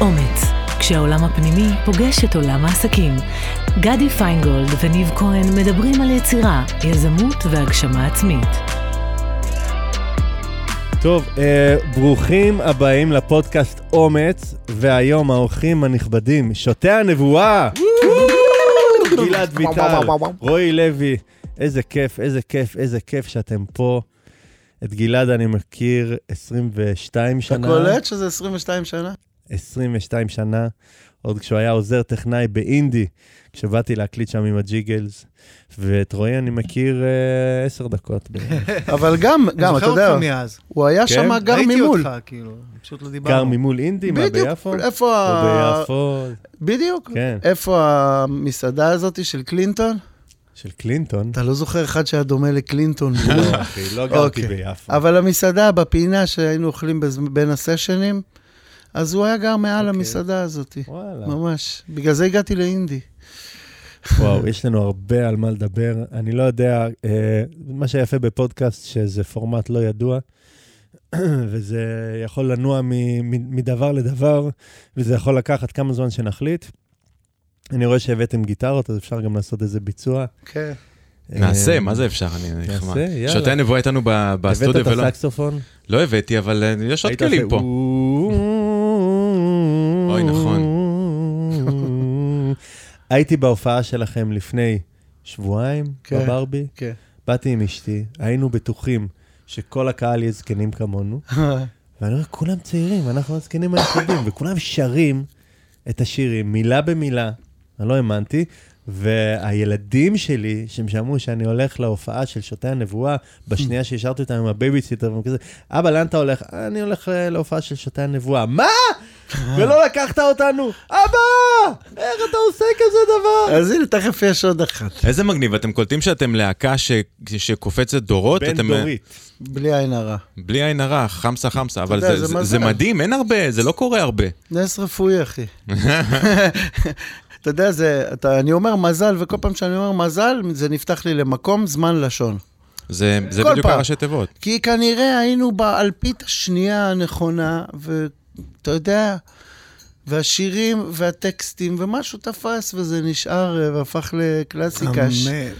אומץ, כשהעולם הפנימי פוגש את עולם העסקים. גדי פיינגולד וניב כהן מדברים על יצירה, יזמות והגשמה עצמית. טוב, אה, ברוכים הבאים לפודקאסט אומץ, והיום האורחים הנכבדים, שוטי הנבואה! גלעד ויטל, רועי לוי, איזה כיף, איזה כיף, איזה כיף שאתם פה. את גלעד אני מכיר 22 אתה שנה. קולט שזה 22 שנה? 22 שנה, עוד כשהוא היה עוזר טכנאי באינדי, כשבאתי להקליט שם עם הג'יגלס, ואת רועי אני מכיר אה, עשר דקות. אבל גם, גם, אתה יודע. הוא היה כן? שם גר ראיתי ממול. אותך, כאילו, פשוט לא דיברנו. גר ממול אינדי, מה, ביפו? איפה ה... ביפו, בדיוק. כן. איפה המסעדה הזאת של קלינטון? של קלינטון. אתה לא זוכר אחד שהיה דומה לקלינטון. לא, אחי, לא גרתי אוקיי. ביפו. אבל המסעדה בפינה שהיינו אוכלים בין הסשנים, אז הוא היה גר מעל אוקיי. המסעדה הזאת. וואלה. ממש. בגלל זה הגעתי לאינדי. וואו, יש לנו הרבה על מה לדבר. אני לא יודע, אה, מה שיפה בפודקאסט, שזה פורמט לא ידוע, וזה יכול לנוע מ- מ- מדבר לדבר, וזה יכול לקחת כמה זמן שנחליט. אני רואה שהבאתם גיטרות, אז אפשר גם לעשות איזה ביצוע. כן. נעשה, אה, מה זה אפשר? אני נעשה, נחמד. יאללה. שוטי הנבואה איתנו ב- בסטודיו הבאת את ולא... הסקסופון? לא הבאתי, אבל אה, יש עוד היית כלים עושה פה. אוי, נכון. הייתי בהופעה שלכם לפני שבועיים, כן. בברבי. כן. באתי עם אשתי, היינו בטוחים שכל הקהל יהיה זקנים כמונו, ואני אומר, כולם צעירים, אנחנו הזקנים היחידים, וכולם שרים את השירים, מילה במילה, אני לא האמנתי, והילדים שלי, שהם שמעו שאני הולך להופעה של שוטי הנבואה, בשנייה שהשארתי אותם עם הבייביסיטר, והם כזה, אבא, לאן אתה הולך? אני הולך אה, להופעה של שוטי הנבואה. מה? ולא לקחת אותנו? אבא! איך אתה עושה כזה דבר? אז הנה, תכף יש עוד אחת. איזה מגניב, אתם קולטים שאתם להקה ש- שקופצת דורות? בין אתם, אה, דורית. בלי עין הרע. בלי עין הרע, חמסה חמסה, אבל יודע, זה- זה זה- מדהים, אין הרבה, זה לא קורה הרבה. נס רפואי, אחי. אתה יודע, זה, אתה, אני אומר מזל, וכל פעם שאני אומר מזל, זה נפתח לי למקום, זמן, לשון. זה זה בדיוק. הראשי תיבות. כי כנראה היינו באלפית השנייה הנכונה, ואתה יודע, והשירים והטקסטים, ומשהו תפס, וזה נשאר אה, והפך לקלאסיקה, אמן.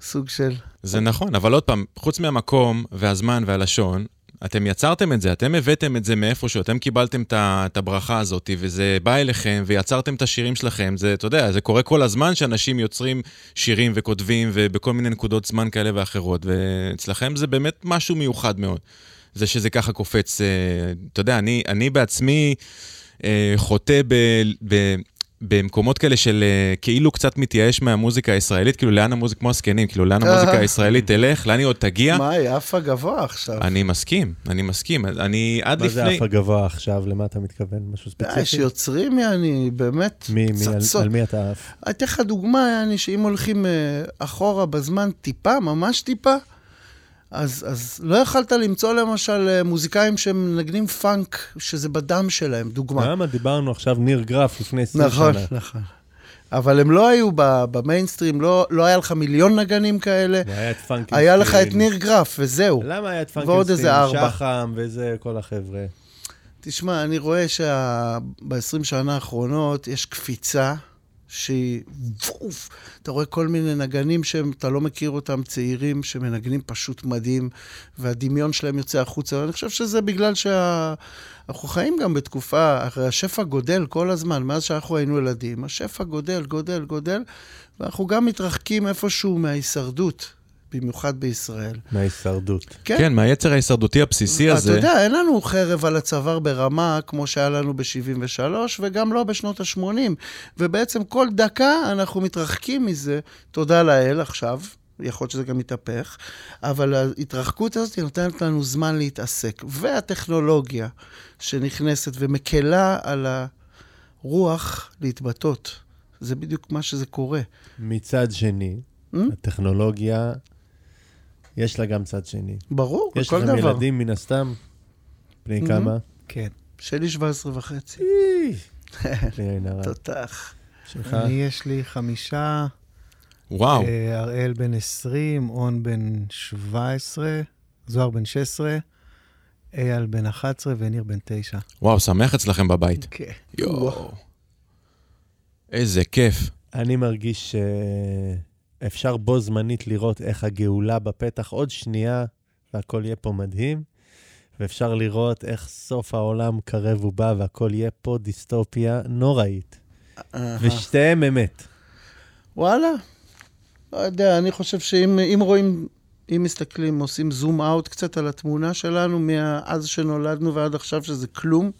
סוג של... זה נכון, אבל עוד פעם, חוץ מהמקום והזמן והלשון, אתם יצרתם את זה, אתם הבאתם את זה מאיפשהו, אתם קיבלתם את הברכה הזאת, וזה בא אליכם, ויצרתם את השירים שלכם. זה, אתה יודע, זה קורה כל הזמן שאנשים יוצרים שירים וכותבים, ובכל מיני נקודות זמן כאלה ואחרות, ואצלכם זה באמת משהו מיוחד מאוד. זה שזה ככה קופץ, אה, אתה יודע, אני, אני בעצמי אה, חוטא ב... ב במקומות כאלה של אה, כאילו קצת מתייאש מהמוזיקה הישראלית, כאילו לאן המוזיקה, כמו הזקנים, כאילו לאן המוזיקה הישראלית תלך, לאן היא עוד תגיע. מה, היא עפה גבוה עכשיו. אני מסכים, אני מסכים. אני עד מה זה לפני... אף הגבוה עכשיו? למה אתה מתכוון? משהו ספציפי? שיוצרים, יעני, באמת, מי, מי, על. על מי אתה עף? אני אתן לך דוגמה, יעני, שאם הולכים אחורה בזמן טיפה, ממש טיפה, אז, אז לא יכלת למצוא למשל אה, מוזיקאים שמנגנים פאנק, שזה בדם שלהם, דוגמה. למה דיברנו עכשיו ניר גרף לפני 20 נכון, שנה? נכון. אבל הם לא היו במיינסטרים, לא, לא היה לך מיליון נגנים כאלה, והיה את פאנקינג היה לך את ניר גרף, וזהו. למה היה את ארבע. שחם וזה, כל החבר'ה? תשמע, אני רואה שב-20 שנה האחרונות יש קפיצה שהיא ווף. אתה רואה כל מיני נגנים שאתה לא מכיר אותם, צעירים, שמנגנים פשוט מדהים, והדמיון שלהם יוצא החוצה. ואני חושב שזה בגלל שאנחנו חיים גם בתקופה, הרי השפע גודל כל הזמן, מאז שאנחנו היינו ילדים. השפע גודל, גודל, גודל, ואנחנו גם מתרחקים איפשהו מההישרדות, במיוחד בישראל. מההישרדות. כן, מהיצר ההישרדותי הבסיסי אתה הזה. יודע, אין לנו חרב על הצוואר ברמה כמו שהיה לנו ב-73, וגם לא בשנות ה-80. ובעצם כל דקה אנחנו מתרחקים מזה, תודה לאל עכשיו, יכול להיות שזה גם יתהפך, אבל ההתרחקות הזאת נותנת לנו זמן להתעסק. והטכנולוגיה שנכנסת ומקלה על הרוח להתבטאות, זה בדיוק מה שזה קורה. מצד שני, Hmm? הטכנולוגיה, יש לה גם צד שני. ברור, יש בכל לכם דבר. ילדים מן הסתם? בני Mhm. כמה? כן. שלי 17 וחצי. בלי עין הרע. תותח. שלך? אני, יש לי חמישה, וואו, אה, הראל בן 20, און בן 17, זוהר בן 16, אייל בן 11 וניר בן 9. וואו, שמח אצלכם בבית. כן. יואו. איזה כיף. אני מרגיש שאפשר בו זמנית לראות איך הגאולה בפתח עוד שנייה, והכל יהיה פה מדהים, ואפשר לראות איך סוף העולם קרב ובא, והכל יהיה פה דיסטופיה נוראית. ושתיהם אמת. וואלה. לא יודע, אני חושב שאם אם רואים, אם מסתכלים, עושים זום אאוט קצת על התמונה שלנו מאז שנולדנו ועד עכשיו, שזה כלום,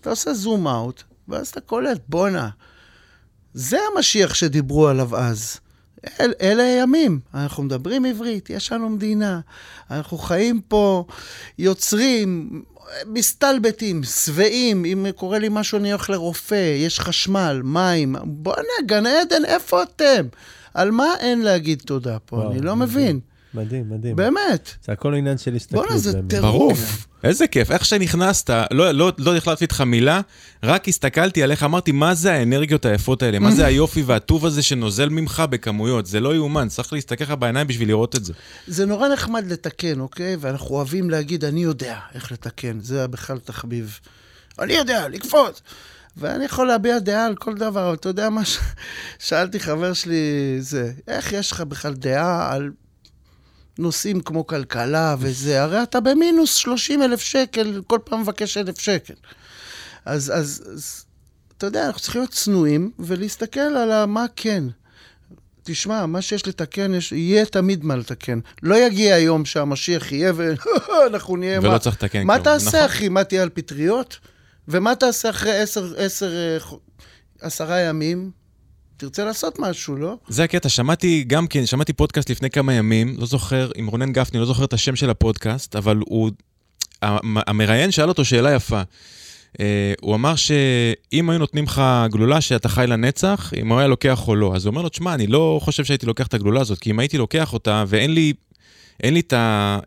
אתה עושה זום אאוט, ואז אתה קולט, בואנה, זה המשיח שדיברו עליו אז. אל, אלה הימים, אנחנו מדברים עברית, יש לנו מדינה, אנחנו חיים פה, יוצרים, מסתלבטים, שבעים, אם קורה לי משהו אני הולך לרופא, יש חשמל, מים, בואנה, גן עדן, איפה אתם? על מה אין להגיד תודה פה? וואו, אני לא מדהים. מבין. מדהים, מדהים. באמת. זה הכל עניין של הסתכלות. בואנה, זה באמת. טירוף. ברור. איזה כיף. איך שנכנסת, לא, לא, לא החלטתי איתך מילה, רק הסתכלתי עליך, אמרתי, מה זה האנרגיות היפות האלה? מה זה היופי והטוב הזה שנוזל ממך בכמויות? זה לא יאומן, צריך להסתכל לך בעיניים בשביל לראות את זה. זה נורא נחמד לתקן, אוקיי? ואנחנו אוהבים להגיד, אני יודע איך לתקן. זה בכלל תחביב. אני יודע, לקפוץ. ואני יכול להביע דעה על כל דבר, אבל אתה יודע מה? ש- שאלתי חבר שלי, זה, איך יש לך בכלל דעה על נושאים כמו כלכלה וזה? הרי אתה במינוס 30 אלף שקל, כל פעם מבקש אלף שקל. אז, אז, אז אתה יודע, אנחנו צריכים להיות צנועים ולהסתכל על מה כן. תשמע, מה שיש לתקן, יש, יהיה תמיד מה לתקן. לא יגיע היום שהמשיח יהיה ואנחנו נהיה... ולא מה, צריך לתקן מה כלום. תעשה, נכון. אחי? מה תהיה על פטריות? ומה תעשה אחרי עשר, עשר, אה, עשרה ימים? תרצה לעשות משהו, לא? זה הקטע, שמעתי גם כן, שמעתי פודקאסט לפני כמה ימים, לא זוכר, עם רונן גפני, לא זוכר את השם של הפודקאסט, אבל הוא, המ- המראיין שאל אותו שאלה יפה. אה, הוא אמר שאם היו נותנים לך גלולה שאתה חי לנצח, אם הוא היה לוקח או לא. אז הוא אומר לו, תשמע, אני לא חושב שהייתי לוקח את הגלולה הזאת, כי אם הייתי לוקח אותה, ואין לי, לי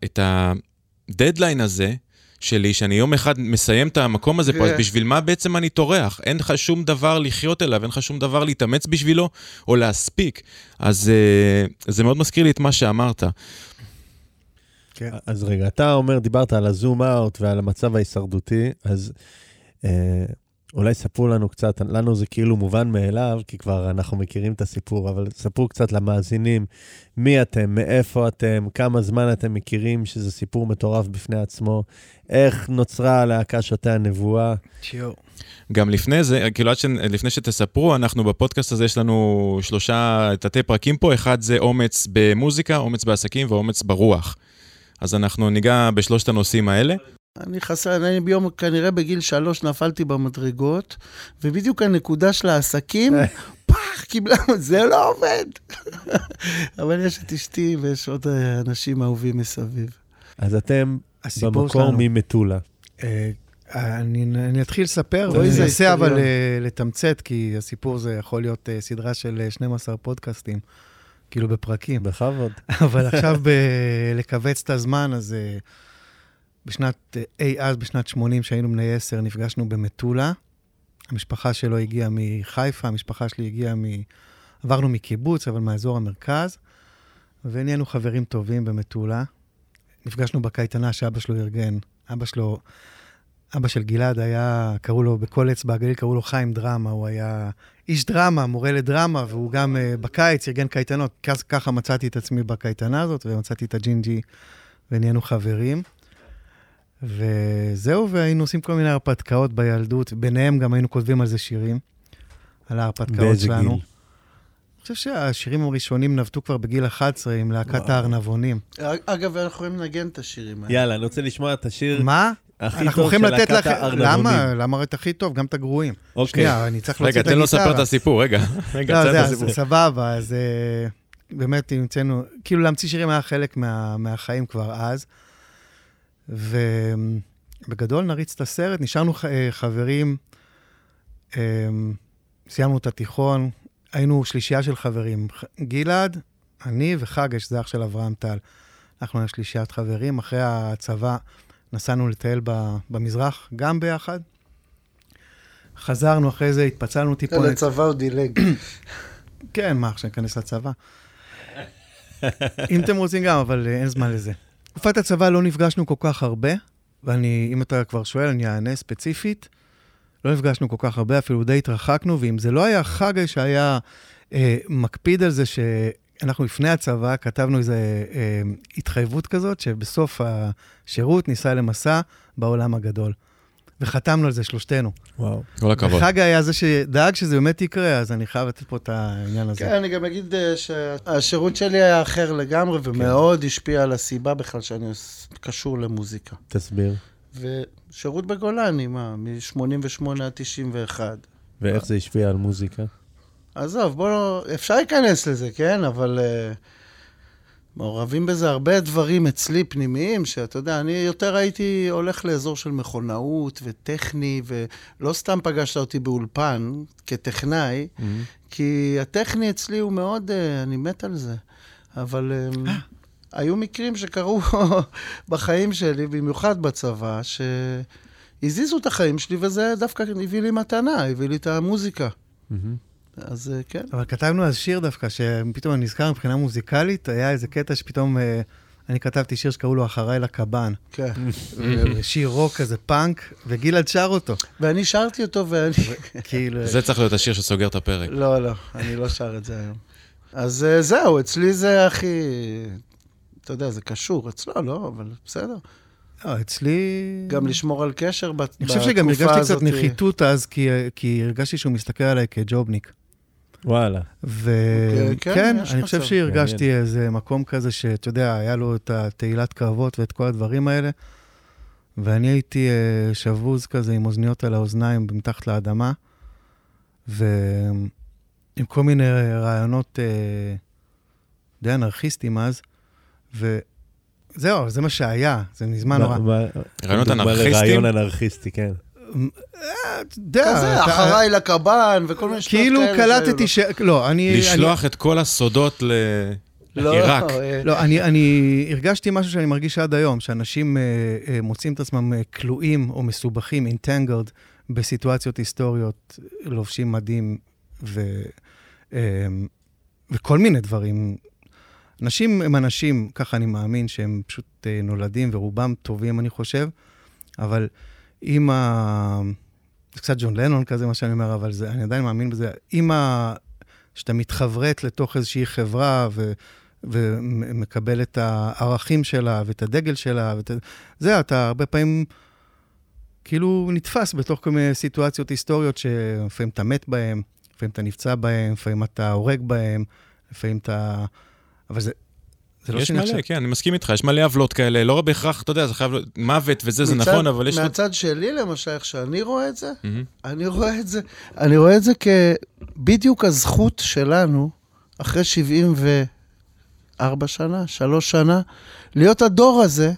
את הדדליין הזה, שלי, שאני יום אחד מסיים את המקום הזה פה, אז כן. בשביל מה בעצם אני טורח? אין לך שום דבר לחיות אליו, אין לך שום דבר להתאמץ בשבילו או להספיק. אז אה, זה מאוד מזכיר לי את מה שאמרת. כן. אז רגע, אתה אומר, דיברת על הזום אאוט ועל המצב ההישרדותי, אז אה, אולי ספרו לנו קצת, לנו זה כאילו מובן מאליו, כי כבר אנחנו מכירים את הסיפור, אבל ספרו קצת למאזינים, מי אתם, מאיפה אתם, כמה זמן אתם מכירים, שזה סיפור מטורף בפני עצמו, איך נוצרה הלהקה שותי הנבואה. צ'יו. גם לפני זה, כאילו עד ש... לפני שתספרו, אנחנו בפודקאסט הזה יש לנו שלושה תתי פרקים פה, אחד זה אומץ במוזיקה, אומץ בעסקים ואומץ ברוח. אז אנחנו ניגע בשלושת הנושאים האלה. אני חסר, אני ביום, כנראה בגיל שלוש נפלתי במדרגות, ובדיוק הנקודה של העסקים, פח, קיבלה, זה לא עובד. אבל יש את אשתי ויש עוד אה, אנשים אהובים מסביב. אז אתם במקור שלנו. ממטולה. אה, אני, אני אתחיל לספר, אוי, זה ואנסה אבל. אה, לתמצת, כי הסיפור זה יכול להיות אה, סדרה של אה, 12 פודקאסטים, כאילו בפרקים. בכבוד. אבל עכשיו ב- לכווץ את הזמן, אז אה, בשנת, אה, אי אז, בשנת 80, שהיינו בני 10, נפגשנו במטולה. המשפחה שלו הגיעה מחיפה, המשפחה שלי הגיעה מ... עברנו מקיבוץ, אבל מאזור המרכז, ונהיינו חברים טובים במטולה. נפגשנו בקייטנה שאבא שלו ארגן. אבא שלו, אבא של גלעד היה, קראו לו, בכל אצבע הגליל קראו לו חיים דרמה, הוא היה איש דרמה, מורה לדרמה, והוא גם uh, בקיץ ארגן קייטנות. ככה מצאתי את עצמי בקייטנה הזאת, ומצאתי את הג'ינג'י, ונהיינו חברים. וזהו, והיינו עושים כל מיני הרפתקאות בילדות, ביניהם גם היינו כותבים על זה שירים, על ההרפתקאות באיזה שלנו. גיל? אני חושב שהשירים הראשונים נבטו כבר בגיל 11 עם להקת. הארנבונים. אגב, אנחנו יכולים לנגן את השירים האלה. יאללה, אני רוצה לשמוע את השיר מה? הכי אנחנו טוב של להקת לכם... הארנבונים. למה? למה את הכי טוב? גם את הגרועים. אוקיי. שנייה, אני צריך להוציא רגע, את הגיטרה. תן לו לספר את הסיפור, רגע. רגע, לא, תן זה, את אז הסיפור. סבבה, אז אה, באמת המצאנו, כאילו להמציא שירים היה חלק מה, מהחיים כבר אז. ובגדול נריץ את הסרט, נשארנו אה, חברים, אה, סיימנו את התיכון, היינו שלישייה של חברים, גלעד, אני וחגש, זה אח של אברהם טל. אנחנו היינו שלישיית חברים, אחרי הצבא נסענו לטייל במזרח, גם ביחד. חזרנו אחרי זה, התפצלנו טיפונת. לצבא הוא דילג. כן, מה, עכשיו ניכנס לצבא? אם אתם רוצים גם, אבל אה, אין זמן לזה. תקופת הצבא לא נפגשנו כל כך הרבה, ואני, אם אתה כבר שואל, אני אענה ספציפית. לא נפגשנו כל כך הרבה, אפילו די התרחקנו, ואם זה לא היה חגי שהיה אה, מקפיד על זה שאנחנו לפני הצבא כתבנו איזו אה, התחייבות כזאת, שבסוף השירות ניסע למסע בעולם הגדול. וחתמנו על זה שלושתנו. וואו. כל הכבוד. וחגי היה זה שדאג שזה באמת יקרה, אז אני חייב לתת פה את העניין הזה. כן, אני גם אגיד אה, שהשירות שלי היה אחר לגמרי, ומאוד השפיע על הסיבה בכלל שאני קשור למוזיקה. תסביר. ושירות בגולני, מה, מ-88 עד 91. ואיך זה השפיע על מוזיקה? עזוב, בוא לא... אפשר להיכנס לזה, כן? אבל uh, מעורבים בזה הרבה דברים אצלי פנימיים, שאתה יודע, אני יותר הייתי הולך לאזור של מכונאות וטכני, ולא סתם פגשת אותי באולפן כטכנאי, mm-hmm. כי הטכני אצלי הוא מאוד, uh, אני מת על זה. אבל um, היו מקרים שקרו בחיים שלי, במיוחד בצבא, שהזיזו את החיים שלי, וזה דווקא הביא לי מתנה, הביא לי את המוזיקה. Mm-hmm. אז אה, כן. אבל כתבנו אז שיר דווקא, שפתאום אני נזכר מבחינה מוזיקלית, היה איזה קטע שפתאום אה, אני כתבתי שיר שקראו לו אחריי לקב"ן. כן. שיר רוק כזה, פאנק, וגלעד שר אותו. ואני שרתי אותו, ואני... כאילו... זה צריך להיות השיר שסוגר את הפרק. לא, לא, אני לא שר את זה היום. אז אה, זהו, אצלי זה הכי... אתה יודע, זה קשור, אצלו לא, אבל בסדר. לא, אצלי... גם לשמור על קשר בתקופה הזאת. אני חושב שגם הרגשתי קצת נחיתות אז, כי, כי הרגשתי שהוא מסתכל עליי כג'ובניק. וואלה. וכן, כן, כן, יש אני. חושב שהרגשתי איזה מקום כזה שאתה יודע, היה לו את התהילת קרבות ואת כל הדברים האלה, ואני הייתי אה, שבוז כזה עם אוזניות על האוזניים מתחת לאדמה, ועם כל מיני רעיונות אה, די אנרכיסטיים אז, וזהו, זה מה שהיה, זה מזמן נורא. רעיונות אנרכיסטים? לרעיון אנרכיסטי, כן. אה, אתה יודע, כזה, אחריי לקב"ן, וכל מיני שטויות כאילו כאלה קלטתי ש... לא, אני... לשלוח את כל הסודות ל... לא, עיראק. אה, לא, אני, אני הרגשתי משהו שאני מרגיש עד היום, שאנשים אה, מוצאים את עצמם כלואים או מסובכים, אינטנגלד, בסיטואציות היסטוריות, לובשים מדים ו, וכל מיני דברים. אנשים הם אנשים, ככה אני מאמין, שהם פשוט נולדים, ורובם טובים, אני חושב, אבל אם ה... זה קצת ג'ון לנון כזה, מה שאני אומר, אבל זה, אני עדיין מאמין בזה. אם ה... שאתה מתחברת לתוך איזושהי חברה ו... ומקבל את הערכים שלה ואת הדגל שלה, ואת... זה, אתה הרבה פעמים כאילו נתפס בתוך כל מיני סיטואציות היסטוריות שלפעמים אתה מת בהן, לפעמים אתה נפצע בהן, לפעמים אתה הורג בהן, לפעמים אתה... אבל זה, זה לא יש מלא, עכשיו... כן, אני מסכים איתך, יש מלא עוולות כאלה, לא בהכרח, אתה יודע, זה חייב להיות מוות וזה, זה מצד- נכון, אבל יש... מהצד שלי, למשל, איך שאני רואה את זה, מהמם. אני רואה את זה, אני רואה את זה כבדיוק הזכות שלנו, אחרי 74 שנה, שלוש שנה, להיות הדור הזה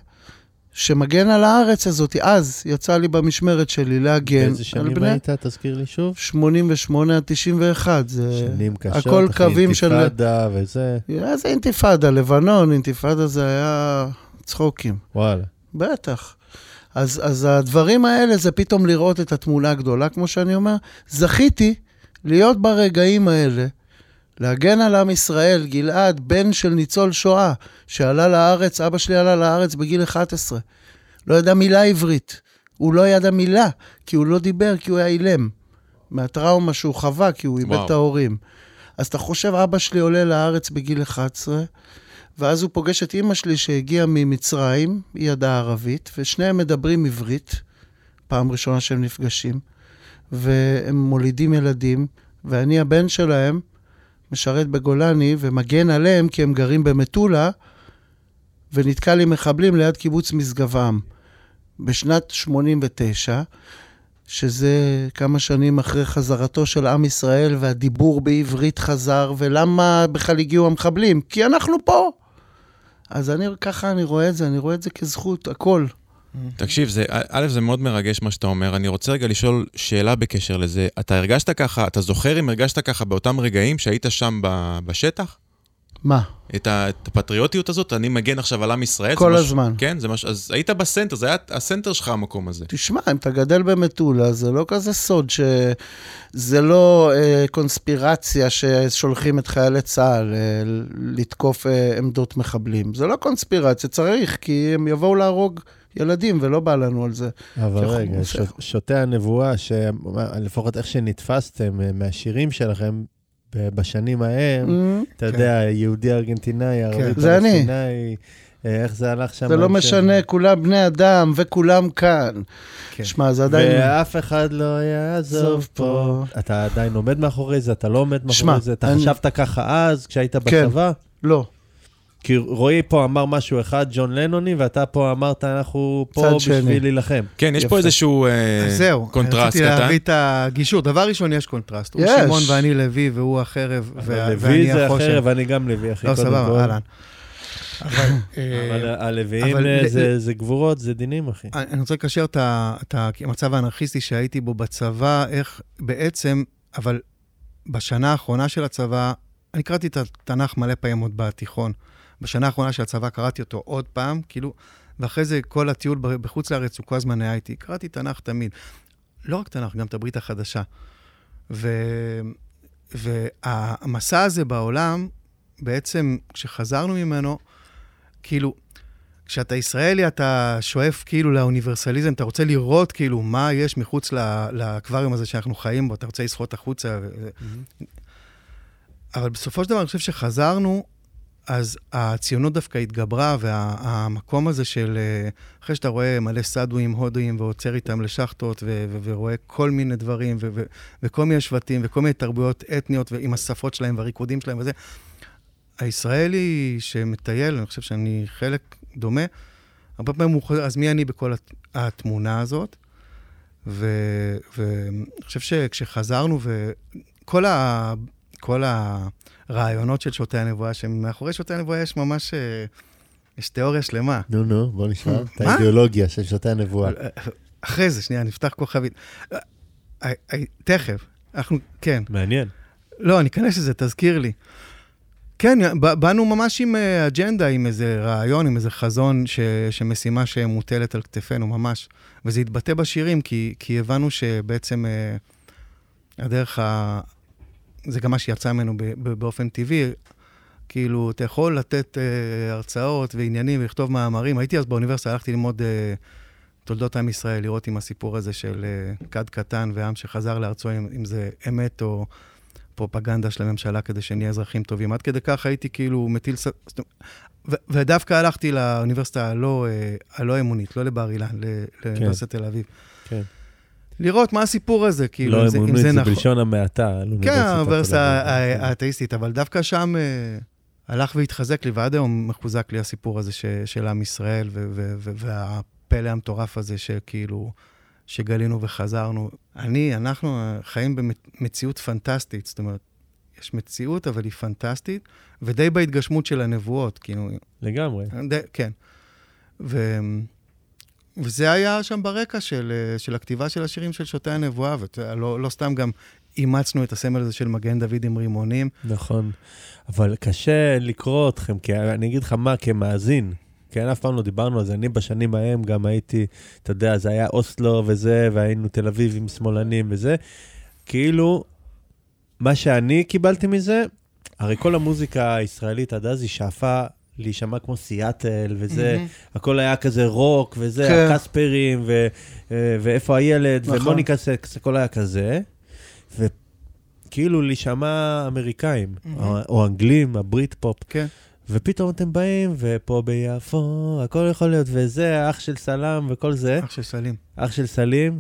שמגן על הארץ הזאת. אז יצא לי במשמרת שלי להגן באיזה שנים בני... היית? תזכיר לי שוב. 88 עד 91, זה... שנים קשות, הכל אחי, קווים של... אינתיפאדה וזה. איזה אינתיפאדה, לבנון, אינתיפאדה זה היה צחוקים. וואלה. בטח. אז, אז הדברים האלה זה פתאום לראות את התמונה הגדולה, כמו שאני אומר. זכיתי להיות ברגעים האלה, להגן על עם ישראל, גלעד, בן של ניצול שואה, שעלה לארץ, אבא שלי עלה לארץ בגיל 11. לא ידע מילה עברית. הוא לא ידע מילה, כי הוא לא דיבר, כי הוא היה אילם. מהטראומה שהוא חווה, כי הוא איבד. את ההורים. אז אתה חושב, אבא שלי עולה לארץ בגיל 11, ואז הוא פוגש את אימא שלי שהגיעה ממצרים, היא ידעה ערבית, ושניהם מדברים עברית, פעם ראשונה שהם נפגשים, והם מולידים ילדים, ואני הבן שלהם, משרת בגולני ומגן עליהם כי הם גרים במטולה, ונתקע לי מחבלים ליד קיבוץ משגבם בשנת 89, שזה כמה שנים אחרי חזרתו של עם ישראל, והדיבור בעברית חזר, ולמה בכלל הגיעו המחבלים? כי אנחנו פה. אז אני, ככה אני רואה את זה, אני רואה את זה כזכות, הכל. תקשיב, זה, א', זה מאוד מרגש מה שאתה אומר. אני רוצה רגע לשאול שאלה בקשר לזה. אתה הרגשת ככה, אתה זוכר אם הרגשת ככה באותם רגעים שהיית שם ב, בשטח? מה? את, ה, את הפטריוטיות הזאת? אני מגן עכשיו על עם ישראל? כל זה הזמן. כן, זה משהו, אז היית בסנטר, זה היה הסנטר שלך המקום הזה. תשמע, אם אתה גדל במטולה, זה לא כזה סוד שזה לא אה, קונספירציה ששולחים את חיילי צה"ל אה, לתקוף אה, עמדות מחבלים. זה לא קונספירציה, צריך, כי הם יבואו להרוג ילדים, ולא בא לנו על זה. אבל רגע, ש- שותי הנבואה, שלפחות איך שנתפסתם אה, מהשירים שלכם בשנים ההם, Mm, אתה יודע, יהודי ארגנטינאי, ערבי זה אני. פלסטינאי, אה, איך זה הלך שם? זה לא? משנה, כולם בני אדם וכולם כאן. כן. שמע, זה עדיין... ואף אחד לא יעזוב עזוב פה. פה. אתה עדיין עומד מאחורי זה, אתה לא עומד מאחורי זה, אתה אני- חשבת ככה אז, כשהיית כן. בצבא? לא. כי רועי פה אמר משהו אחד, ג'ון לנוני, ואתה פה אמרת, אנחנו פה. בשביל להילחם. כן, יש יפה. פה איזשהו אה, אז זהו, קונטרסט רציתי קטן. להביא את הגישור. דבר ראשון, יש קונטרסט. הוא יש. שמעון ואני לוי, והוא החרב, וה- ואני לוי זה החושן. החרב, אני גם לוי, אחי, לא, סבבה. אהלן. אבל, אה, אבל הלוויים אה, זה- זה גבורות, זה דינים, אחי. אני רוצה לקשר את המצב האנרכיסטי שהייתי בו בצבא, איך בעצם, אבל בשנה האחרונה של הצבא, אני קראתי את התנ"ך מלא פעמים עוד בתיכון. בשנה האחרונה של הצבא קראתי אותו עוד פעם, כאילו, ואחרי זה כל הטיול בחוץ לארץ הוא כל הזמן היה איתי. קראתי תנ"ך תמיד. לא רק תנ"ך, גם את הברית החדשה. ו... והמסע הזה בעולם, בעצם, כשחזרנו ממנו, כאילו, כשאתה ישראלי, אתה שואף כאילו לאוניברסליזם, אתה רוצה לראות כאילו מה יש מחוץ לאקווריום הזה שאנחנו חיים בו, אתה רוצה לשחות החוצה. ו- אבל בסופו של דבר, אני חושב שחזרנו, אז הציונות דווקא התגברה, והמקום הזה של, אה, אחרי שאתה רואה מלא סדואים, הודואים, ועוצר איתם לשחטות, ו- ו- ורואה כל מיני דברים, ו- ו- וכל מיני שבטים, וכל מיני תרבויות אתניות, ועם השפות שלהם והריקודים שלהם וזה, הישראלי שמטייל, אני חושב שאני חלק דומה, הרבה פעמים הוא חוזר, אז מי אני בכל הת- התמונה הזאת? ואני חושב שכשחזרנו, וכל ה... כל הרעיונות של שותי הנבואה, שמאחורי שותי הנבואה יש ממש, אה, יש תיאוריה שלמה. נו, נו, בוא נשמע את מה? האידיאולוגיה של שותי הנבואה. אחרי זה, שנייה, נפתח כוכבית. אה, אה, אה, תכף, אנחנו, כן. מעניין. לא, אני אכנס לזה, תזכיר לי. כן, באנו ממש עם אה, אג'נדה, עם איזה רעיון, עם איזה חזון, ש, שמשימה שמוטלת על כתפינו, ממש. וזה התבטא בשירים, כי, כי הבנו שבעצם אה, הדרך ה... זה גם מה שיצא ממנו באופן טבעי. כאילו, אתה יכול לתת אה, הרצאות ועניינים ולכתוב מאמרים. הייתי אז באוניברסיטה, הלכתי ללמוד אה, תולדות עם ישראל, לראות אם הסיפור הזה של אה, כד קטן ועם שחזר לארצו, אם, אם זה אמת או פרופגנדה של הממשלה כדי שנהיה אזרחים טובים. עד כדי כך הייתי כאילו מטיל... ס- ו- ודווקא הלכתי לאוניברסיטה הלא, אה, הלא אמונית, לא לבר אילן, ל- לאוניברסיטת תל אביב. כן. לראות מה הסיפור הזה, כאילו, לא אם זה, אם זה זה נכון. בלשון המעטה. על כן, האוניברסיטה האתאיסטית, אבל דווקא שם אה, הלך והתחזק לי, ועד היום מחוזק לי הסיפור הזה ש, של עם ישראל, ו, ו, ו, והפלא המטורף הזה שכאילו, שגלינו וחזרנו. אני, אנחנו חיים במציאות פנטסטית, זאת אומרת, יש מציאות, אבל היא פנטסטית, ודי בהתגשמות של הנבואות, כאילו, לגמרי. די, כן. ו... וזה היה שם ברקע של, אה, של הכתיבה של השירים של שותי הנבואה, ולא לא סתם גם אימצנו את הסמל הזה של מגן דוד עם רימונים. נכון. אבל קשה לקרוא אתכם, כי אני אגיד לך מה, כמאזין, כן, אף פעם לא דיברנו על זה. אני בשנים ההם גם הייתי, אתה יודע, זה היה אוסלו וזה, והיינו תל אביב עם שמאלנים וזה. כאילו, מה שאני קיבלתי מזה, הרי כל המוזיקה הישראלית עד אז היא שאפה להישמע כמו סיאטל וזה, הכל היה כזה רוק וזה, כן. הקספרים ו, אה, ואיפה הילד, נכון. ומוניקה סקס, הכל היה כזה. וכאילו להישמע אמריקאים, או, או אנגלים, ה Brit pop. כן. ופתאום אתם באים, ופה ביפו, הכל יכול להיות, וזה אח של סלאם וכל זה, אח של סלים. אח של סלים,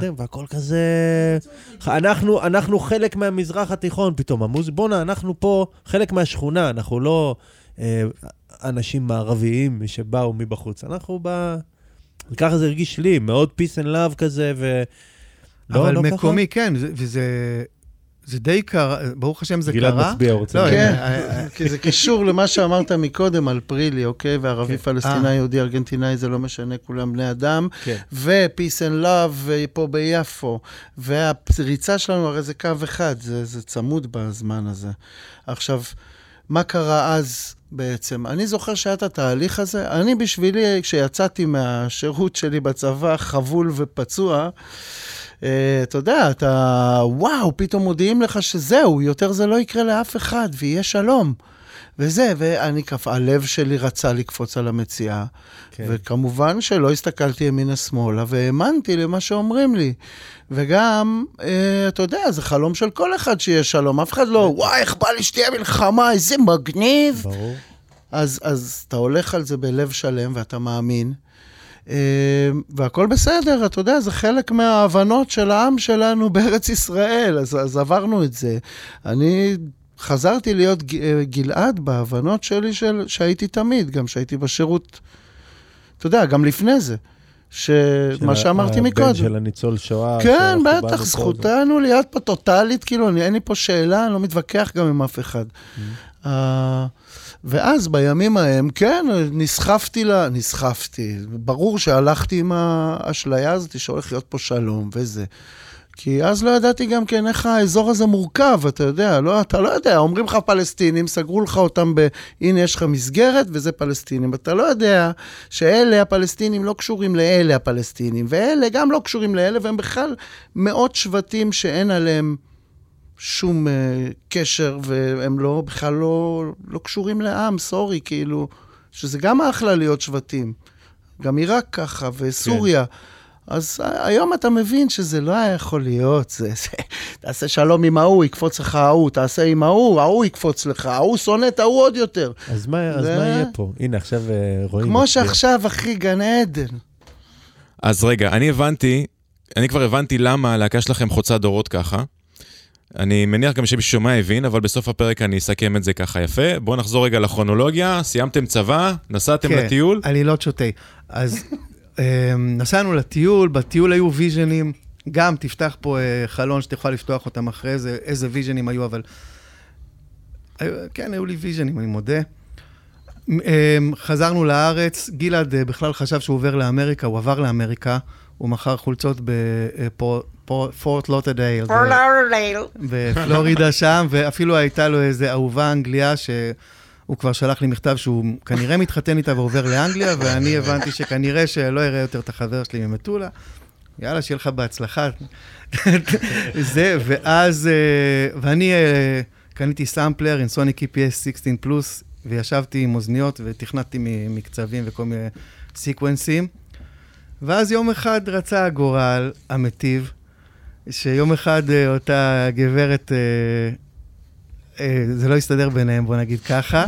כן. והכל כזה... אנחנו, אנחנו חלק מהמזרח התיכון פתאום, המוז... בואנה, אנחנו פה חלק מהשכונה, אנחנו לא אה, אנשים מערביים שבאו מבחוץ, אנחנו ב... ככה זה הרגיש לי, מאוד peace and love כזה, ו... לא, אבל לא ככה? מקומי, כן, זה- וזה זה די קרה, ברוך השם זה גלעד קרה. מצביע, הוא רוצה... לא. כן, אה, אה, כי זה קשור למה שאמרת מקודם על פרילי, אוקיי? וערבי כן. פלסטיני, אה. יהודי ארגנטינאי, זה לא משנה, כולם בני אדם. כן. ו-peace and love פה ביפו. והריצה שלנו, הרי זה קו אחד, זה, זה צמוד בזמן הזה. עכשיו, מה קרה אז בעצם? אני זוכר שהיה את התהליך הזה. אני בשבילי, כשיצאתי מהשירות שלי בצבא, חבול ופצוע, אתה יודע, אתה, וואו, פתאום מודיעים לך שזהו, יותר זה לא יקרה לאף אחד, ויהיה שלום. וזה, ואני, כף- הלב שלי רצה לקפוץ על המציאה. כן. וכמובן שלא הסתכלתי ימינה-שמאלה, והאמנתי למה שאומרים לי. וגם, אה, אתה יודע, זה חלום של כל אחד שיהיה שלום. אף אחד לא, וואי, איך בא לי שתהיה מלחמה, איזה מגניב. ברור. אז, אז אתה הולך על זה בלב שלם ואתה מאמין, אה, והכל בסדר, אתה יודע, זה חלק מההבנות של העם שלנו בארץ ישראל, אז, אז עברנו את זה. אני חזרתי להיות אה, גלעד בהבנות שלי של, שהייתי תמיד, גם שהייתי בשירות, אתה יודע, גם לפני זה. שמה שאמרתי הבן מקודם. של הניצול שואה. כן, בטח. זכותנו להיות פה טוטאלית, כאילו, אני, אין לי פה שאלה, אני לא מתווכח גם עם אף אחד. Mm-hmm. ואז בימים ההם, כן, נסחפתי לה, נסחפתי. ברור שהלכתי עם האשליה הזאת שהולך להיות פה שלום וזה. כי אז לא ידעתי גם כן איך האזור הזה מורכב, אתה יודע, לא, אתה לא יודע, אומרים לך פלסטינים, סגרו לך אותם ב... הנה, יש לך מסגרת וזה פלסטינים. אתה לא יודע שאלה הפלסטינים לא קשורים לאלה הפלסטינים, ואלה גם לא קשורים לאלה, והם בכלל מאות שבטים שאין עליהם שום uh, קשר, והם לא, בכלל לא, לא קשורים לעם, סורי, כאילו, שזה גם אחלה להיות שבטים. גם עיראק ככה, וסוריה. כן. אז היום אתה מבין שזה לא היה יכול להיות, זה, זה, תעשה שלום עם ההוא, יקפוץ לך ההוא, תעשה עם ההוא, ההוא יקפוץ לך, ההוא שונא את ההוא עוד יותר. אז מה אז זה- מה יהיה פה? הנה, עכשיו אה, רואים... כמו את זה. שעכשיו, אחי, גן עדן. אז רגע, אני הבנתי, אני כבר הבנתי למה הלהקה שלכם חוצה דורות ככה. אני מניח גם שמי ששומע הבין, אבל בסוף הפרק אני אסכם את זה ככה יפה. בואו נחזור רגע לכרונולוגיה, סיימתם צבא, נסעתם כן, לטיול. עלילות שוטי. אז אמ, נסענו לטיול, בטיול היו ויז'נים. גם תפתח פה אה, חלון שתוכל לפתוח אותם אחרי זה, איזה ויז'נים היו, אבל... היו- כן, היו לי ויז'נים, אני מודה. אמ, חזרנו לארץ, גלעד אה, בכלל חשב שהוא עובר לאמריקה, הוא עבר לאמריקה, הוא מכר חולצות בפורט לוטדייל. בפלורידה שם, ואפילו הייתה לו איזו אהובה אנגליה שהוא כבר שלח לי מכתב שהוא כנראה מתחתן איתה ועובר לאנגליה, ואני הבנתי שכנראה שלא אראה יותר את החבר שלי ממטולה. יאללה, שיהיה לך בהצלחה. זה, ואז, אה, ואני אה, קניתי סאמפלר Ensoniq EPS 16 פלוס, וישבתי עם אוזניות ותכנתתי מקצבים וכל מיני סיקוונסים. ואז יום אחד רצה הגורל המטיב, שיום אחד אה, אותה גברת, אה, אה, זה לא הסתדר ביניהם, בוא נגיד ככה,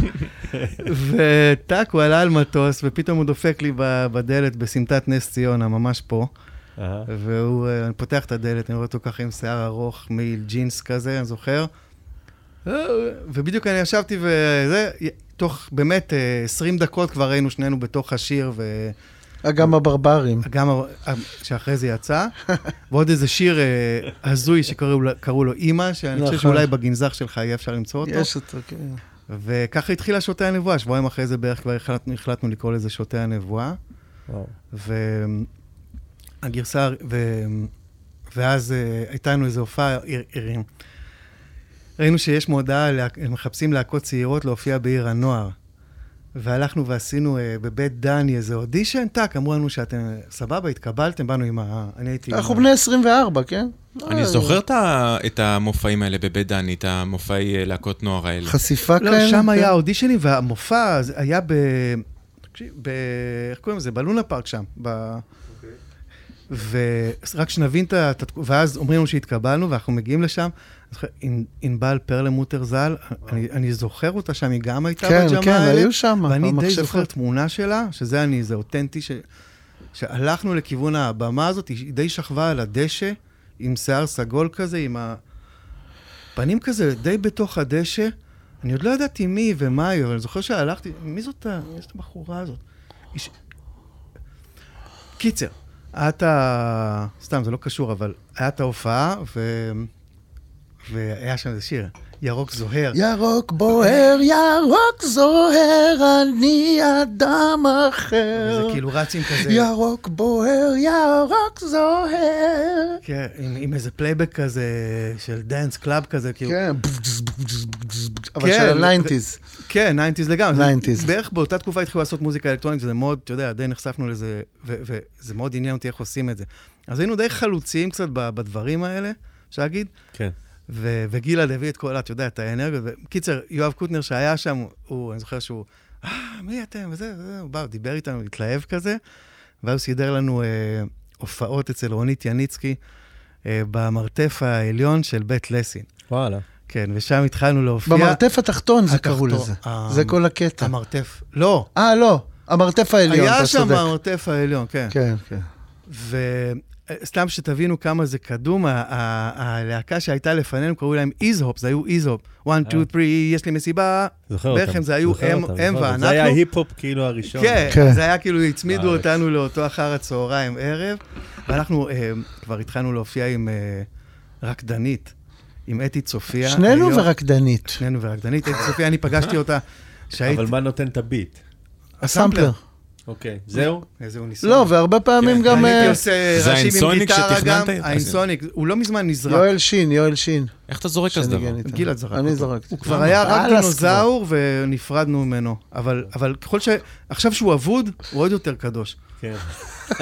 וטאק, הוא עלה על מטוס, ופתאום הוא דופק לי בדלת בסמטת נס ציונה, ממש פה, אהה. והוא, אני פותח את הדלת, אני רואה אותו ככה עם שיער ארוך, מעיל ג'ינס כזה, אני זוכר. ובדיוק אני ישבתי וזה, תוך באמת אה, 20 דקות כבר היינו שנינו בתוך השיר, ו... אגם הברברים. גם ה- שאחרי זה יצא, ועוד איזה שיר אה, הזוי שקראו לו- אימא, שאני חושב נכון. שאולי בגנזך שלך יהיה אפשר למצוא אותו. יש אותו, כן. וככה התחילה שותי הנבואה, שבועיים אחרי זה בערך כבר החלטנו, החלטנו לקרוא לזה שותי הנבואה. והגרסה, ו... ואז אה, הייתה לנו איזו הופעה, ראינו שיש מודעה, מחפשים להקות צעירות להופיע בעיר הנוער. והלכנו ועשינו אה, בבית דני איזה אודישן, טאק, אמרו לנו שאתם סבבה, התקבלתם, באנו עם ה... אני הייתי... אנחנו בני 24, כן? אני אה, זוכר את המופעים האלה בבית דני, את המופעי אה, להקות נוער האלה. חשיפה לא, כאלה. שם כן. היה אודישנים, והמופע היה ב... תקשיב. איך קוראים לזה? בלונה פארק שם. ורק שנבין את ה... ואז אומרים לנו שהתקבלנו, ואנחנו מגיעים לשם. ענבל פרלמוטר ז"ל, אני, אני זוכר אותה שם, היא גם הייתה כן, בג'מאל. כן, היו שם, ואני די. זוכר תמונה שלה, שזה אני, זה אותנטי, ש... שהלכנו לכיוון הבמה הזאת, היא די שכבה על הדשא, עם שיער סגול כזה, עם הפנים כזה די בתוך הדשא. אני עוד לא ידעתי מי ומה היא, אבל אני זוכר שהלכתי, מי זאת ה... מי זאת הבחורה הזאת? איש... קיצר, היה את ה... סתם, זה לא קשור, אבל היה את ההופעה, ו... והיה שם איזה שיר, ירוק זוהר. ירוק בוער, ירוק זוהר, אני אדם אחר. וזה כאילו רץ עם כזה... ירוק בוער, ירוק זוהר. כן, עם, עם איזה פלייבק כזה של dance club כזה, כאילו. כן, אבל כן, של ה nineties. כן, 90's לגמרי. 90s. זה בערך באותה תקופה התחילו לעשות מוזיקה אלקטרונית, וזה מאוד, אתה יודע, די נחשפנו לזה, ו- וזה מאוד עניין אותי איך עושים את זה. אז היינו די חלוצים קצת ב- בדברים האלה, אפשר להגיד, כן. ו- וגלעד הביא את כל, אתה יודע, את האנרגיות. וקיצר, יואב קוטנר שהיה שם, הוא, אני זוכר שהוא, אה, מי אתם? וזה, וזה, הוא בא, דיבר איתנו, התלהב כזה, ואז הוא סידר לנו אה, הופעות אצל רונית יניצקי אה, במרתף העליון של בית לסין. וואלה. כן, ושם התחלנו להופיע. במרתף התחתון זה קראו לזה. ה- זה כל הקטע. המרתף. לא, אה, לא, המרתף העליון, אתה היה שם צודק. המרתף העליון, כן. כן, כן. וסתם שתבינו כמה זה קדום, הלהקה שהייתה לפנינו, קראו להם איזהופ, זה היו איזהופ. 1, 2, 3, יש לי מסיבה. זוכר אותם. בעצם זה היו הם-. ואנחנו. זה היה היפ-הופ כאילו הראשון. כן, כן. זה היה כאילו, הצמידו בארץ. אותנו לאותו אחר הצהריים ערב, ואנחנו אה, כבר התחלנו להופיע עם אה, רקדנית, עם אתי צופיה. שנינו היום- ורקדנית. שנינו ורקדנית. אתי צופיה, אני פגשתי אותה שהייתי... אבל מה נותן את הביט? הסמפלר. אוקיי, זהו? איזה הוא ניסה. לא, והרבה פעמים גם אני הייתי אה, עושה זה ראשים עם גיטרה גם. שתכננת? האינסוניק, הוא לא מזמן נזרק. יואל שין, יואל שין. איך אתה זורק כזה דבר? שניגן איתם. גלעד זרק אני. זרקתי. הוא כבר היה רק דינוזאור ונפרדנו ממנו. אבל אבל ככל ש... עכשיו שהוא אבוד, הוא עוד יותר קדוש. כן.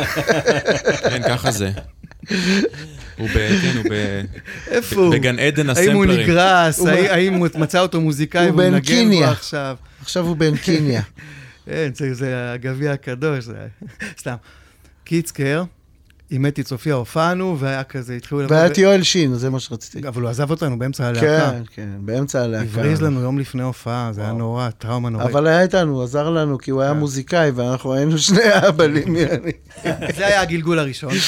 כן, ככה זה. הוא ב... כן, הוא ב... איפה הוא? בגן עדן האם הוא הסמפלרים. נגרס? האם- הוא מצא אותו מוזיקאי הוא והוא מנגן בו. עכשיו? עכשיו הוא בן קיניה. כן, זה- הגביע הקדוש, זה... סתם. קיצקר, עם אתי צופיה הופענו, והיה כזה, התחילו... לבוא והיה את יואל שין, זה מה שרציתי. אבל הוא עזב אותנו באמצע הלהקה. כן, כן, באמצע הלהקה. הבריז לנו יום לפני הופעה, זה היה נורא, טראומה נוראית. אבל היה איתנו, הוא עזר לנו, כי הוא היה כן. מוזיקאי, ואנחנו היינו שני אהבלים. זה היה הגלגול הראשון.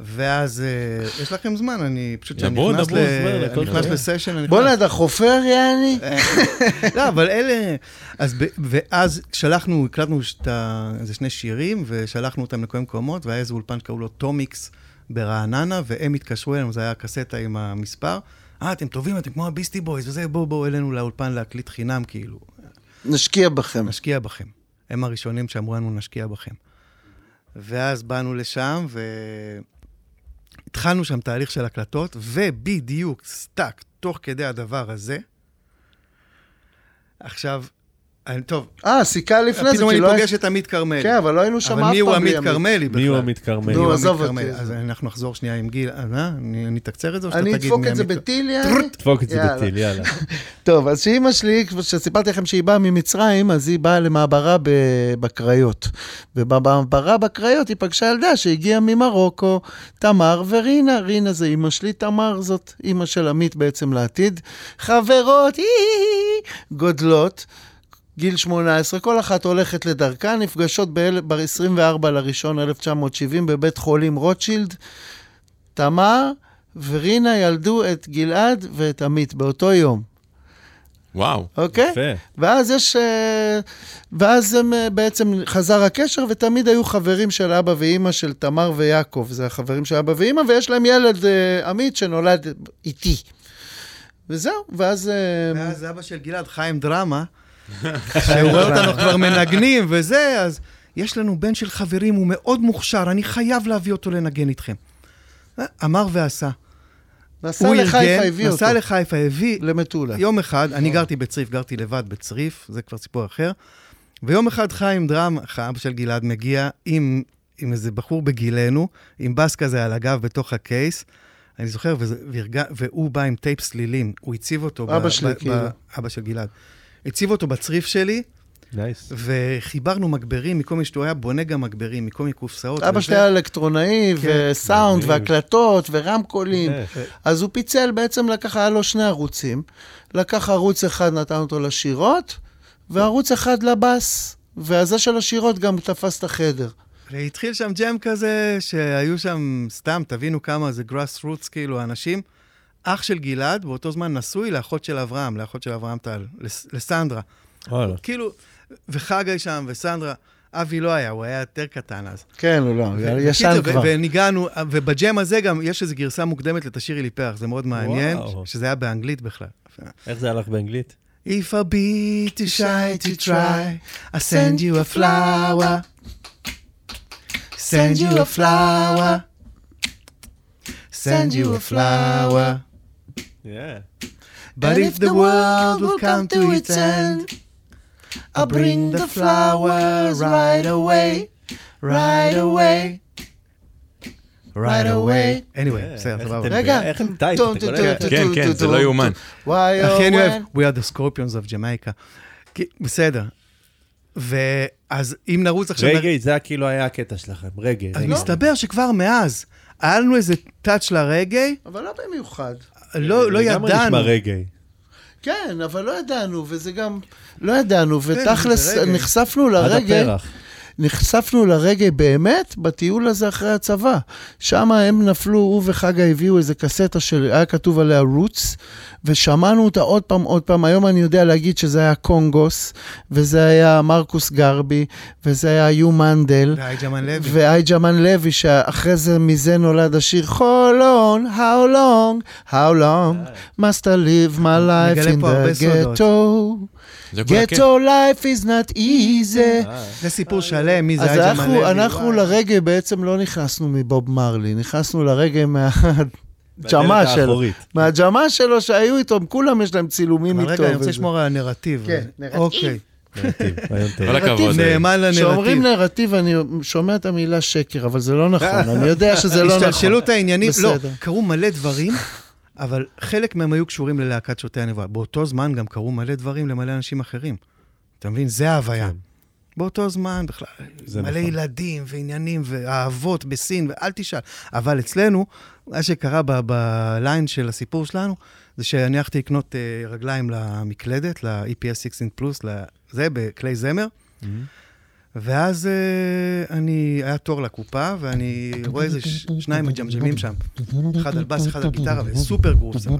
ואז, אה, יש לכם זמן, אני פשוט שאני נכנס ל- זמן, אני נכנס. לסשן, אני בואנה. אתה חופר, יעני? לא, אבל אלה... אז ב- ואז שלחנו, הקלטנו את ה- איזה שני שירים, ושלחנו אותם לכל מיני מקומות, והיה איזה אולפן שקראו לו טומיקס ברעננה, והם התקשרו אלינו, זה היה קסטה עם המספר. אה, אתם טובים, אתם כמו ה Beastie Boys, וזה, בואו, בואו אלינו לאולפן להקליט חינם, כאילו. נשקיע בכם. נשקיע בכם. הם הראשונים שאמרו לנו, נשקיע בכם. ואז באנו לשם, והתחלנו שם תהליך של הקלטות, ובדיוק, סטאק, תוך כדי הדבר הזה, עכשיו, טוב, אה, סיכה לפני זה, פתאום אני לא... פוגש את עמית כרמלי. כן, אבל לא היינו שם אף אבל פעם מי הוא עמית כרמלי בכלל? מי הוא עמית כרמלי? נו, עזוב עמית אותי. אז אנחנו נחזור שנייה עם גיל. אז מה? אני אני אתקצר את זה או שאתה אני תגיד אדפוק מי את זה עמית? בטיל, יעני? דפוק את זה יאללה. בטיל, יאללה. טוב, אז שאימא שלי, כשסיפרתי לכם שהיא באה ממצרים, אז היא באה למעברה בקריות. ובמעברה בקריות היא פגשה ילדה שהגיעה ממרוקו, תמר ורינה. רינה זה אימא שלי, תמר זאת אימא של עמית בעצם לעתיד. חברות, גודלות. גיל 18, כל אחת הולכת לדרכה, נפגשות ב-24 לראשון 1970 בבית חולים רוטשילד. תמר ורינה ילדו את גלעד ואת עמית באותו יום. וואו. אוקיי? יפה. ואז יש... אה, ואז הם אה, בעצם חזר הקשר, ותמיד היו חברים של אבא ואימא של תמר ויעקב. זה החברים של אבא ואימא, ויש להם ילד אה, עמית שנולד איתי. וזהו, ואז... ואז אבא של גלעד, חיים דרמה, שהוא רואה אותנו כבר מנגנים וזה, אז יש לנו בן של חברים, הוא מאוד מוכשר, אני חייב להביא אותו לנגן איתכם. אה, אמר ועשה. נסע לחיפה, הביא אותו. נסע לחיפה, הביא למטולה. יום אחד, אני גרתי בצריף, גרתי לבד בצריף, זה כבר סיפור אחר. ויום אחד חיים דרם, אבא של גלעד, מגיע עם, עם איזה בחור בגילנו, עם בס כזה על הגב בתוך ה case. אני זוכר, וזה, והרגע, והוא בא עם טייפ סלילים, הוא הציב אותו... אבא שלי, כאילו. אבא של גלעד. הציב אותו בצריף שלי, nice. וחיברנו מגברים מכל מיני, שהוא היה בונה גם מגברים מכל מיני קופסאות. אבא. שלי היה אלקטרונאי, כן. וסאונד, מדהים. והקלטות, ורמקולים. יפה. אז הוא פיצל, בעצם לקח, היה לו שני ערוצים. לקח ערוץ אחד, נתן אותו לשירות, וערוץ אחד לבס. והזה של השירות גם תפס את החדר. והתחיל שם ג'ם כזה, שהיו שם, סתם, תבינו כמה זה grass roots, כאילו, אנשים. אח של גלעד, באותו זמן נשוי לאחות של אברהם, לאחות של אברהם טל, לס- לסנדרה. וואלה. כאילו, וחגי שם, וסנדרה, אבי לא היה, הוא היה יותר קטן אז. כן, הוא לא, ו- ישן כבר. וניגענו, ובג'ם הזה גם יש איזו גרסה מוקדמת לתשאירי לי פרח, זה מאוד מעניין, וואו. שזה היה באנגלית בכלל. איך זה הלך באנגלית? If I be too shy to try, I send you a flower. Send you a flower. Send you a flower. Yeah. But if the world will come to its end, I'll bring the flower right away, right away, right away. anyway, בסדר, סבבה. רגע. איך הם טייפ, כן, כן, זה לא יאומן. אחי, אני אוהב? We are the scorpions of Jamaica. בסדר. ואז אם נרוץ עכשיו... רגעי, זה כאילו היה הקטע שלכם, רגעי. אז. מסתבר שכבר מאז, היה לנו איזה טאץ' לרגעי, אבל לא במיוחד. לא לא לגמרי ידענו. נשמע רגעי. כן, אבל לא ידענו, וזה גם... לא ידענו, ותכלס, זה רגע. נחשפנו עד לרגע, הפרח. נחשפנו לרגע באמת בטיול הזה אחרי הצבא. שם הם נפלו, הוא וחגה הביאו איזה קסטה שהיה כתוב עליה רוץ, ושמענו אותה עוד פעם, עוד פעם. היום אני יודע להגיד שזה היה קונגוס, וזה היה מרקוס גרבי, וזה היה יו מנדל. והי ג'מן לוי. ואי ג'מן לוי, שאחרי זה, מזה נולד השיר חולון, how long, how long must I live my life in the ghetto. Ghetto life is not easy. זה סיפור שלם, מי זה אז היי ג'מן אנחנו, לוי. אנחנו וואי. לרגע בעצם לא נכנסנו מבוב מרלי, נכנסנו לרגע מהג'מה בדלת שלו. מהג'מה שלו שהיו איתו, כולם יש להם צילומים איתו. רגע, אני רוצה. לשמור על הנרטיב. כן, נרטיב. אוקיי. נרטיב, רעיון טוב. כל הכבוד. נאמן כשאומרים לנרטיב. נרטיב, אני שומע את המילה שקר, אבל זה לא נכון, אני יודע שזה לא נכון. השתלשלות העניינים, לא. קרו מלא דברים, אבל חלק מהם היו קשורים ללהקת שותי הנבואה. באותו זמן גם קרו מלא דברים למלא אנשים אחרים. אתה מבין? זה ההוויה. כן. באותו זמן בכלל, מלא נכון. ילדים ועניינים ואהבות בסין, ואל תשאל. אבל אצלנו, מה שקרה ב- בליין של הסיפור שלנו, זה שאני הלכתי לקנות אה, רגליים למקלדת, ל-EPS 16 פלוס, זה, בכלי זמר. ואז אה, אני, היה תור לקופה, ואני רואה איזה שניים מג'מג'מים שם. אחד על בס, אחד על גיטרה, וסופר גרוב זה.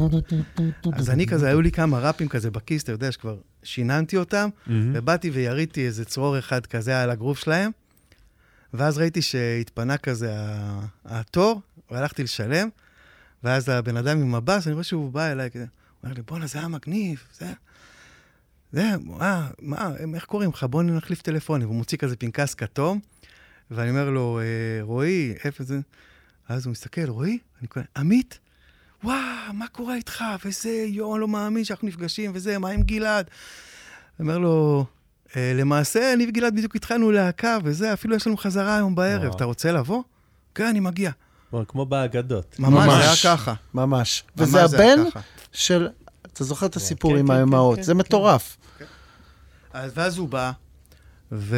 אז אני כזה, היו לי כמה ראפים כזה בכיס, אתה יודע שכבר שיננתי אותם, ובאתי ויריתי איזה צרור אחד כזה על הגרוב שלהם, ואז ראיתי שהתפנה כזה התור, והלכתי לשלם, ואז הבן אדם עם הבס, אני רואה שהוא בא אליי כזה, הוא אומר לי, בואנה, זה היה מגניב, זה... זה, אה, מה, איך קוראים לך? בוא נחליף טלפונים. והוא מוציא כזה פנקס כתום, ואני אומר לו, אה, רועי, איפה זה? אז הוא מסתכל, רועי? אני קורא, עמית? וואו, מה קורה איתך? וזה, יואו, אני לא מאמין שאנחנו נפגשים, וזה, מה עם גלעד? אני אומר לו, "אה, למעשה, אני וגלעד בדיוק התחלנו להקה, וזה, אפילו יש לנו חזרה היום בערב. וואו. אתה רוצה לבוא? כן, אני מגיע. כמו- באגדות. ממש, זה היה ממש. ככה. ממש. ממש וזה זה היה הבן ככה. של... אתה זוכר את הסיפור כן, עם כן, האמהות, כן, זה כן, מטורף. אז ואז הוא בא, ו...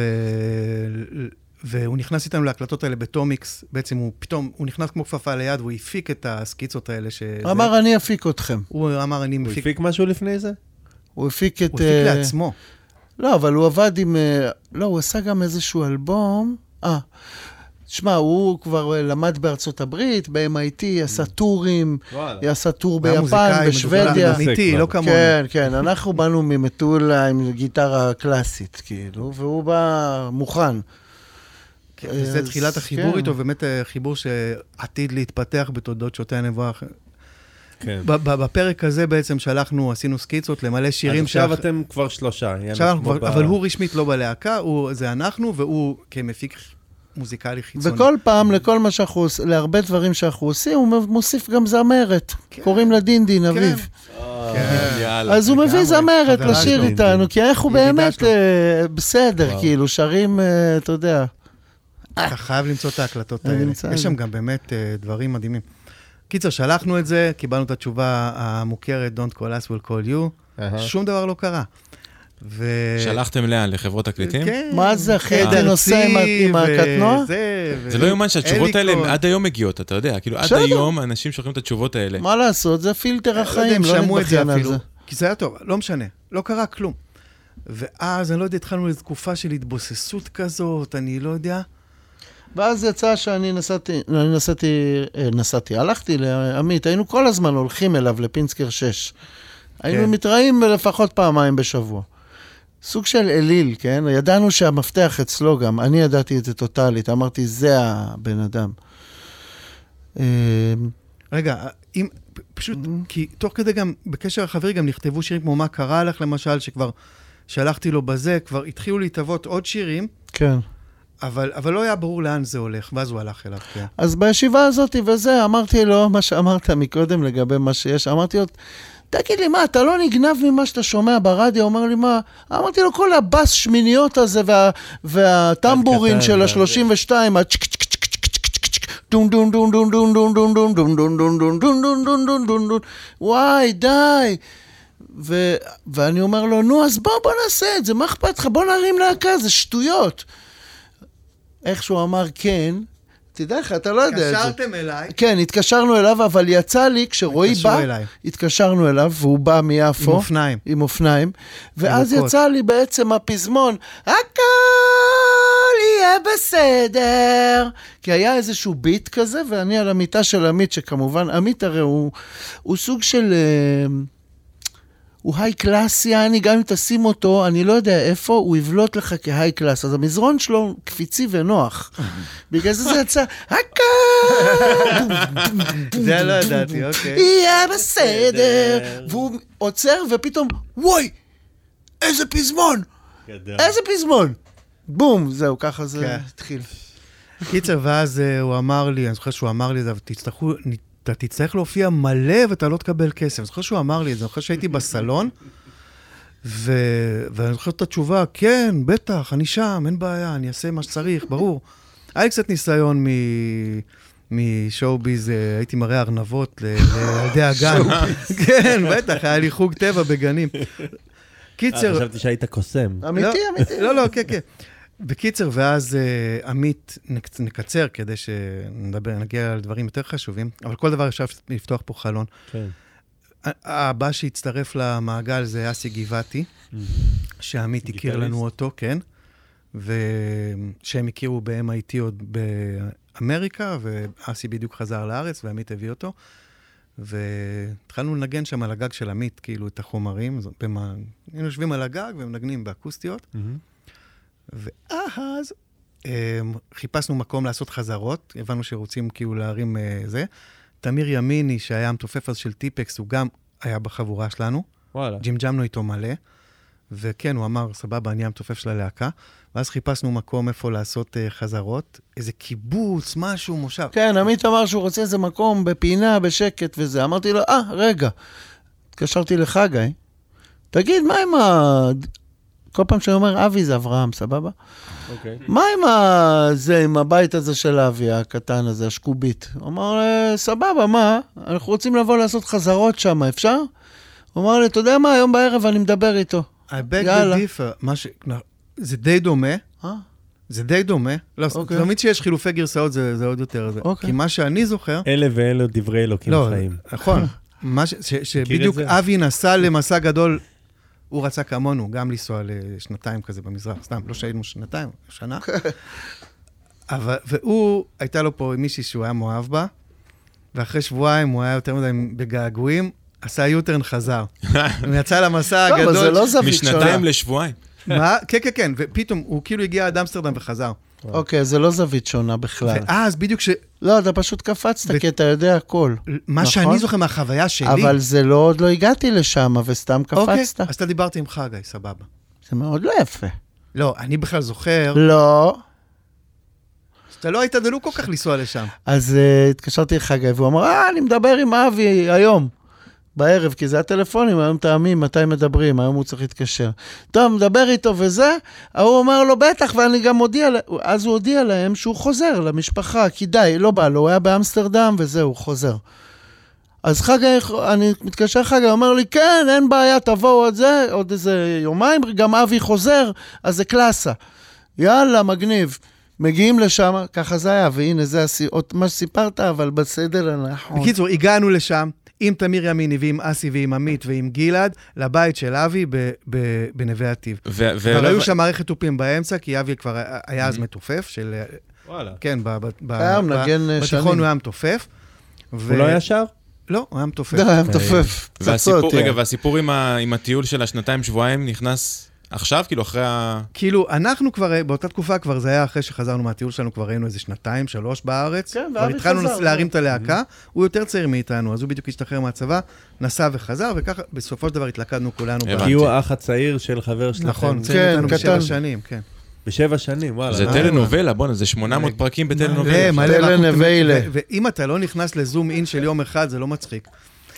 והוא נכנס איתנו להקלטות האלה בטומיקס, בעצם הוא פתאום, הוא נכנס כמו כפפה ליד, והוא הפיק את הסקיצות האלה ש... הוא אמר, אני אפיק אתכם. הוא אמר, אני הוא מפיק... הפיק משהו לפני זה? הוא הפיק את... הוא הפיק אה, לעצמו. לא, אבל הוא עבד עם... אה, לא, הוא עשה גם איזשהו אלבום. אה, שמע, הוא כבר אה, למד בארצות הברית, ב-MIT, עשה טורים, וואלה. עשה טור ביפן, בשוודיה. זה אמיתי. לא כמונו. כן, כן, אנחנו באנו ממטולה עם גיטרה קלאסית, כאילו, והוא בא מוכן. כן, אז תחילת החיבור כן. איתו, באמת אה, חיבור שעתיד להתפתח בתולדות שותי הנבואה. כן. בפרק הזה בעצם שלחנו, עשינו סקיצות למלא אז שירים. עכשיו שאח- אתם כבר שלושה. עכשיו אנחנו כבר, ב- אבל הוא רשמית לא בלהקה, הוא- זה אנחנו, והוא כמפיק מוזיקלי חיצוני. וכל פעם, לכל מה שאנחנו עושים, להרבה דברים שאנחנו עושים, הוא מוסיף גם זמרת. כן. קוראים לה דינדין אביב. אה, כן. יאללה. אז הוא מביא זמרת לשיר. איתנו, כי איך הוא באמת. אה, בסדר, וואו. כאילו, שרים, אה, אתה יודע. אתה חייב למצוא את ההקלטות האלה. יש זה. שם גם באמת אה, דברים מדהימים. קיצר, שלחנו את זה, קיבלנו את התשובה המוכרת, Don't call us, will call you. שום דבר לא קרה. ו... שלחתם לאן? לחברות תקליטים? כן. מה זה, אחי? עד אתה נוסע עם הקטנוע? זה לא יאומן שהתשובות האלה. עד היום מגיעות, אתה יודע, כאילו עד. היום אנשים שולחים את התשובות האלה. מה לעשות, זה פילטר לא החיים, לא נתבכיין על אפילו, זה. כי זה היה טוב, לא משנה, לא קרה כלום. ואז, אני לא יודע, התחלנו איזו תקופה של התבוססות כזאת, אני לא יודע. ואז יצא שאני נסעתי, אני נסעתי, אה, נסעתי, הלכתי לעמית, היינו כל הזמן הולכים אליו לפינסקר 6. היינו כן. מתראים לפחות פעמיים בשבוע. סוג של אליל, כן? ידענו שהמפתח אצלו גם, אני ידעתי את זה טוטאלית, אמרתי, זה הבן אדם. אה, רגע, אם, פשוט, כי תוך כדי גם, בקשר החברי גם נכתבו שירים כמו מה קרה לך, למשל, שכבר שלחתי לו בזה, כבר התחילו להתהוות עוד שירים, כן. אבל, אבל לא היה ברור לאן זה הולך, ואז הוא הלך אליו, כן. אז בישיבה הזאת וזה, אמרתי לו, מה שאמרת מקודם לגבי מה שיש, אמרתי לו, תגיד לי, מה, אתה לא נגנב ממה שאתה שומע ברדיו? אומר לי, מה? אמרתי לו, כל הבאס שמיניות הזה וה, והטמבורין של וה- ה-32, הצ'ק צ'ק צ'ק צ'ק צ'ק צ'ק צ'ק, דון דון דון דון דון דון דון דון דון דון דון דון דון דון דון דון דון דון וואי, די. ו- ואני אומר לו, נו, אז בוא, בוא נעשה את זה, מה אכפת לך? בוא נרים להקה, זה שטויות. איך שהוא אמר כן, תדע לך, אתה לא יודע את זה. קשרתם אליי. כן, התקשרנו אליו, אבל יצא לי, כשרועי בא, אליי. התקשרנו אליו, והוא בא מיפו. עם אופניים. עם אופניים. ואז ירוקות. יצא לי בעצם הפזמון, הכל יהיה בסדר. כי היה איזשהו ביט כזה, ואני על המיטה של עמית, שכמובן, עמית הרי הוא, הוא סוג של... אה, הוא high class, יעני, גם אם תשים אותו, אני לא יודע איפה, הוא יבלוט לך כ high class. אז המזרון שלו קפיצי ונוח. בגלל זה זה יצא, הכל זה לא ידעתי, אוקיי. יהיה בסדר. והוא עוצר, ופתאום, וואי, איזה פזמון, איזה פזמון. בום, זהו, ככה זה כן. התחיל. קיצר, ואז אה, הוא אמר לי, אני זוכר שהוא אמר לי תצטרכו, אתה תצטרך להופיע מלא ואתה לא תקבל כסף. אני זוכר שהוא אמר לי את זה, אני זוכר שהייתי בסלון, ו... ואני זוכר את התשובה, כן, בטח, אני שם, אין בעיה, אני אעשה מה שצריך, ברור. היה לי קצת ניסיון מ... משואו-ביז, אה, הייתי מראה ארנבות ל- לילדי הגן. כן, בטח, היה לי חוג טבע בגנים. קיצר, חשבתי שהיית קוסם. אמיתי, לא, אמיתי. לא, לא, כן, כן. בקיצר, ואז uh, עמית, נק- נקצר כדי שנדבר, נגיע לדברים יותר חשובים, אבל כל דבר אפשר לפתוח פה חלון. כן. הבא שהצטרף למעגל זה אסי גבעתי, שעמית הכיר. לנו אותו, כן, ושהם הכירו ב-MIT עוד באמריקה, ואסי בדיוק חזר לארץ, ועמית הביא אותו. והתחלנו לנגן שם על הגג של עמית, כאילו, את החומרים. היינו יושבים על הגג ומנגנים באקוסטיות. ואז um, חיפשנו מקום לעשות חזרות, הבנו שרוצים כאילו להרים uh, זה. תמיר ימיני, שהיה המתופף אז של טיפקס, הוא גם היה בחבורה שלנו. וואלה. ג'ימג'מנו איתו מלא. וכן, הוא אמר, סבבה, אני המתופף של הלהקה. ואז חיפשנו מקום איפה לעשות uh, חזרות. איזה קיבוץ, משהו, מושב. כן, עמית אמר שהוא רוצה איזה מקום בפינה, בשקט וזה. אמרתי לו, אה, רגע. התקשרתי לחגי, תגיד, מה עם ה... כל פעם שאני אומר אבי זה אברהם, סבבה? אוקיי. מה עם ה... זה, עם הבית הזה של אבי, הקטן הזה, השקובית? הוא אמר, "אה, סבבה, מה? אנחנו רוצים לבוא לעשות חזרות שם, אפשר? הוא אמר לי, אתה יודע מה, היום בערב אני מדבר איתו. I beg יאללה. the differ. מה ש... זה די דומה. אה? זה די דומה. לא, אוקיי. תמיד שיש חילופי גרסאות זה, זה עוד יותר זה. אוקיי. כי מה שאני זוכר... אלה ואלה דברי אלוקים לא, חיים. נכון. מה ש, ש, שבדיוק? אבי נסע למסע גדול, הוא רצה כמונו, גם לנסוע לשנתיים כזה במזרח, סתם, לא שהיינו שנתיים, שנה. אבל, והוא, הייתה לו פה מישהי שהוא היה מאוהב בה, ואחרי שבועיים הוא היה יותר מדי בגעגועים, עשה יוטרן חזר. הוא יצא למסע לא, אבל זה הגדול. לא זווית שונה. משנתיים לשבועיים. מה? כן, כן, כן, ופתאום הוא כאילו הגיע עד אמסטרדם וחזר. אוקיי, זה לא זווית שונה בכלל. ואז בדיוק ש... לא, אתה פשוט קפצת, ו- כי אתה יודע הכל. מה נכון? שאני זוכר מהחוויה שלי... אבל זה לא, עוד לא הגעתי לשם, וסתם אוקיי, קפצת. אז אתה דיברת עם חגי, סבבה. זה מאוד לא יפה. לא, אני בכלל זוכר, לא. שאתה לא היית דלוק כל כך לנסוע לשם. אז uh, התקשרתי לחגי, והוא אמר, אה, אני מדבר עם אבי היום, בערב, כי זה הטלפונים, היום טעמים, מתי מדברים, היום הוא צריך להתקשר. טוב, מדבר איתו וזה, ההוא אומר לו, בטח, ואני גם מודיע, אז הוא הודיע להם שהוא חוזר למשפחה, כי די, לא בא לו, הוא היה באמסטרדם, וזהו, חוזר. אז חגי, אני מתקשר הוא אומר לי, כן, אין בעיה, תבואו עוד זה, עוד איזה יומיים, גם אבי חוזר, אז זה קלאסה. יאללה, מגניב. מגיעים לשם, ככה זה היה, והנה, זה הסי... עוד מה שסיפרת, אבל בסדר הנכון. בקיצור, הגענו לשם עם תמיר ימיני ועם אסי ועם עמית ועם גלעד, לבית של אבי ב- ב- בנווה עתיב. כבר היו שם מערכת תופים באמצע, כי אבי כבר היה Mm-hmm. אז מתופף של... וואלה. כן, ב- ב- ב- היה ב- מנגן, אה, בתיכון שנים. הוא היה מתופף. הוא לא היה שר? לא, הוא היה מתופף. די, היה מתופף. והסיפור, רגע, יא. והסיפור עם, הטיול של השנתיים שבועיים נכנס עכשיו, כאילו אחרי ה... כאילו, אנחנו כבר, באותה תקופה כבר, זה היה אחרי שחזרנו מהטיול שלנו, כבר היינו איזה שנתיים, שלוש בארץ. כן, כבר ואבי התחלנו חזר, לס- להרים זהו. את הלהקה, הוא יותר צעיר מאיתנו, אז הוא בדיוק השתחרר מהצבא, נסע וחזר, וככה בסופו של דבר התלכדנו כולנו. כי הוא האח הצעיר של חבר שלכם. נכון, כן, צעיר מאיתנו בשבע קטן. שנים, כן. בשבע שנים, וואלה. זה אה, טלנובלה, בואנה, זה 800 פרקים מלא, בטלנובלה. ו- ואם אתה לא נכנס ל zoom in של יום אחד, זה לא מצחיק.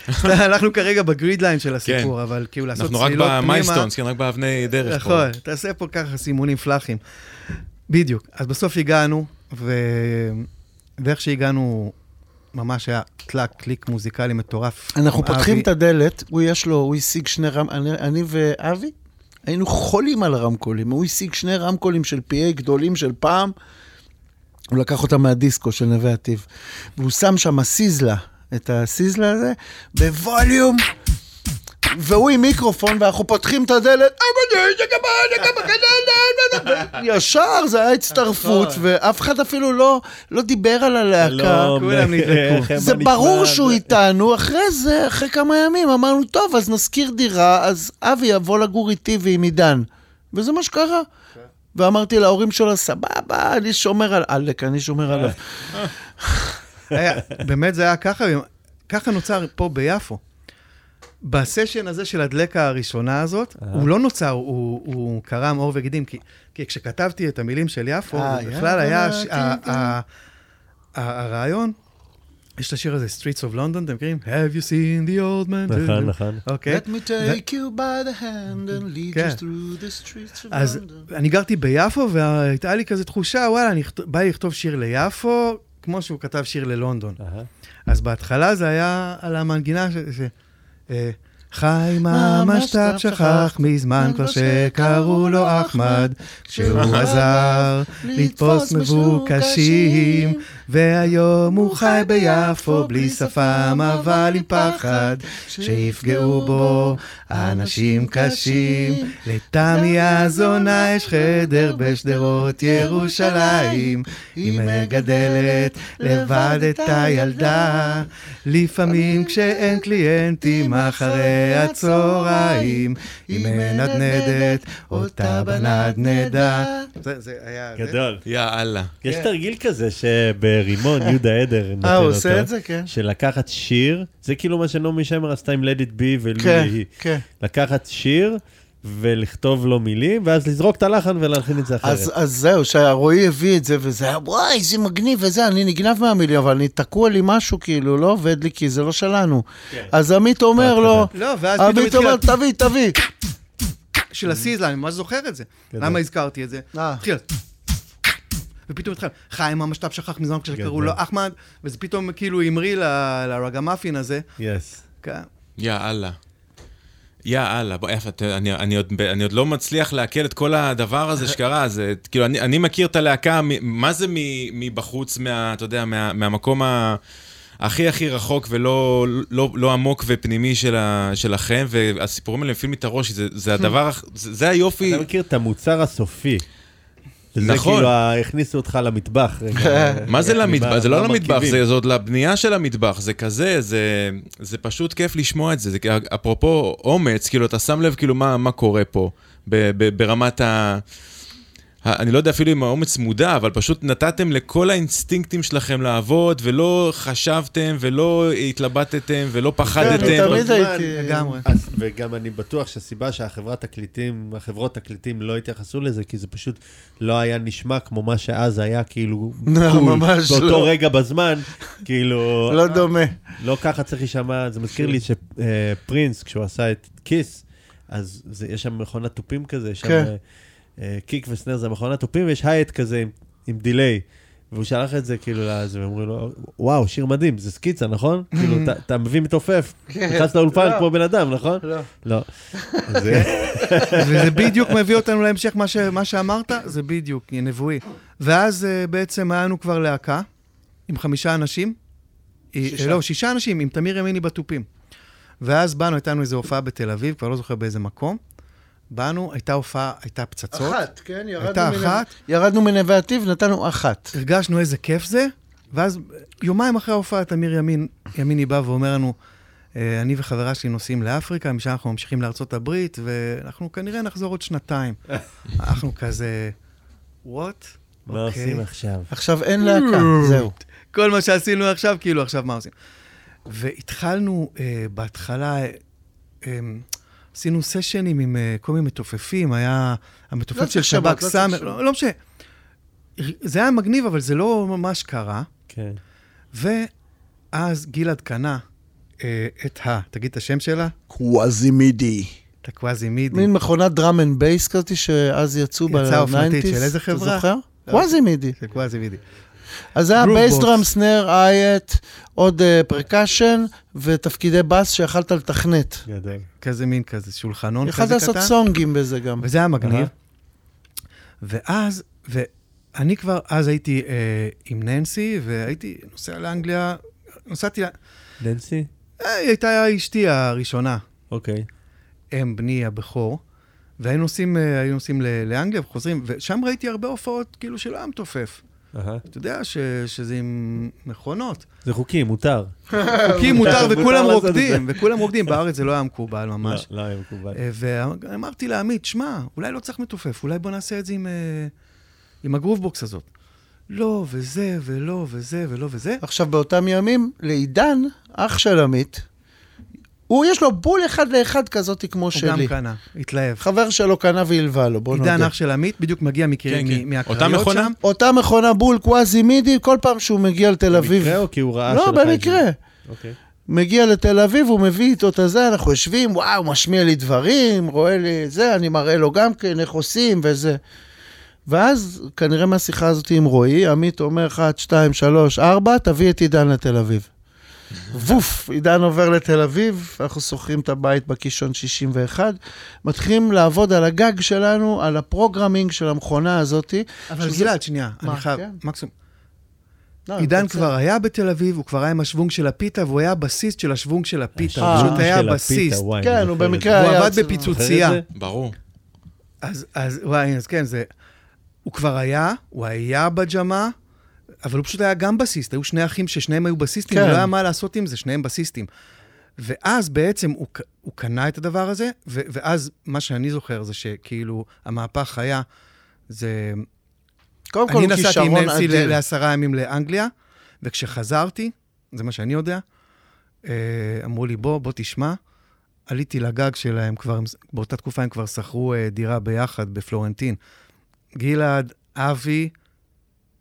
אנחנו כרגע ב grid line של הסיפור, אבל כאילו לעשות אנחנו רק צלילות פנימה... ב milestones, כן, רק באבני דרך. נכון, תעשה פה ככה סימונים פלאחים. בדיוק. אז בסוף הגענו, ו... ואיך שהגענו, ממש היה טלאק, קליק מוזיקלי מטורף. אנחנו פותחים אבי. את הדלת, הוא יש לו, הוא השיג שני רמ... אני, אני ואבי, היינו חולים על הרמקולים. הוא השיג שני רמקולים של PA גדולים של פעם, הוא לקח אותם מהדיסקו של נווה עתיב. והוא שם שם סיזלה, את הסיזלה הזה, בווליום. והוא עם מיקרופון, ואנחנו פותחים את הדלת, ישר, זה היה הצטרפות, ואף אחד אפילו לא, לא דיבר על הלהקה. לא, כולם נדלקו. איך, זה ברור שהוא איתנו, אחרי זה, אחרי כמה ימים, אמרנו, טוב, אז נשכיר דירה, אז אבי יבוא לגור איתי ועם עידן. וזה מה שקרה. ואמרתי להורים שלו, סבבה, אני שומר על עלק, אני שומר עליו. היה, באמת זה היה ככה, ככה נוצר פה ביפו. בסשן הזה של הדלקה הראשונה הזאת, הוא לא נוצר, הוא, הוא קרם עור וגידים, כי, כי כשכתבתי את המילים של יפו, אה, זה בכלל היה ש- כן, ה- כן. ה- ה- הרעיון, יש את השיר הזה, Streets of London, אתם מכירים? Have you seen the old man? נכון, נכון. אוקיי. Let me take you by the hand and lead כן. you through the streets of אז London. אני גרתי ביפו, והייתה לי כזה תחושה, וואלה, אני בא לי לכתוב שיר ליפו, כמו שהוא כתב שיר ללונדון. אז בהתחלה זה היה על המנגינה ש... אה, חי משת"פ משת"פ שכח מזמן כבר שקראו לו אחמד, כשהוא עזר לתפוס מבוקשים, והיום הוא חי ביפו בלי שפם אבל עם פחד, שיפגעו בו אנשים קשים. לתמי הזונה יש חדר בשדרות ירושלים, היא מגדלת לבד את הילדה, לפעמים כשאין קליינטים אחרי הצהריים, היא מנדנדת אותה בנדנדה. זה היה... גדול. יא אללה. יש תרגיל כזה שברימון, יהודה עדר נותן אותו. אה, הוא עושה את זה? כן. של לקחת שיר, זה כאילו מה שנעמי שמר עשתה עם Let It Be ולולי כן, היא. כן. לקחת שיר ולכתוב לו מילים, ואז לזרוק את הלחן ולהלחין את זה אחרת. אז, אז זהו, שרועי הביא את זה, וזה היה, וואי, איזה מגניב וזה, אני נגנב מהמילים, אבל אני תקוע לי משהו, כאילו, לא עובד לי, כי זה לא שלנו. אז עמית אומר לו, לא, ואז פתאום עמית אומר, תביא, תביא. של הסיזלה, אני ממש זוכר את זה. גדול. למה הזכרתי את זה? אה. התחיל. ופתאום התחיל, חיים המשת"פ שכח מזמן כשקראו. לו אחמד, וזה פתאום כאילו המריא לרגמאפין הזה. יס. כן. יא אללה. יא אללה, בוא, יפה, אתה- אני, אני, עוד, אני עוד לא מצליח לעכל את כל הדבר הזה שקרה, זה, כאילו, אני, אני מכיר את הלהקה, מה זה מבחוץ, מה, אתה יודע, מה, מהמקום ה... הכי הכי רחוק ולא לא, לא עמוק ופנימי של ה, שלכם, והסיפורים האלה מפעילים לי את הראש, זה, זה הדבר, הח- זה, זה היופי. אתה מכיר את המוצר הסופי. שזה נכון. כאילו, ה- הכניסו אותך למטבח. רגע, מה זה אני למטבח? זה לא מה למטבח. זה זה עוד לבנייה של המטבח, זה כזה, זה, זה פשוט כיף לשמוע את זה. זה אפרופו אומץ, כאילו, אתה שם לב כאילו מה, מה קורה פה, ב, ב, ברמת ה... אני לא יודע אפילו אם האומץ מודע, אבל פשוט נתתם לכל האינסטינקטים שלכם לעבוד, ולא חשבתם, ולא התלבטתם, ולא כן, פחדתם. אני תמיד הייתי... לגמרי. אז, וגם אני בטוח שהסיבה שהחברת תקליטים, החברות תקליטים לא התייחסו לזה, כי זה פשוט לא היה נשמע כמו מה שאז היה, כאילו, לא, ממש באותו לא. רגע בזמן, כאילו, לא דומה. לא ככה צריך להישמע, זה מזכיר לי שפרינס, כשהוא עשה את כיס, אז זה, יש שם מכונת תופים כזה, יש שם כן. אה, אה, קיק וסנר זה מכונת תופים, ויש הייט כזה עם, עם דיליי. והוא שלח את זה כאילו לזה, ואומרים לו, וואו, שיר מדהים, זה סקיצה, נכון? כאילו, אתה- מביא מתעופף, נכנס לאולפן לא. כמו בן אדם, נכון? לא. לא. זה- וזה בדיוק מביא אותנו להמשך מה, ש... מה שאמרת, זה בדיוק, נבואי. ואז uh, בעצם היה לנו כבר להקה עם חמישה אנשים. שישה. לא, שישה אנשים, עם תמיר ימיני בתופים. ואז באנו, הייתה לנו איזו הופעה בתל אביב, כבר לא זוכר באיזה מקום. באנו, הייתה הופעה, הייתה פצצות. אחת, כן? ירדנו הייתה מנ- אחת. ירדנו מנווה עתיב, נתנו אחת. הרגשנו איזה כיף זה, ואז יומיים אחרי ההופעה תמיר ימין, ימיני בא ואומר לנו, "אה, אני וחברה שלי נוסעים לאפריקה, משם אנחנו ממשיכים לארצות הברית, ואנחנו כנראה נחזור עוד שנתיים. אנחנו כזה, וואט? מה עושים עכשיו? עכשיו אין להקה, זהו. כל מה שעשינו עכשיו, כאילו עכשיו מה עושים? והתחלנו אה, בהתחלה, אה, אה, עשינו סשנים עם אה, כל מיני מתופפים, היה לא המתופף של צריך שבת, שב"כ לא סאמר. לא, לא משנה. זה היה מגניב, אבל זה לא ממש קרה. כן. ואז גלעד קנה אה, את ה... תגיד את השם שלה? Quasimidi. את ה Quasimidi. מין מכונת drum and bass כזאת, שאז יצאו יצאה אופנתית ב-90's. של איזה חברה? אתה זוכר? לא. Quasimidi. של Quasimidi. אז זה היה bass drum, snare, hat, עוד percussion, ותפקידי בס שיכלת לתכנת. גדול. כזה מין כזה שולחנון יכלת כזה לעשות קטן. סונגים בזה גם. וזה היה מגניב. ואז, ואני כבר, אז הייתי אה, עם ננסי, והייתי נוסע לאנגליה, נסעתי, לה- ננסי? אה, היא הייתה אשתי הראשונה, אוקיי. אם בני הבכור, והיינו נוסעים, אה, היינו נוסעים לאנגליה וחוזרים, ושם ראיתי הרבה הופעות כאילו שלא היה מתופף. אהה. אתה יודע ש, שזה עם מכונות. זה חוקי, מותר. חוקים מותר וכולם רוקדים, וכולם רוקדים. בארץ זה לא היה מקובל ממש. לא, לא היה מקובל. אה, ואמרתי לעמית, שמע, אולי לא צריך מתופף, אולי בוא נעשה את זה עם, אה, עם הגרובבוקס הזאת. לא, וזה, ולא, וזה, ולא, וזה. עכשיו, באותם ימים, לעידן, אח של עמית, הוא, יש לו בול אחד לאחד כזאתי כמו הוא גם שלי. קנה, התלהב. חבר שלו קנה והלווה לו, בוא נודה. עידן אח של עמית, בדיוק מגיע מקרי- כן, כן. אותה מכונה? שם. אותה מכונה בול קוואזי מידי, כל פעם שהוא מגיע לתל אביב. במקרה או כי הוא ראה לא? במקרה. אוקיי. מגיע לתל אביב, הוא מביא איתו את הזה, אנחנו יושבים, וואו, משמיע לי דברים, רואה לי זה, אני מראה לו גם כן איך עושים וזה. ואז, כנראה מהשיחה הזאת עם רועי, עמית אומר 1, 2, 3, 4, תביא את עידן לתל אביב. ווף, עידן עובר לתל אביב, אנחנו שוכרים את הבית בקישון 61, מתחילים לעבוד על הגג שלנו, על ה programming של המכונה הזאתי. אבל שזה- גלעד, שנייה, מה, אני חייב, כן? מקסימום. לא, עידן. כבר היה בתל אביב, הוא כבר היה עם השוונג של הפיתה, והוא היה הבסיסט של השוונג של הפיתה. הוא פשוט היה של הפיתה, בסיסט. וואי, כן, הוא במקרה זה. הוא היה עבד. בפיצוצייה. ברור. אז, אז, וואי, אז כן, זה... הוא כבר היה, הוא היה בג'מה, אבל הוא פשוט היה גם בסיסט. היו שני אחים ששניהם היו בסיסטים, כן. ולא היה מה לעשות עם זה, שניהם בסיסטים. ואז בעצם הוא, הוא קנה את הדבר הזה, ו, ואז מה שאני זוכר זה שכאילו המהפך היה, זה... קודם כל, אני הוא נסעתי עם כישרון ננסי ל- אדיר. לעשרה ימים לאנגליה, וכשחזרתי, זה מה שאני יודע, אה, אמרו לי, בוא, בוא תשמע. עליתי לגג שלהם, כבר, באותה תקופה הם כבר שכרו אה, דירה ביחד בפלורנטין. גלעד, אבי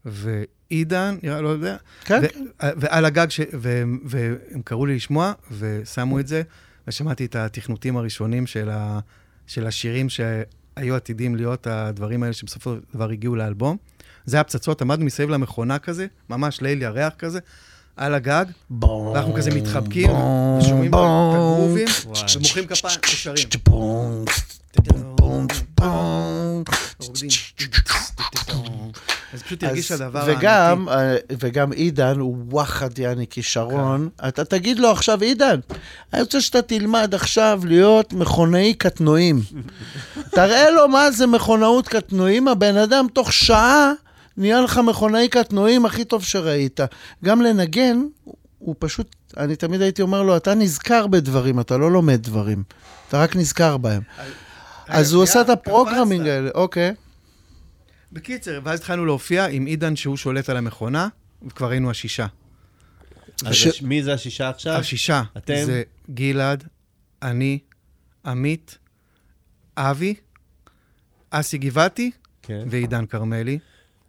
ועידן, נראה, לא יודע. כן, ו- ועל הגג, ש... והם, והם קראו לי לשמוע, ושמו את זה, ושמעתי את התכנותים הראשונים של, ה... של השירים שהיו עתידים להיות הדברים האלה שבסופו של דבר הגיעו לאלבום. זה היה פצצות, עמדנו מסביב למכונה כזה, ממש ליל ירח כזה, על הגג, בום, ואנחנו כזה מתחבקים, בום, ושומעים את. הגרובים. ומוחאים כפיים ושרים. בום, בום, בום. אז פשוט הרגיש אז- הדבר האמיתי. וגם, אה, וגם עידן הוא וואחד יעני כישרון. אתה תגיד לו עכשיו, עידן, אני רוצה שאתה תלמד עכשיו להיות מכונאי קטנועים. תראה לו מה זה מכונאות קטנועים, הבן אדם תוך שעה נהיה לך מכונאי קטנועים הכי טוב שראית. גם לנגן, הוא פשוט, אני תמיד הייתי אומר לו, אתה נזכר בדברים, אתה לא לומד דברים. אתה רק נזכר בהם. אז הוא עושה את ה programming. האלה, אוקיי. בקיצר, ואז התחלנו להופיע עם עידן שהוא שולט על המכונה, וכבר היינו השישה. אז ש- מי זה השישה עכשיו? השישה. אתם? זה גלעד, אני, עמית, אבי, אסי גבעתי כן. ועידן כרמלי.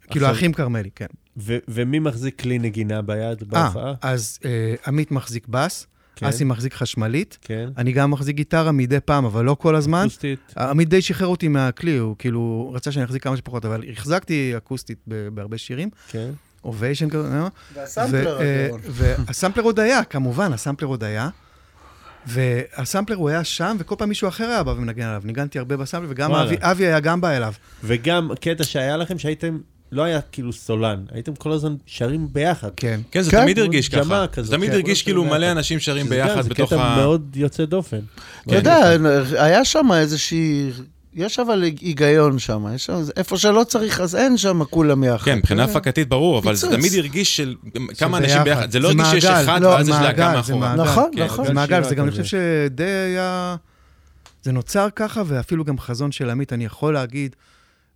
כאילו, האחים כרמלי, כן. ו- ומי מחזיק כלי נגינה ביד אה, בהופעה? אז אה, עמית מחזיק בס, כן. אסי מחזיק חשמלית, כן. אני גם מחזיק גיטרה מדי פעם, אבל לא כל הזמן. אקוסטית. עמית די שחרר אותי מהכלי, הוא כאילו רצה שאני אחזיק כמה שפחות, אבל החזקתי אקוסטית בהרבה שירים, כן. Ovation כזה, אה? והסמפלר אה. והסמפלר עוד היה, כמובן, הסמפלר עוד היה. והסמפלר הוא היה שם, וכל פעם מישהו אחר היה בא ומנגן עליו. ניגנתי הרבה בסמפלר, וגם. אבי, אבי היה גם בא אליו. וגם קטע שהיה לכם שהייתם, לא היה כאילו סולן, הייתם כל הזמן שרים ביחד. כן. כן, זה כן, תמיד הרגיש ככה. כזאת, זה תמיד כן, הרגיש כאילו מלא ביחד. אנשים שרים שזה גם, ביחד זה בתוך קטע ה... מאוד יוצא דופן. אתה יודע, היה שם איזושהי... יש אבל היגיון שם, יש שם, איפה שלא צריך אז אין שם כולם יחד. כן, מבחינה. הפקתית ברור, אבל זה. תמיד הרגיש של כמה אנשים ביחד. ביחד. זה לא הרגיש שיש. אחד לא, ואז יש להקה מאחורה. מעגל. נכון, כן, נכון. זה מעגל, זה גם, אני. חושב שדי היה... זה נוצר ככה, ואפילו גם חזון של עמית, אני יכול להגיד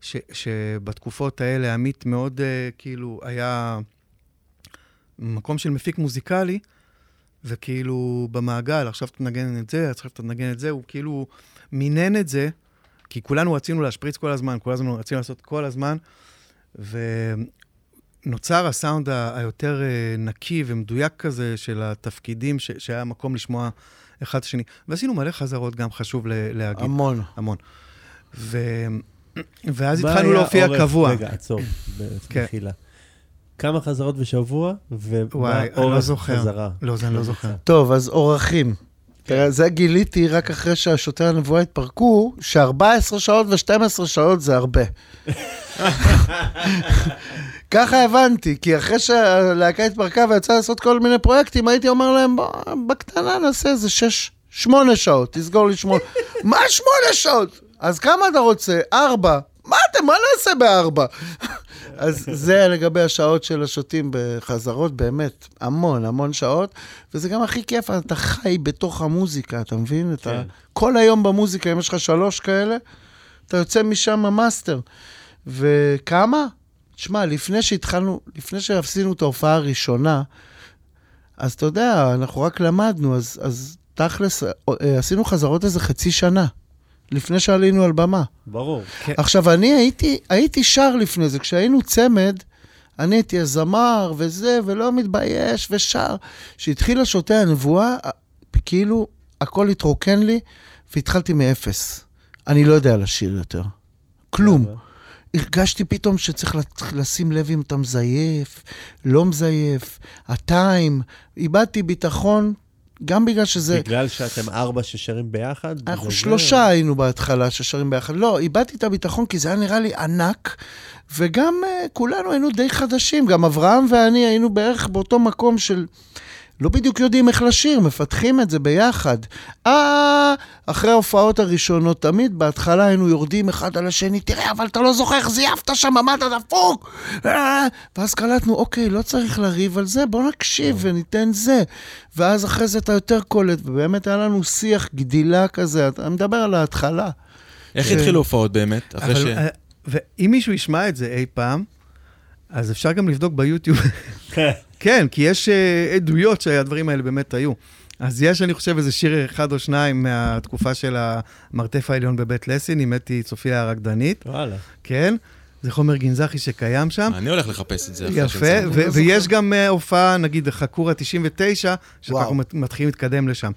ש, שבתקופות האלה עמית מאוד uh, כאילו היה מקום של מפיק מוזיקלי, וכאילו במעגל, עכשיו תנגן את זה, עכשיו תנגן את זה, הוא כאילו מינן את זה, כי כולנו רצינו להשפריץ כל הזמן, הזמן רצינו לעשות כל הזמן, ונוצר הסאונד ה- היותר אה, נקי ומדויק כזה של התפקידים, ש, שהיה מקום לשמוע אחד את השני. ועשינו מלא חזרות, גם חשוב ל- להגיד, המון. המון. ו... ואז התחלנו להופיע אורך- קבוע. רגע, עצור, כן. במחילה. כמה חזרות בשבוע, ומה וואי, אני לא אורך זוכר. חזרה. לא, זה אני לא זוכר. טוב, אז אורחים. תראה, זה גיליתי רק אחרי שהשוטר הנבואה התפרקו, ש-14 שעות ו-12 שעות זה הרבה. ככה הבנתי, כי אחרי שהלהקה התפרקה ויצאה לעשות כל מיני פרויקטים, הייתי אומר להם, בוא, בקטנה נעשה איזה 6, 8 שעות, תסגור לי 8. מה 8 שעות? אז כמה אתה רוצה? 4. מה אתם, מה נעשה בארבע? אז זה לגבי השעות של השוטים בחזרות, באמת, המון, המון שעות. וזה גם הכי כיף, אתה חי בתוך המוזיקה, אתה מבין? אתה כן. כל היום במוזיקה, אם יש לך שלוש כאלה, אתה יוצא משם מאסטר. וכמה? תשמע, לפני שהתחלנו, לפני שעשינו את ההופעה הראשונה, אז אתה יודע, אנחנו רק למדנו, אז, אז תכלס, אה, עשינו חזרות איזה חצי שנה, לפני שעלינו על במה. ברור. עכשיו, אני הייתי, הייתי שר לפני זה, כשהיינו צמד, אני הייתי הזמר וזה, ולא מתבייש, ושר. כשהתחילה שוטי הנבואה, כאילו הכל התרוקן לי, והתחלתי מאפס. אני לא יודע לשיר יותר. כלום. הרגשתי פתאום שצריך לשים לב אם אתה מזייף, לא מזייף, הטיים. איבדתי ביטחון, גם בגלל שזה... בגלל שאתם ארבע ששרים ביחד? אנחנו שלושה היינו בהתחלה ששרים ביחד. לא, איבדתי את הביטחון כי זה היה נראה לי ענק, וגם uh, כולנו היינו די חדשים. גם אברהם ואני היינו בערך באותו מקום של... לא בדיוק יודעים איך לשיר, מפתחים את זה ביחד. אה, אחרי ההופעות הראשונות, תמיד בהתחלה היינו יורדים אחד על השני, תראה, אבל אתה לא זוכר איך זייפת שם, מה אתה דפוק? אה, ואז קלטנו, אוקיי, לא צריך לריב על זה, בוא נקשיב וניתן זה. ואז אחרי זה אתה יותר קולט, ובאמת היה לנו שיח גדילה כזה, אתה מדבר על ההתחלה. איך כן. התחילו הופעות באמת? אחרי ש... אה, ואם מישהו ישמע את זה אי פעם, אז אפשר גם לבדוק ביוטיוב. כן, כי יש אה, עדויות שהדברים האלה באמת היו. אז יש, אני חושב, איזה שיר אחד או שניים מהתקופה של המרתף העליון בבית לסין, עם אתי צופיה הרקדנית, וואלה. כן? זה חומר גנזכי שקיים שם. אני הולך לחפש את זה. יפה, ויש גם אה, הופעה, נגיד, חכורה 99, שאנחנו מתחילים להתקדם לשם.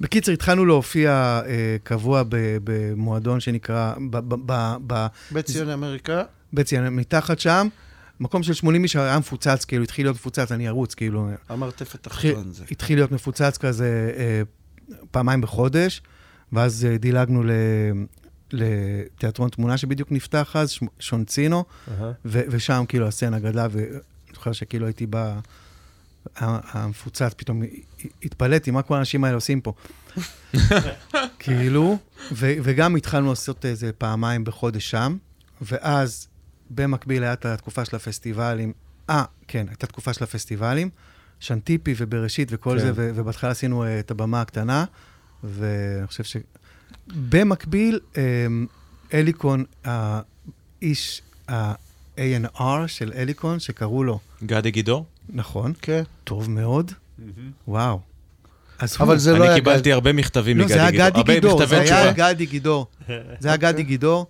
בקיצר, התחלנו להופיע אה, קבוע ב- במועדון שנקרא, ב- ב- ב- ב- בית ציוני אמריקה, בציון, מתחת שם, מקום של 80 איש היה מפוצץ, כאילו, התחיל להיות מפוצץ, אני ארוץ, כאילו, המרתף התחתון זה. התחיל להיות מפוצץ כזה אה, פעמיים בחודש, ואז אה, דילגנו ל, לתיאטרון תמונה שבדיוק נפתח אז, שונצינו. ו- ושם כאילו הסצנה גדלה, ואני זוכר שכאילו הייתי בא, המפוצץ, פתאום התפלאתי, מה כל האנשים האלה עושים פה? כאילו, ו- וגם התחלנו לעשות איזה פעמיים בחודש שם, ואז במקביל הייתה התקופה של הפסטיבלים, אה, כן, הייתה תקופה של הפסטיבלים, שנטיפי ובראשית וכל כן. זה, ו- ובהתחלה עשינו אה, את הבמה הקטנה, ואני חושב ש... במקביל, אמ, אליקון, האיש ה-A&R של אליקון, שקראו לו, גדי גידור? נכון, כן. טוב מאוד, וואו. אז הוא, אבל זה לא אני היה קיבלתי הרבה מכתבים לא, מגדי זה היה גידור. גדי גידור, זה היה. גדי גידור. זה היה גדי גידור,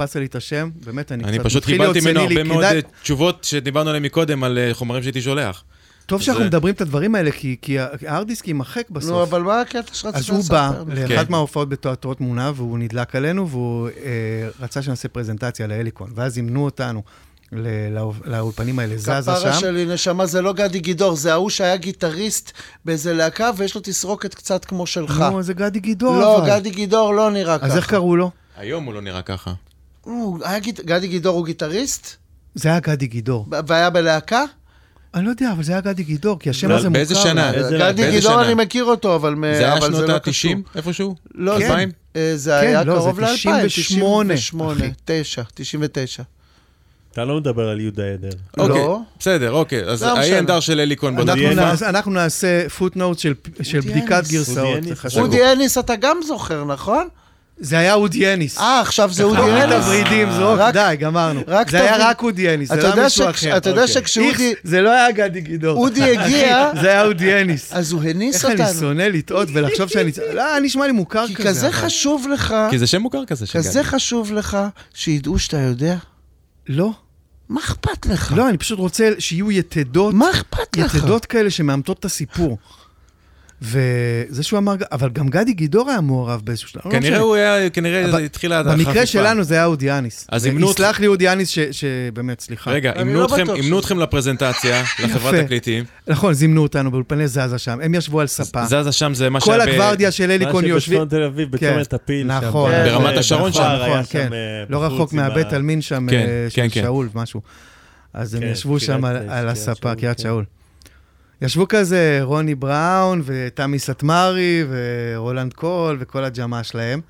הקפצת לי את השם, באמת, אני אני קצת פשוט מתחיל להיות קיבלתי ממנו הרבה מאוד כדאי- אה, תשובות שדיברנו עליהן מקודם, על אה, חומרים שהייתי שולח. טוב שאנחנו זה- מדברים את הדברים האלה, כי- כי הארדיסק יימחק נו, בסוף. אבל מה הקטע שלך? אז צריך הוא בא? לאחת כן. מההופעות בתיאטרות תמונה, והוא נדלק עלינו, והוא אה, רצה שנעשה פרזנטציה להליקון. ואז זימנו אותנו לאולפנים האלה, זזה כפרה שם. שלי, נשמה, זה לא גדי גידור, זה ההוא שהיה גיטריסט באיזה להקה, ויש לו תסרוקת קצת כמו שלך. נו, זה גדי גידור, לא, אבל. גדי גידור לא נראה ככה. אז איך קראו לו? היום הוא לא נראה ככה. הוא היה גיט- גדי גידור הוא גיטריסט? זה היה גדי גידור. והיה בלהקה? אני לא יודע, אבל זה היה גדי גידור, כי השם לא, הזה מוכר. באיזה שנה? גדי גידור? אני מכיר אותו, אבל מ- זה היה שנות לא ה-90 קשור. איפשהו? לא, כן. זה- 2000? אה, זה היה לא, זה קרוב ל-2000, 98, 98, אחי. 9, 99. אתה לא מדבר על יהודה עדר. אוקיי, לא. בסדר, אוקיי. אז לא משנה. האי-אנדר של בתקופה. נעשה- אנחנו נעשה פוטנוט של בדיקת. גרסאות. זה. אודי אניס אתה גם זוכר, נכון? זה היה אודי אניס. אה, עכשיו זה אודי תוריד את אניס. הוורידים, זרוק, רק- די, גמרנו. זה היה רק אודי אניס, זה אתה לא היה מישהו אחר. אתה יודע אוקיי. שכשאודי זה לא היה גדי גידור. אודי הגיע, זה היה אודי אניס. אז הוא הניס איך אני אותנו. שונא לטעות ולחשוב שאני... לא, נשמע לי מוכר כי כזה. כזה אבל. חשוב לך, כי זה שם מוכר כזה של כזה גדי. חשוב לך, שידעו שאתה יודע. לא, מה אכפת לך? לא, אני פשוט רוצה שיהיו יתדות, מה אכפת לך? יתדות כאלה שמאמתות את הסיפור. וזה שהוא אמר, אבל גם גדי גידור היה מעורב באיזשהו שלב. לא כנראה. הוא היה, כנראה אבל זה התחיל החפיפה. במקרה שלנו זה היה אודי אניס. אז אימנו אותך- יסלח לי אודי אניס, ש- שבאמת, סליחה. רגע, אימנו לא אתכם- לפרזנטציה, לחברת. תקליטים. נכון, זימנו אותנו באולפני זזה שם, הם ישבו על ספה. זזה שם זה מה כל שהיה ב- הגוורדיה של הליקון מה יושבים... שבצפון תל אביב, בצומת הפיל. נכון. ברמת השרון שם. נכון, כן. אה, לא רחוק מהבית עלמין שם, כן, אה, כן, של כן. שאול, משהו. אז הם כן, ישבו שם על- הספה, קריית כן. שאול. ישבו כזה רוני בראון ותמי סטמרי ורולנד קול וכל הג'מעה שלהם.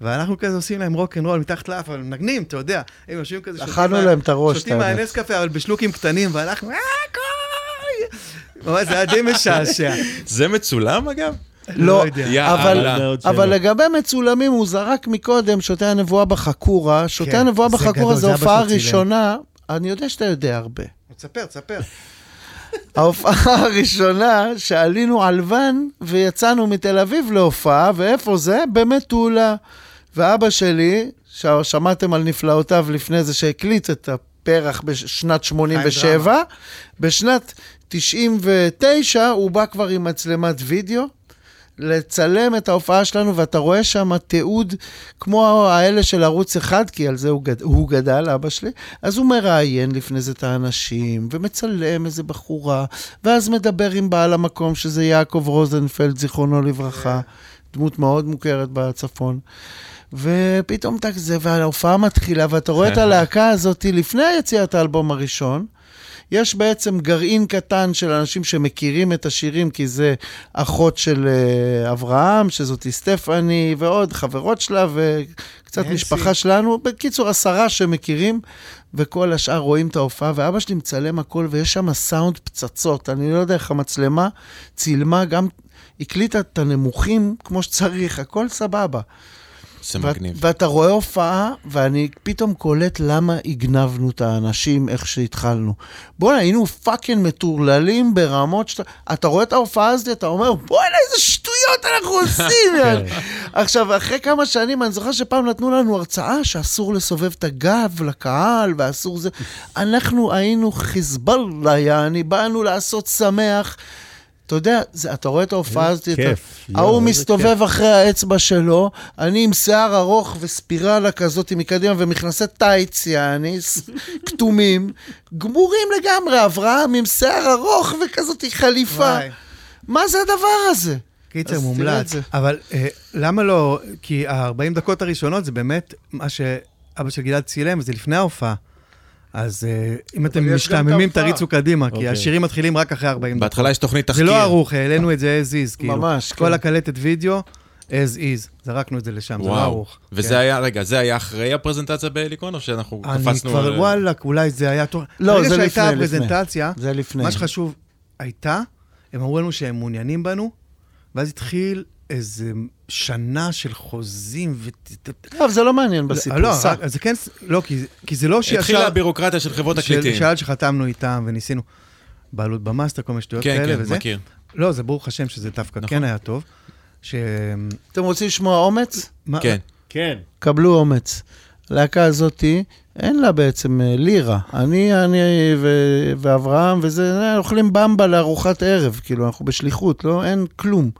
ואנחנו כזה עושים להם רוק אנד רול מתחת לאף, אבל מנגנים, אתה יודע. הם יושבים כזה, שותים אכלנו להם את הראש, שותים. נס קפה, אבל בשלוקים קטנים, ואנחנו, אה, קוי! ממש, זה היה די משעשע. זה מצולם אגב? לא. יאללה. אבל. לגבי מצולמים, הוא זרק מקודם שותי הנבואה בחכורה. שותי כן, הנבואה גדול, זו הופעה. ראשונה, אני יודע שאתה יודע הרבה. תספר, תספר. ההופעה הראשונה שעלינו על ואן ויצאנו מתל אביב להופעה, ואיפה זה? במטולה. ואבא שלי, ששמעתם על נפלאותיו לפני זה, שהקליט את הפרח בשנת 87, בשנת 99 הוא בא כבר עם מצלמת וידאו. לצלם את ההופעה שלנו, ואתה רואה שם תיעוד כמו האלה של ערוץ אחד, כי על זה הוא, גד... הוא גדל, אבא שלי. אז הוא מראיין לפני זה את האנשים, ומצלם איזה בחורה, ואז מדבר עם בעל המקום, שזה יעקב רוזנפלד, זיכרונו לברכה, דמות מאוד מוכרת בצפון. ופתאום אתה כזה, וההופעה מתחילה, ואתה רואה את הלהקה הזאת לפני יציאת האלבום הראשון. יש בעצם גרעין קטן של אנשים שמכירים את השירים, כי זה אחות של אה, אברהם, שזאתי סטפני, ועוד חברות שלה, וקצת. משפחה שלנו. בקיצור, עשרה שמכירים, וכל השאר רואים את ההופעה, ואבא שלי מצלם הכל, ויש שם סאונד פצצות. אני לא יודע איך המצלמה צילמה, גם הקליטה את הנמוכים כמו שצריך, הכל סבבה. זה מגניב. ואתה רואה הופעה, ואני פתאום קולט למה הגנבנו את האנשים איך שהתחלנו. בוא'נה, היינו fucking מטורללים ברמות שאתה... אתה רואה את ההופעה הזאת, אתה אומר, בוא'נה, איזה שטויות אנחנו עושים, יאללה." עכשיו, אחרי כמה שנים, אני זוכר שפעם נתנו לנו הרצאה שאסור לסובב את הגב לקהל, ואסור זה... אנחנו היינו חיזבאללה, יעני, באנו לעשות שמח. אתה יודע, זה, אתה רואה את ההופעה הזאת, אתה- כיף, ההוא מסתובב אחרי האצבע שלו, אני עם שיער ארוך וספירלה כזאת מקדימה ומכנסי טייץ, יעני, ס- כתומים, גמורים לגמרי, אברהם עם שיער ארוך וכזאת חליפה. וואי. מה זה הדבר הזה? קיצר, מומלץ. זה. אבל אה, למה לא? כי ה-40 דקות הראשונות זה באמת מה שאבא של גלעד צילם, וזה לפני ההופעה. אז אה, אם אתם משתעממים. תריצו קדימה, כי אוקיי. השירים מתחילים רק אחרי 40 דקות. בהתחלה יש תוכנית זה תחקיר. לא ערוך, העלינו את זה as is, כאילו. ממש, כל כן. הקלטת וידאו, as is. זרקנו את זה לשם, זה לא וואו. ערוך. וזה כן. היה, רגע, זה היה אחרי הפרזנטציה בהליקון, או שאנחנו אני קפצנו... כבר, על- וואלה, אולי זה היה טוב. לא, ברגע זה שהייתה לפני, לפני. הפרזנטציה, זה לפני. מה שחשוב הייתה, הם אמרו לנו שהם מעוניינים בנו, ואז התחיל איזה שנה של חוזים ו... טוב, זה לא מעניין בסיפור, לא, סע. רק- זה כן, לא, כי, כי זה לא שישר... התחילה הבירוקרטיה של חברות תקליטים. שעד שחתמנו איתם וניסינו בעלות במאסטר, כל מיני שטויות כן, כאלה כן, וזה. מכיר. לא, זה ברוך השם שזה דווקא נכון. כן היה טוב. ש... אתם רוצים לשמוע אומץ? מה- כן. כן. קבלו אומץ. הלהקה הזאתי, אין לה בעצם אה, לירה. אני, אני ו- ואברהם וזה, אה, אוכלים במבה לארוחת ערב, כאילו, אנחנו בשליחות, לא? אין כלום.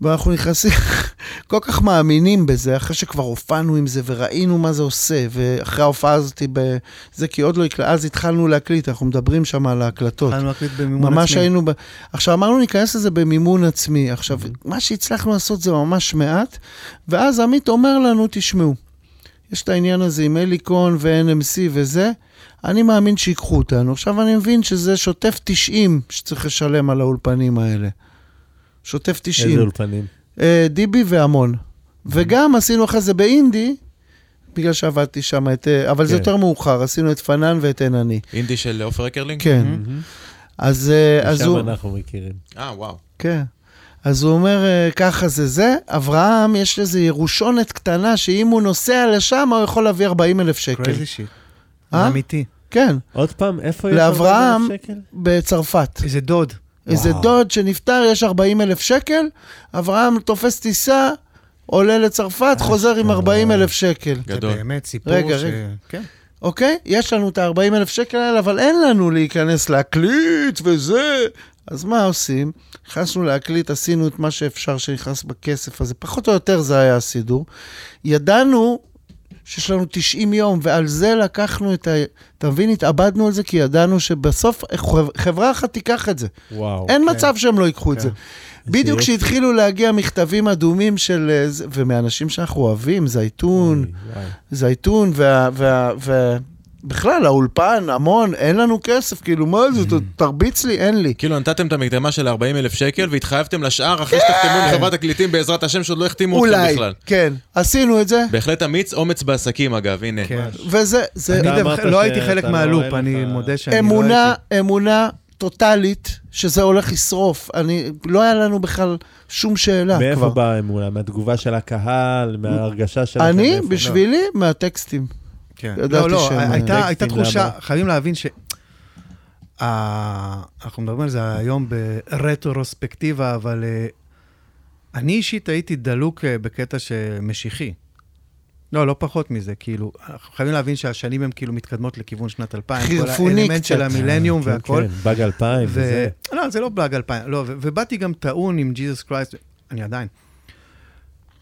ואנחנו נכנסים, כל כך מאמינים בזה, אחרי שכבר הופענו עם זה וראינו מה זה עושה, ואחרי ההופעה הזאת, ב... זה כי עוד לא הקלט, אז התחלנו להקליט, אנחנו מדברים שם על ההקלטות. התחלנו להקליט במימון ממש עצמי. היינו... ב... עכשיו, אמרנו ניכנס לזה במימון עצמי. עכשיו, מה שהצלחנו לעשות זה ממש מעט, ואז עמית אומר לנו, תשמעו, יש את העניין הזה עם הליקון ו-NMC וזה, אני מאמין שיקחו אותנו. עכשיו אני מבין שזה שוטף 90 שצריך לשלם על האולפנים האלה. שוטף 90. איזה אולפנים. אה, DB והמון. וגם עשינו אחרי זה באינדי, בגלל שעבדתי שם את... אה, אבל זה כן. יותר מאוחר, עשינו את פנן ואת אין אני. אינדי של עופר אקרלינג? כן. אז, אה, אז שם הוא... אנחנו מכירים. אה, וואו. כן. אז הוא אומר, אה, ככה זה זה. אברהם, יש איזו ירושונת קטנה, שאם הוא נוסע לשם, הוא יכול להביא 40 אלף שקל. crazy shit. אה? זה אמיתי. כן, עוד פעם, איפה יש לאברהם- 40,000 שקל? בצרפת. איזה דוד. איזה דוד שנפטר, יש 40 אלף שקל, אברהם תופס טיסה, עולה לצרפת, חוזר עם 40 אלף שקל. גדול. זה באמת סיפור רגע, ש... רגע. כן. אוקיי? יש לנו את ה-40 אלף שקל האלה, אבל אין לנו להיכנס להקליט וזה. אז מה עושים? נכנסנו להקליט, עשינו את מה שאפשר שנכנס בכסף הזה, פחות או יותר זה היה הסידור. ידענו שיש לנו 90 יום, ועל זה לקחנו את ה... אתה מבין? התאבדנו על זה כי ידענו שבסוף חברה אחת תיקח את זה. וואו. אין כן. מצב שהם לא ייקחו את כן. זה. בדיוק יופי. כשהתחילו להגיע מכתבים אדומים של... אה, ומאנשים שאנחנו אוהבים, זייתון, אוי. זייתון, וה... וה, וה בכלל, האולפן, המון, אין לנו כסף, כאילו, מה זה, ת- תרביץ לי, אין לי. כאילו נתתם את המקדמה של 40 אלף שקל והתחייבתם לשאר אחרי שתחתמו עם חברת תקליטים בעזרת השם שעוד לא החתימו אתכם אולי, בכלל. כן, עשינו את זה, בהחלט אמיץ, אומץ בעסקים אגב, הנה. כן. וזה, זה אני לא הייתי חלק לא- מהלופ, אני מודה שאני לא אמונה, הייתי. אמונה טוטאלית שזה הולך לשרוף. אני, לא היה לנו בכלל שום שאלה מאיפה. באה האמונה? מהתגובה של הקהל? מההרגשה שלכם? אני? בשבילי, מהטקסטים. כן. לא, לא, הייתה, הייתה תחושה, למה? חייבים להבין ש... ה- אנחנו מדברים על זה היום ברטרוספקטיבה, אבל אה, אני אישית הייתי דלוק אה, בקטע שמשיחי. לא, לא פחות מזה, כאילו, אנחנו חייבים להבין שהשנים הן כאילו מתקדמות לכיוון שנת 2000. חירפוני כל האלמנט קצת. של המילניום כן, והכל. כן, באג 2000 ו... וזה. לא, זה לא באג 2000, לא, ו- ובאתי גם טעון עם ג'יזוס קרייסט, אני עדיין.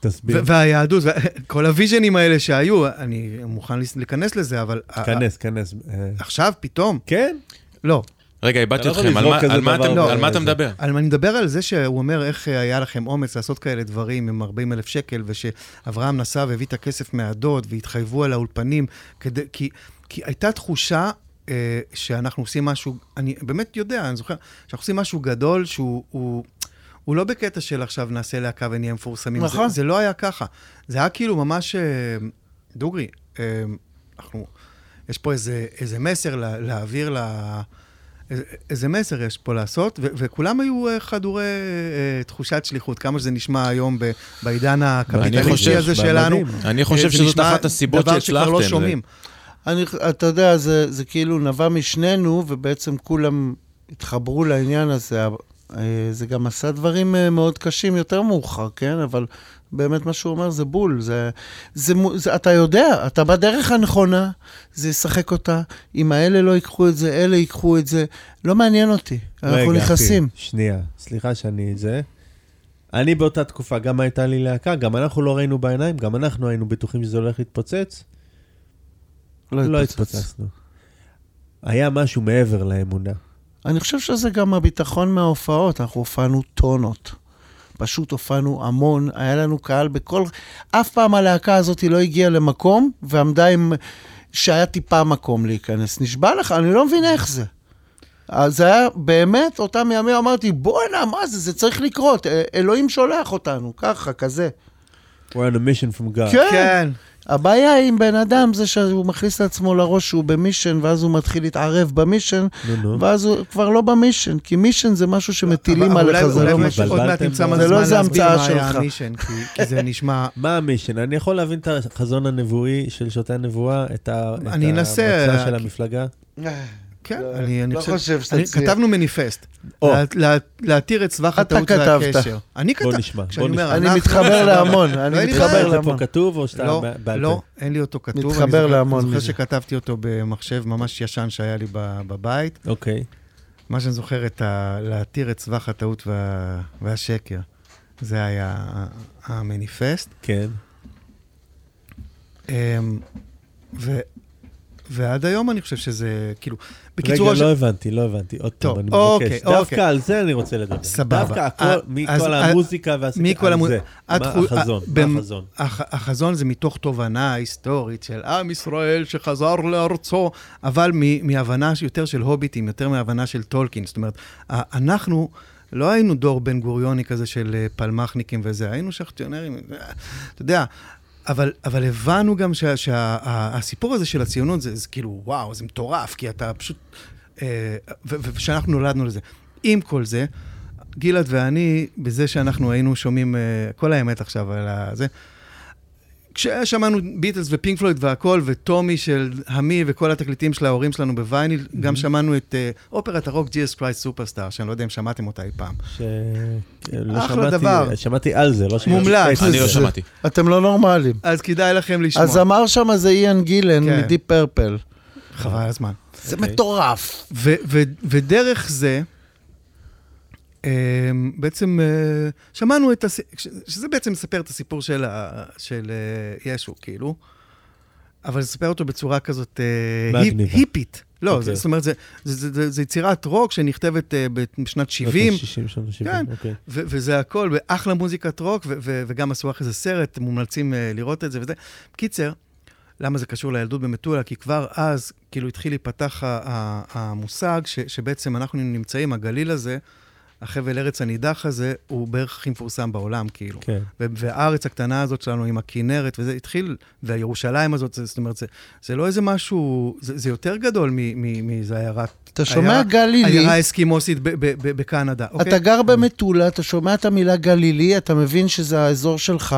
תסביר. והיהדות, כל הוויז'נים האלה שהיו, אני מוכן להיכנס לזה, אבל... כנס, כנס. אה, עכשיו, פתאום? כן? לא. רגע, איבדתי לא אתכם, על מה- אתה מדבר? אני מדבר על זה שהוא אומר איך אה, היה לכם אומץ לעשות כאלה דברים עם 40 אלף שקל, ושאברהם נסע והביא את הכסף מהדוד, והתחייבו על האולפנים, כדי, כי, כי הייתה תחושה אה, שאנחנו עושים משהו, אני באמת יודע, אני זוכר, שאנחנו עושים משהו גדול שהוא... הוא, לא בקטע של עכשיו נעשה להקה ונהיה מפורסמים. נכון. זה, זה לא היה ככה. זה היה כאילו ממש... אה, דוגרי, אה, אנחנו... יש פה איזה, איזה מסר לה, להעביר ל... איזה- איזה מסר יש פה לעשות, ו- וכולם היו אה, חדורי אה, תחושת שליחות, כמה שזה נשמע היום ב- בעידן הקפיטליסטי חושב- הזה. שלנו. אני חושב אה, זה שזאת נשמע אחת הסיבות דבר שכבר לא שהצלחתם. שומעים. אני, אתה יודע, זה, זה כאילו נבע משנינו, ובעצם כולם התחברו לעניין הזה. אה, זה גם עשה דברים אה, מאוד קשים יותר מאוחר, כן? אבל באמת מה שהוא אומר זה בול. זה, זה, זה, אתה יודע, אתה בדרך הנכונה, זה ישחק אותה. אם האלה לא ייקחו את זה, אלה ייקחו את זה. לא מעניין אותי. אנחנו רגע, נכנסים. שנייה, סליחה שאני זה. אני באותה תקופה, גם הייתה לי להקה, גם אנחנו לא ראינו בעיניים, גם אנחנו היינו בטוחים שזה הולך להתפוצץ, לא התפוצצנו. היה משהו מעבר לאמונה. אני חושב שזה גם הביטחון מההופעות, אנחנו הופענו טונות. פשוט הופענו המון, היה לנו קהל בכל... אף פעם הלהקה הזאת לא הגיעה למקום ועמדה עם... שהיה טיפה מקום להיכנס. נשבע לך, אני לא מבין איך זה. אז זה היה באמת, אותם ימים אמרתי, בואנה, מה זה, זה צריך לקרות, אלוהים שולח אותנו, ככה, כזה. We're on a mission from God. כן. כן. הבעיה עם בן אדם זה שהוא מכניס לעצמו לראש שהוא במישן, ואז הוא מתחיל להתערב במישן. ואז הוא כבר לא במישן, כי מישן זה משהו שמטילים עליך, זה לא משהו. עוד מעט ב- מה זה לא להסביר המצאה מה היה שלך. המישן, כי זה נשמע... מה המישן? אני יכול להבין את החזון הנבואי של שוטי הנבואה, את ה- את אני אנסה, המצע של המפלגה? כן, לא- אני אני לא חושב... חושב שאתה אני- תצליח. כתבנו מניפסט. להתיר את סבך אתה הטעות כתבת. והקשר. אני בוא כתב... נשמע, כשאני בוא נשמע. אני מתחבר להמון, לא, אני אין לי מתחבר בעיה. זה פה להמון. כתוב או שאתה לא, בעל פה? לא, אין לי אותו כתוב. מתחבר אני להמון אני זוכר. שכתבתי אותו במחשב ממש ישן שהיה לי ב- בבית. אוקיי. מה שאני זוכר. להתיר את סבך הטעות וה... והשקר. זה היה המניפסט. כן. ועד היום אני חושב שזה, כאילו, בקיצור... רגע, לא הבנתי, לא הבנתי. עוד פעם, אני אוקיי, מבקש. דווקא אוקיי. על זה אני רוצה לדבר. סבבה. דווקא מכל המוזיקה והסיפור, על זה. מה החזון? מה החזון? הח- החזון זה מתוך תובנה היסטורית של עם ישראל שחזר לארצו, אבל מהבנה יותר של הוביטים, יותר מהבנה של טולקין. זאת אומרת, אנחנו לא היינו דור בן גוריוני כזה של אה, פלמחניקים וזה, היינו שחטיונרים, אתה יודע. אבל, אבל הבנו גם שהסיפור הזה של הציונות זה, זה כאילו, וואו, זה מטורף, כי אתה פשוט... אה, ושאנחנו נולדנו לזה. עם כל זה, גלעד ואני, בזה שאנחנו היינו שומעים, אה, כל האמת עכשיו על זה, כששמענו ביטלס ופינק פלויד והכל, וטומי של המי וכל התקליטים של ההורים שלנו בווייניל, גם שמענו את אה, אופרת הרוק Jesus Christ Superstar, שאני לא יודע אם שמעתם אותה אי פעם. ש... לא אחלה שמעתי- דבר. שמעתי על זה, לא שמעתי. מומלץ. אני לא זה- שמעתי. אתם לא נורמלים. אז כדאי לכם לשמוע. הזמר שם זה איאן גילן כן. מדיפ פרפל. חבל הזמן. זה אוקיי. מטורף. ו- ו- ודרך זה, בעצם אה, שמענו את הס... שזה בעצם מספר את הסיפור של, ה... של אה, ישו, כאילו, אבל זה מספר אותו בצורה כזאת אה, היפ. היפית. לא, אוקיי. זה, זאת אומרת, זה, זה, זה, זה, זה יצירת רוק שנכתבת אה, בשנת 70, 60 שנה, 70, כן. אוקיי. ו- וזה הכל, ואחלה מוזיקת רוק, ו- ו- וגם עשו אחרי זה סרט, מומלצים uh, לראות את זה וזה. בקיצר, למה זה קשור לילדות במטולה? כי כבר אז, כאילו, התחיל להיפתח המושג ש- שבעצם אנחנו נמצאים, הגליל הזה, החבל ארץ הנידח הזה, הוא בערך הכי מפורסם בעולם, כאילו. כן. והארץ הקטנה הזאת שלנו עם הכינרת, וזה התחיל, והירושלים הזאת, זה- זאת אומרת, זה, זה לא איזה משהו, זה, זה יותר גדול מ- מ- מאיזה עיירת... אתה שומע עיירה- גלילי, עיירה אסקימוסית ב- ב- ב- בקנדה, אוקיי? אתה גר במטולה, אתה שומע את המילה גלילי, אתה מבין שזה האזור שלך.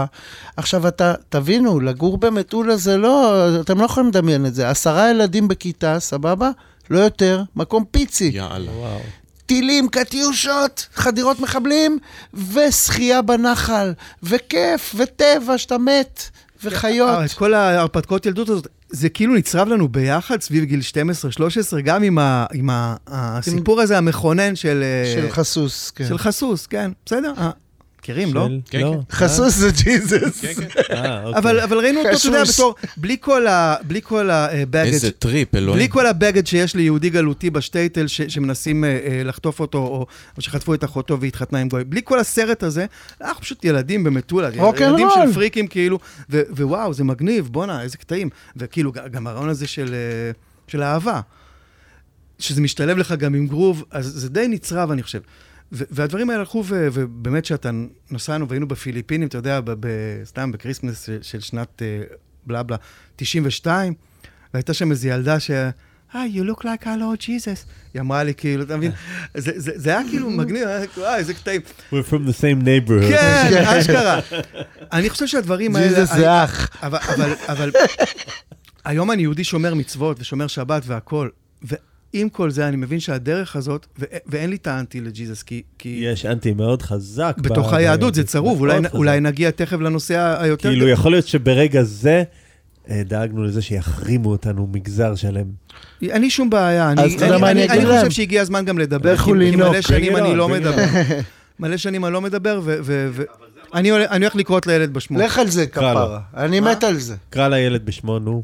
עכשיו, אתה, תבינו, לגור במטולה זה לא, אתם לא יכולים לדמיין את זה. עשרה ילדים בכיתה, סבבה? לא יותר, מקום פיצי. יאללה. וואו. טילים, קטיושות, חדירות מחבלים, ושחייה בנחל, וכיף, וטבע שאתה מת, וחיות. אה, את כל ההרפתקאות ילדות הזאת, זה כאילו נצרב לנו ביחד סביב גיל 12-13, גם עם, ה, עם ה, הסיפור הזה המכונן של... אה, של חסוס, כן. של חסוס, כן, בסדר? אה, מכירים, לא? כן, לא. כן. חסוס זה ג'יזוס. כן, כן. אה, אוקיי. אבל, אבל ראינו אותו, אתה יודע. בתור, בלי כל ה... בלי כל הבגד, איזה טריפ, אלוהים. בלי כל הבגד שיש ליהודי גלותי בשטייטל, שמנסים אה, אה, לחטוף אותו, או, שחטפו את אחותו והתחתנה עם גוי. בלי כל הסרט הזה, אנחנו פשוט ילדים במטולה. ילדים של פריקים כאילו, ו, ווואו, זה מגניב, בואנה, איזה קטעים. וכאילו, גם הרעיון הזה של, אה, של אהבה, שזה משתלב לך גם עם גרוב, אז זה די נצרב, אני חושב. והדברים האלה הלכו, ו- ובאמת שאתה נסענו והיינו בפיליפינים, אתה יודע, ב- סתם ב Christmas של, של שנת אה, בלה בלה, 92, והייתה שם איזו ילדה ש... hey, you look like our Lord Jesus. היא אמרה לי, כאילו, אתה מבין? זה, היה כאילו מגניב, כאילו, וואי, איזה קטעים. We're from the same neighborhood. כן, אשכרה. אני חושב שהדברים האלה... ג'יזוס זה אח. אבל היום אני יהודי שומר מצוות ושומר שבת והכול, ועם כל זה אני מבין שהדרך הזאת, ו- ואין לי טענתי לג'יזוס, כי, כי יש אנטי מאוד חזק. בתוך ב- היהדות זה צרוב, אולי, חזק. אולי נגיע תכף לנושא היותר... כאילו, יכול להיות שברגע זה אה, דאגנו לזה שיחרימו אותנו מגזר שלם. אין לי שום בעיה, אני, אני, אני אני, אגיד אני? חושב שהגיע הזמן גם לדבר, כי, כי מלא שנים אני לא מדבר. מלא שנים אני לא מדבר, ו... אני, הולך- לקרות לילד בשמו. לך על זה. כפרה. אני מת על זה. קרא לילד בשמו, נו.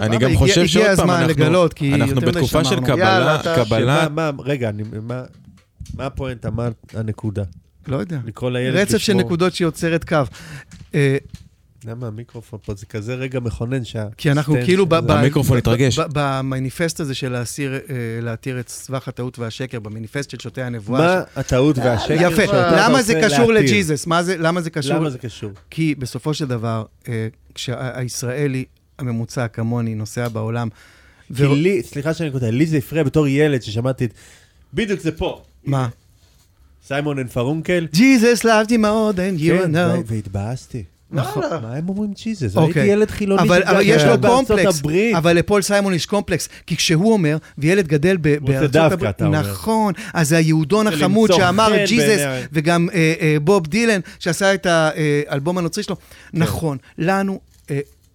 אני גם חושב הגיע- שעוד הגיע פעם, הזמן אנחנו- לגלות, כי אנחנו יותר מדי בתקופה של. קבלה, קבלה, רגע, אני, מה, מה הפואנטה, מה הנקודה? לא יודע. לקרוא לילד רצף של. נקודות שיוצרת קו. אה, למה המיקרופון פה זה כזה רגע מכונן שה... כי אנחנו כאילו... המיקרופון התרגש. במניפסט הזה של להסיר, אה, להתיר את סבך הטעות והשקר, במניפסט של שוטי הנבואה. מה הטעות והשקר יפה, שאותה אתה למה זה קשור? לג'יזוס? למה זה קשור? למה זה קשור? כי בסופו של דבר, אה, כשהישראלי הממוצע כמוני נוסע בעולם, כי ו- לי, סליחה שאני קוטע, לי זה הפריע בתור ילד ששמעתי את... בדיוק זה פה. מה? סיימון אנד גרפונקל. Jesus loves you more than you כן, know. ו- והתבאסתי. נכון. מה הם אומרים ג'יזוס? אוקיי. הייתי ילד חילוני אבל, יש לו בארצות קומפלקס, הברית. אבל לפול סיימון יש קומפלקס, כי כשהוא אומר, וילד גדל בארצות הברית. נכון, אז זה היהודון החמוד שאמר ג'יזוס, וגם אה, אה, בוב דילן, שעשה את האלבום הנוצרי שלו, נכון, לנו...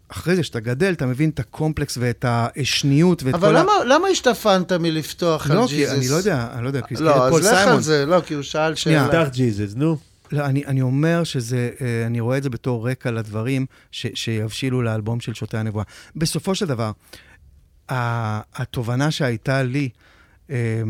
אחרי זה, שאתה גדל, אתה מבין את הקומפלקס ואת השניות ואת אבל כל ה... למה- למה השתפנת מלפתוח על לא, ג'יזוס? כי אני לא יודע, אני לא יודע, כי זה לא, פול אז לך סיימון. על זה, לא, כי הוא שאל שנייה. שאלה. פתח ג'יזוס, נו. לא, אני, אני אומר שזה, אה, אני רואה את זה בתור רקע לדברים ש, שיבשילו לאלבום של שוטי הנבואה. בסופו של דבר, התובנה שהייתה לי, אה,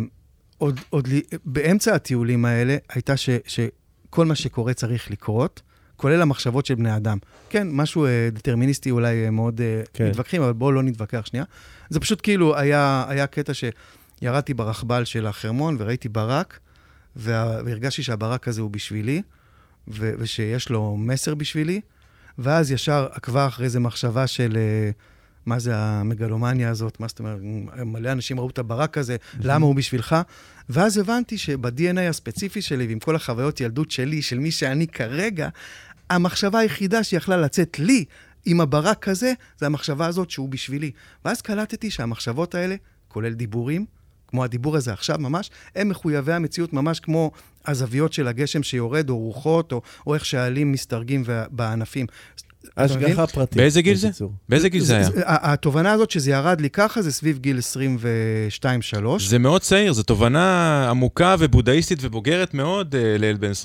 עוד, עוד לי, באמצע הטיולים האלה, הייתה ש, שכל מה שקורה צריך לקרות, כולל המחשבות של בני אדם. כן, משהו אה, דטרמיניסטי אולי אה, מאוד אה, כן. מתווכחים, אבל בואו לא נתווכח שנייה. זה פשוט כאילו היה, היה קטע שירדתי ברכבל של החרמון וראיתי ברק, וה- והרגשתי שהברק הזה הוא בשבילי, ו- ושיש לו מסר בשבילי, ואז ישר עקבה אחרי זה מחשבה של אה, מה זה המגלומניה הזאת, מה זאת אומרת, מלא אנשים ראו את הברק הזה, למה הוא בשבילך? ואז הבנתי שב-DNA הספציפי שלי, ועם כל החוויות ילדות שלי, של מי שאני כרגע, המחשבה היחידה שיכלה לצאת לי עם הברק הזה, זה המחשבה הזאת שהוא בשבילי. ואז קלטתי שהמחשבות האלה, כולל דיבורים, כמו הדיבור הזה עכשיו ממש, הם מחויבי המציאות ממש כמו הזוויות של הגשם שיורד, או רוחות, או, או איך שהעלים מסתרגים בענפים. השגחה פרטית. באיזה גיל זה? באיזה גיל זה היה? התובנה הזאת שזה ירד לי ככה, זה סביב גיל 22-3. זה מאוד צעיר, זו תובנה עמוקה ובודהיסטית ובוגרת מאוד אה, לילד בן 22-3.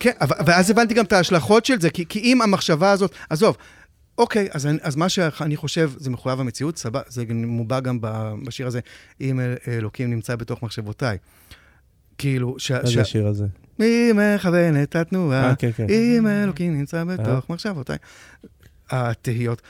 כן, ואז הבנתי גם את ההשלכות של זה, כי, כי אם המחשבה הזאת, עזוב, אוקיי, אז, אני- אז מה שאני חושב, זה מחויב המציאות, סבבה, זה מובע גם בשיר הזה, אם אל- אלוקים נמצא בתוך מחשבותיי. כאילו, ש... מה זה השיר הזה? מי מכוון את התנועה, אה, כן, כן. אם אלוקים נמצא בתוך מחשבותיי. התהיות.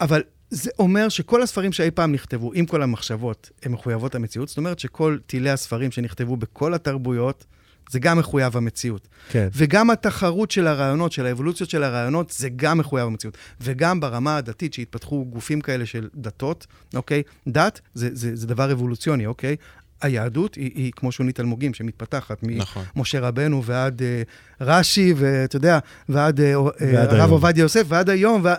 אבל זה אומר שכל הספרים שאי פעם נכתבו, עם כל המחשבות, הן מחויבות המציאות. זאת אומרת שכל טילי הספרים שנכתבו בכל התרבויות, זה גם מחויב המציאות. כן. וגם התחרות של הרעיונות, של האבולוציות של הרעיונות, זה גם מחויב המציאות. וגם ברמה הדתית, שהתפתחו גופים כאלה של דתות, אוקיי? דת זה, זה, זה דבר אבולוציוני, אוקיי? היהדות היא, היא כמו שונית אלמוגים, שמתפתחת נכון. ממשה רבנו ועד אה, רש"י, ואתה יודע, ועד אה, ועד אה, הרב. עובדיה יוסף, ועד היום. וה...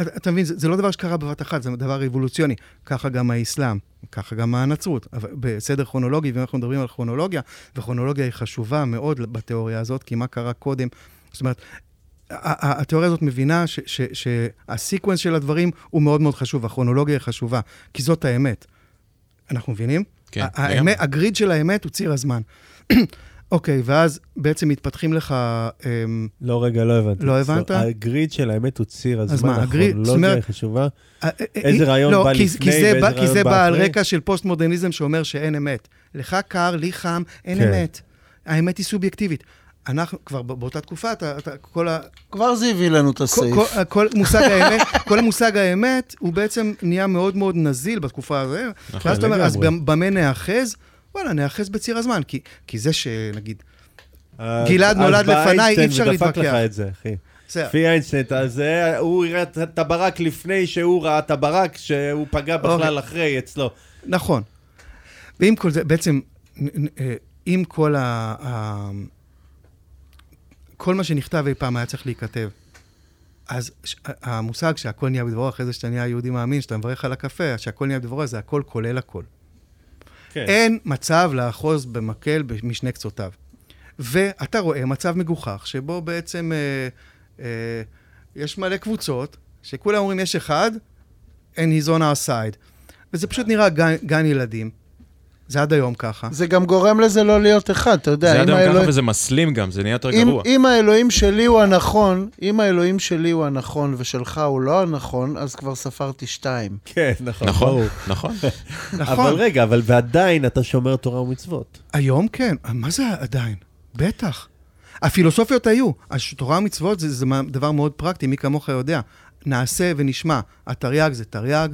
אתה, אתה מבין, זה, זה לא דבר שקרה בבת אחת, זה דבר אבולוציוני. ככה גם האסלאם, ככה גם הנצרות. אבל בסדר כרונולוגי, ואם אנחנו מדברים על כרונולוגיה, וכרונולוגיה היא חשובה מאוד בתיאוריה הזאת, כי מה קרה קודם? זאת אומרת, התיאוריה הזאת מבינה ש- ש- שהסיקוונס של הדברים הוא מאוד מאוד חשוב, הכרונולוגיה היא חשובה, כי זאת האמת. אנחנו מבינים? כן. האמת, הגריד של האמת הוא ציר הזמן. אוקיי, ואז בעצם מתפתחים לך... אמ, לא, רגע, לא הבנתי. לא הבנת? הגריד של האמת הוא ציר אז הזמן, מה, נכון. הגריד- לא זאת אומרת- זה חשובה. אה, איזה אה, רעיון לא, בא כי- לפני כי זה ואיזה בא- כי רעיון זה בא בא על אחרי? רקע של פוסט-מודרניזם שאומר שאין אמת. לך קר, לי חם, אין כן. אמת. האמת היא סובייקטיבית. אנחנו, כבר בא- באותה תקופה, אתה, אתה, כל ה... כבר זה הביא לנו את כל, הסעיף. כל, כל מושג האמת, כל המושג האמת, הוא בעצם נהיה מאוד מאוד נזיל בתקופה הזו. נכון, ואז אתה אומר, אז במה נאחז? וואלה, נאחז בציר הזמן. כי, כי זה שנגיד, אז- גלעד אז נולד לפניי, אי אפשר להתווכח. לך את זה, אחי. לפי איינשטיין, אתה- זה- הוא יראה את- הברק לפני שהוא ראה את הברק, שהוא פגע בכלל אחרי אצלו. נכון. ועם כל זה, בעצם, אה, עם כל ה... כל מה שנכתב אי פעם היה צריך להיכתב. אז המושג שהכל נהיה בדברו, אחרי זה שאתה נהיה יהודי מאמין, שאתה מברך על הקפה, שהכל נהיה בדברו, זה הכל כולל הכל. כן. אין מצב לאחוז במקל משני קצותיו. ואתה רואה מצב מגוחך, שבו בעצם אה, אה, יש מלא קבוצות, שכולם אומרים יש אחד, and he's on our side. וזה פשוט נראה גן, גן ילדים. זה עד היום ככה. זה גם גורם לזה לא להיות אחד, אתה יודע, זה עד היום ככה האלוהים- וזה מסלים גם, זה נהיה יותר אם, גרוע. אם האלוהים שלי הוא הנכון, אם האלוהים שלי הוא הנכון ושלך הוא לא הנכון, אז כבר ספרתי שתיים. כן, נכון, נכון. נכון. נכון. אבל רגע, אבל ועדיין אתה שומר תורה ומצוות. היום כן. מה זה עדיין? בטח. הפילוסופיות היו. התורה ומצוות זה, זה דבר מאוד פרקטי, מי כמוך יודע. נעשה ונשמע. התרי"ג זה תרי"ג,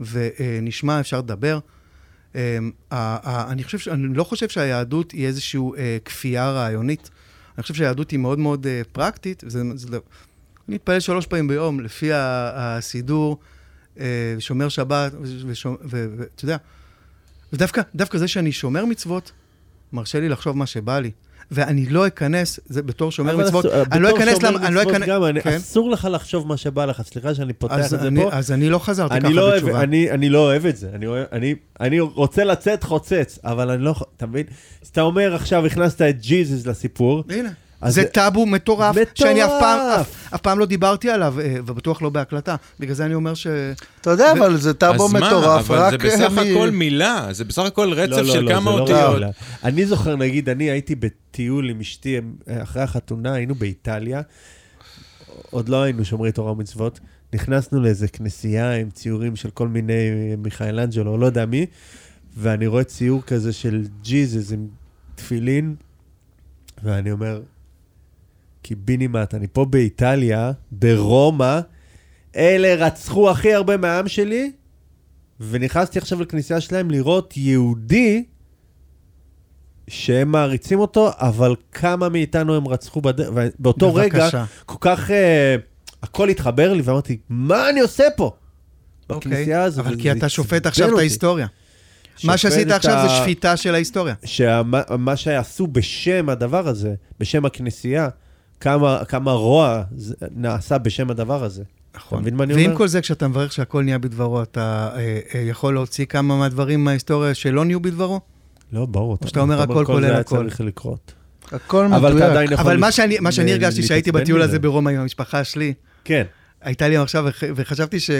ונשמע אפשר לדבר. אמ, אני, חושב, אני לא חושב שהיהדות היא איזושהי אה, כפייה רעיונית. אני חושב שהיהדות היא מאוד מאוד אה, פרקטית. זה, זה, אני מתפלל שלוש פעמים ביום, לפי הסידור, אה, שומר שבת, ואתה יודע, ודווקא דווקא זה שאני שומר מצוות, מרשה לי לחשוב מה שבא לי. ואני לא אכנס, זה בתור שומר מצוות, אני לא בתור אכנס, שומר למ- אני לא מצוות אכנס, גם, אני- כן. אסור לך לחשוב מה שבא לך, סליחה שאני פותח את זה אני- פה. אז אני לא חזרתי אני ככה לא, בתשובה. אני, אני לא אוהב את זה, אני, אוהב, אני, אני רוצה לצאת חוצץ, אבל אני לא, אתה מבין? אז אתה אומר עכשיו, הכנסת את ג'יזוס לסיפור, הנה. אז זה זה- טאבו מטורף, מטורף. שאני אף פעם, אף, אף פעם לא דיברתי עליו, אה, ובטוח לא בהקלטה. בגלל זה אני אומר ש... אתה יודע, ו- אבל זה טאבו אז מה, מטורף, אבל רק... זה בסך מ- הכל מילה, זה בסך הכל רצף לא, לא, של לא, כמה זה לא אותיות. רעיון. אני זוכר, נגיד, אני הייתי בטיול עם אשתי, אחרי החתונה, היינו באיטליה, עוד לא היינו שומרי תורה ומצוות, נכנסנו לאיזה כנסייה עם ציורים של כל מיני אה, מיכאלנג'לו, לא יודע מי, ואני רואה ציור כזה של ג'יזוס עם תפילין, ואני אומר, קיבינימט, אני פה באיטליה, ברומא, אלה רצחו הכי הרבה מהעם שלי, ונכנסתי עכשיו לכנסייה שלהם לראות יהודי שהם מעריצים אותו, אבל כמה מאיתנו הם רצחו בדרך, ובאותו רגע, בבקשה. כל כך, אה, הכל התחבר לי, ואמרתי, מה אני עושה פה? בכנסייה הזו. אוקיי, אבל כי אתה שופט עכשיו את. ההיסטוריה. מה שעשית את עכשיו ה- זה שפיטה של ההיסטוריה. שמה מה שעשו בשם הדבר הזה, בשם הכנסייה, כמה, כמה רוע זה, נעשה בשם הדבר הזה. אתה מבין מה אני ועם אומר? כל זה, כשאתה מברך שהכל נהיה בדברו, אתה אה, אה, יכול להוציא כמה מהדברים מההיסטוריה שלא נהיו בדברו? לא, ברור. שאתה אומר הכל כל כולל זה היה הכל. צריך לקרות. הכל אבל אתה מדויק. עדיין יכול... אבל מה שאני, מה שאני ל- הרגשתי שהייתי בטיול. הזה ברומא עם המשפחה שלי, כן. הייתה לי עכשיו, וח- וחשבתי ש,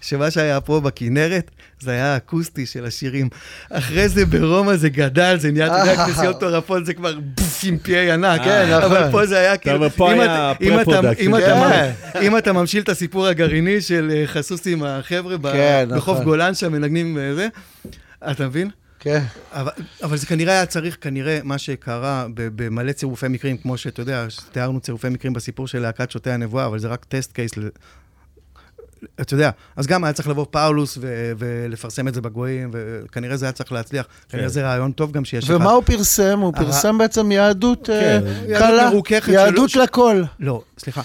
שמה שהיה פה בכנרת, זה היה האקוסטי של השירים. אחרי זה ברומא זה גדל, זה נהיה, אתה יודע, כנסיות מטורפות, זה כבר בוף עם פי ענק. כן, נכון. אבל פה זה היה כאילו... פה אם היה אתה- אם אתה- pre-production. אם אתה- כן. אם אתה ממשיל את הסיפור הגרעיני של אה, חסוס עם החבר'ה כן, בחוף נכון. גולן שם, מנגנים וזה, אתה מבין? כן. אבל, אבל זה כנראה היה צריך, כנראה, מה שקרה במלא צירופי מקרים, כמו שאתה יודע, תיארנו צירופי מקרים בסיפור של להקת שוטי הנבואה, אבל זה רק טסט קייס. ל... אתה יודע, אז גם היה צריך לבוא פאולוס ו- ולפרסם את זה בגויים, וכנראה זה היה צריך להצליח. כנראה זה רעיון טוב גם שיש לך... ומה הוא פרסם? הוא פרסם בעצם יהדות אה, כן. יהדות קלה, מרוככת יהדות שלא- לכל. לא, סליחה.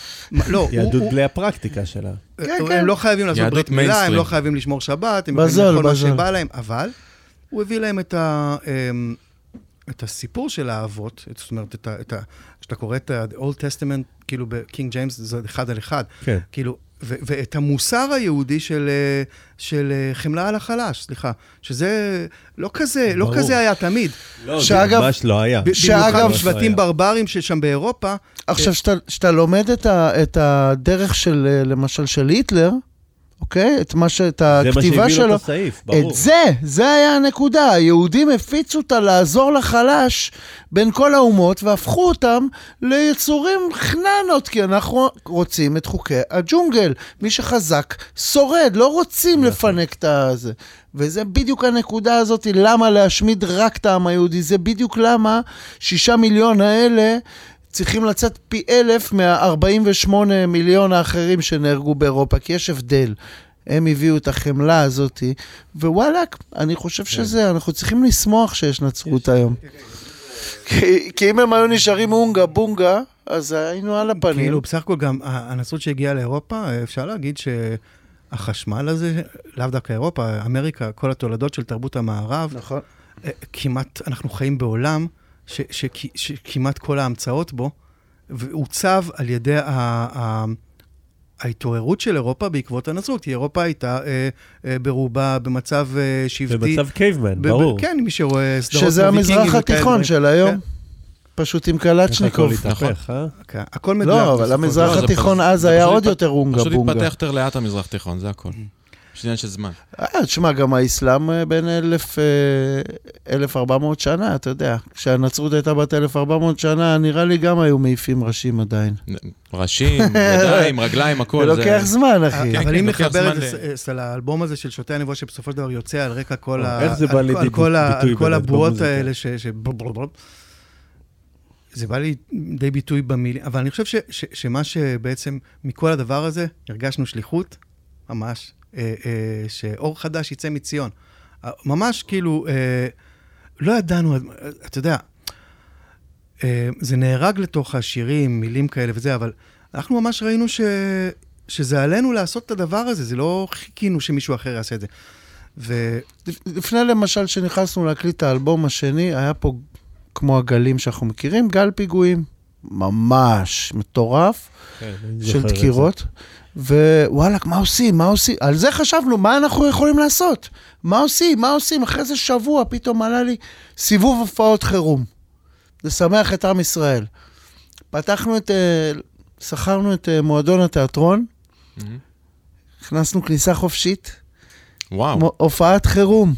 לא, הוא- יהדות הוא- בלי הפרקטיקה שלה. כן, הם כן. לא חייבים לעשות יהדות ברית מילה, הם. לא חייבים לשמור שבת, הם יכולים לאכול מה. שבא להם, אבל הוא הביא להם את, ה, אמ, את הסיפור של האבות, זאת אומרת, את ה, את ה, כשאתה קורא את ה-Old Testament, כאילו בקינג ג'יימס, זה אחד על אחד. כן. כאילו, ו- ואת המוסר היהודי של, אה, של אה, חמלה על החלש, סליחה, שזה לא כזה, לא ברור. כזה היה תמיד. לא, שאגב- זה ממש לא היה. ב- שאגב- במיוחד שבטים היה. ברברים ששם באירופה, עכשיו, שאתה- שאתה לומד את ה- את הדרך של, אה, למשל, של היטלר, אוקיי? את מה ש... את זה מה הכתיבה שהביא לו שלו. את הסעיף, ברור. את זה, זה היה הנקודה. היהודים הפיצו אותה לעזור לחלש בין כל האומות, והפכו אותם ליצורים חננות, כי אנחנו רוצים את חוקי הג'ונגל. מי שחזק שורד, לא רוצים נכון. לפנק את הזה. וזה בדיוק הנקודה הזאת, למה להשמיד רק את העם היהודי. זה בדיוק למה שישה מיליון האלה... צריכים לצאת פי אלף מה-48 מיליון האחרים שנהרגו באירופה, כי יש הבדל. הם הביאו את החמלה הזאת, ווואלאק, אני חושב כן. שזה, אנחנו צריכים לשמוח שיש נצרות היום. כי, כי אם הם היו נשארים אונגה בונגה, אז היינו על הפנים. כאילו, בסך הכל גם הנצרות שהגיעה לאירופה, אפשר להגיד שהחשמל הזה, לאו דווקא אירופה, אמריקה, כל התולדות של תרבות המערב, נכון. אה, כמעט, אנחנו חיים בעולם ש, ש, ש, שכמעט כל ההמצאות בו, ועוצב על ידי ה, ה, ההתעוררות של אירופה בעקבות הנצרות, כי אירופה הייתה אה, אה, ברובה במצב אה, שבטי. במצב קייבמן, ברור. כן, מי שרואה סדרות שזה בוויקינגים המזרח התיכון. של היום. כן. פשוט עם איך הכל קלצ'ניקוב. התהפך, אה? כן, הכל מדויק. לא, אבל המזרח לא, התיכון פשוט- אז זה היה פשוט עוד יותר אונגה פשוט בונגה. התפתח יותר לאט המזרח תיכון, זה הכל. יש עניין של זמן. אה, תשמע, גם האסלאם אה, בין אלף, אה, 1,400 שנה, אתה יודע. כשהנצרות הייתה בת 1,400 שנה, נראה לי גם היו מעיפים ראשים עדיין. ראשים, ידיים, רגליים, הכל. זה זה- לוקח זמן, אחי. כן, אבל כן, אם לוקח נחבר את זה האלבום הזה של שוטי הנבואה, שבסופו של דבר יוצא על רקע כל ה... איך זה בא כל- לידי ביטוי על כל הבועות? האלה ש... זה בא לידי ביטוי במילים, אבל אני חושב ש- ש- שמה שבעצם, מכל הדבר הזה, הרגשנו שליחות, ממש, שאור חדש יצא מציון. אה, ממש כאילו, אה, לא ידענו, אה, אתה יודע, אה, זה נהרג לתוך השירים, מילים כאלה וזה, אבל אנחנו ממש ראינו ש... שזה עלינו לעשות את הדבר הזה, זה לא חיכינו שמישהו אחר יעשה את זה. ו... לפני למשל, שנכנסנו להקליט את האלבום השני, היה פה, כמו הגלים שאנחנו מכירים, גל פיגועים. ממש מטורף, כן, של. דקירות. ווואלכ, מה עושים? מה עושים? על זה חשבנו, מה אנחנו יכולים לעשות? מה עושים? מה עושים? אחרי זה שבוע פתאום עלה לי סיבוב הופעות חירום. לשמח את עם ישראל. פתחנו את... אה, שכרנו את אה, מועדון התיאטרון, מהמם. הכנסנו כניסה חופשית, וואו. הופעת חירום.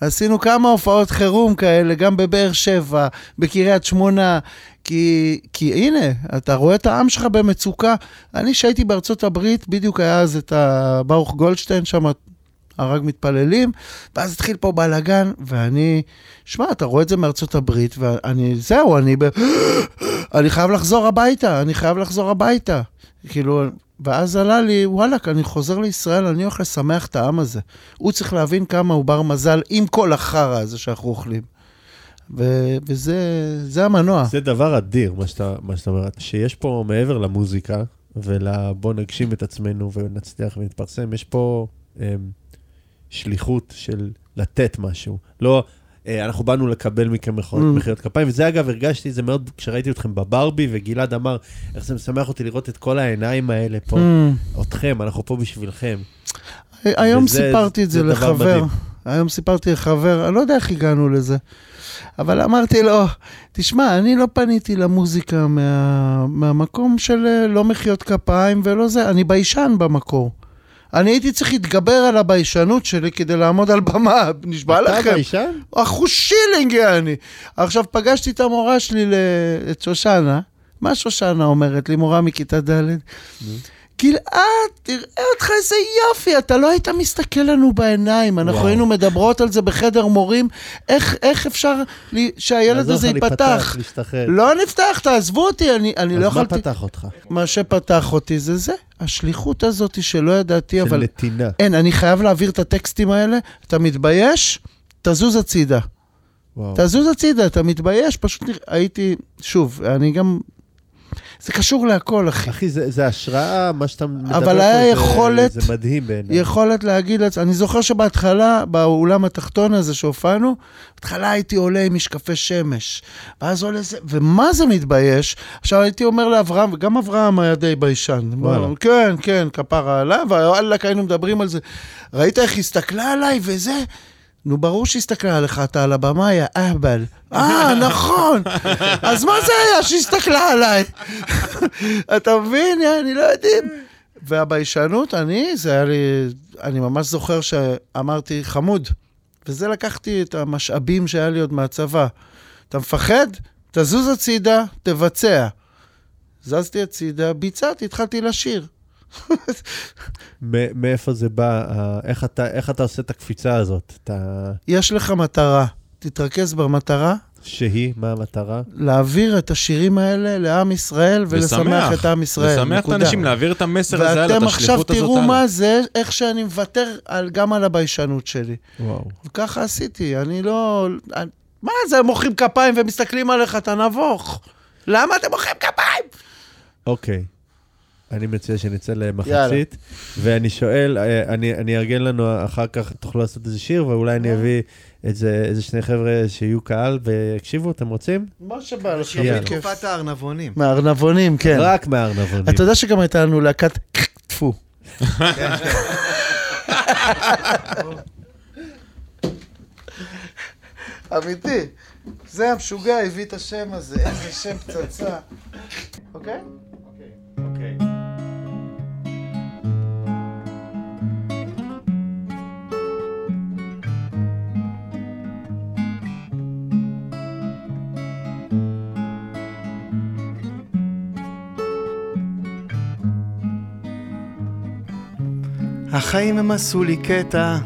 עשינו כמה הופעות חירום כאלה, גם בבאר שבע, בקריית שמונה, כי, כי הנה, אתה רואה את העם שלך במצוקה. אני, שהייתי בארצות הברית, בדיוק היה אז את הברוך גולדשטיין, שם הרג מתפללים, ואז התחיל פה בלאגן, ואני, שמע, אתה רואה את זה מארצות הברית, ואני, זהו, אני ב... אני חייב לחזור הביתה, אני חייב לחזור הביתה. כאילו, ואז עלה לי, וואלכ, אני חוזר לישראל, אני הולך לשמח את העם הזה. הוא צריך להבין כמה הוא בר מזל עם כל החרא הזה שאנחנו אוכלים. ו- וזה זה המנוע. זה דבר אדיר, מה שאתה, מה שאתה אומר, שיש פה מעבר למוזיקה, ולבוא נגשים את עצמנו ונצליח ונתפרסם, יש פה אה, שליחות של לתת משהו. לא, אה, אנחנו באנו לקבל מכם Mm. מחיאות כפיים, וזה אגב, הרגשתי את זה מאוד כשראיתי אתכם בברבי, וגלעד אמר, איך זה משמח אותי לראות את כל העיניים האלה פה, Mm. אתכם, אנחנו פה בשבילכם. היום וזה- סיפרתי את זה זה לחבר. היום סיפרתי לחבר, אני לא יודע איך הגענו לזה, אבל אמרתי לו, תשמע, אני לא פניתי למוזיקה מה, מהמקום של אה, לא מחיאות כפיים ולא זה, אני ביישן במקור. אני הייתי צריך להתגבר על הביישנות שלי כדי לעמוד על במה, נשבע אתה לכם. ביישן? אחושילינג יעני. עכשיו, פגשתי את המורה שלי, את שושנה. מה שושנה אומרת לי, מורה מכיתה ד'? גלעד, תראה אותך איזה יופי, אתה לא היית מסתכל לנו בעיניים. אנחנו וואו. היינו מדברות על זה בחדר מורים, איך, איך אפשר לי, שהילד לעזור הזה ייפתח. לא נפתח, תעזבו אותי, אני, אני לא אז מה יכולתי... פתח אותך? מה שפתח אותי זה זה, השליחות הזאת שלא ידעתי, של אבל... נתינה. אין, אני חייב להעביר את הטקסטים האלה, אתה מתבייש, תזוז הצידה. וואו. תזוז הצידה, אתה מתבייש, פשוט הייתי, שוב, אני גם... זה קשור להכל, אחי. אחי, זה זה השראה, מה שאתה מדבר אבל היה זה- יכולת- זה מדהים בעיניי. יכולת להגיד לעצמי, אני זוכר שבהתחלה, באולם התחתון הזה שהופענו, בהתחלה הייתי עולה עם משקפי שמש, ואז עולה זה, ומה זה מתבייש? עכשיו הייתי אומר לאברהם, וגם אברהם היה די ביישן. וואלה. כן, כן, כפרה עליו, וואלכ, היינו מדברים על זה. ראית איך הסתכלה עליי וזה? נו, ברור שהסתכלה עליך, אתה על הבמה, יא אהבל. אה, נכון. אז מה זה היה שהסתכלה עליי? אתה מבין? אני לא יודעים. והביישנות, אני, זה היה לי, אני ממש זוכר שאמרתי, חמוד. וזה לקחתי את המשאבים שהיה לי עוד מהצבא. אתה מפחד? תזוז הצידה, תבצע. זזתי הצידה, ביצעתי, התחלתי לשיר. מאיפה זה בא? איך אתה- איך אתה עושה את הקפיצה הזאת? אתה... יש לך מטרה, תתרכז במטרה, שהיא, מה המטרה? להעביר את השירים האלה לעם ישראל ולשמח את עם ישראל. לשמח את נקודה. האנשים, להעביר את המסר הזה הלאה, את ואתם השליחות עכשיו הזאת תראו. מה זה, איך שאני מוותר על, גם על הביישנות שלי. וואו. וככה עשיתי, אני לא... אני- מה זה, הם מוחאים כפיים ומסתכלים עליך, אתה נבוך. למה אתם מוחאים כפיים? אוקיי. אני מציע שנצא למחצית, ואני שואל, אה, אני אני אארגן לנו אחר כך, תוכלו לעשות איזה שיר, ואולי אני אביא איזה איזה שני חבר'ה שיהיו קהל ויקשיבו, אתם רוצים? מה שבא לך, יאללה. בכיף. תקופת הארנבונים. מהארנבונים, כן. רק מהארנבונים. אתה יודע שגם הייתה לנו להקת טפו. אמיתי. זה המשוגע הביא את השם הזה, איזה שם פצצה. אוקיי? אוקיי. החיים הם עשו לי קטע,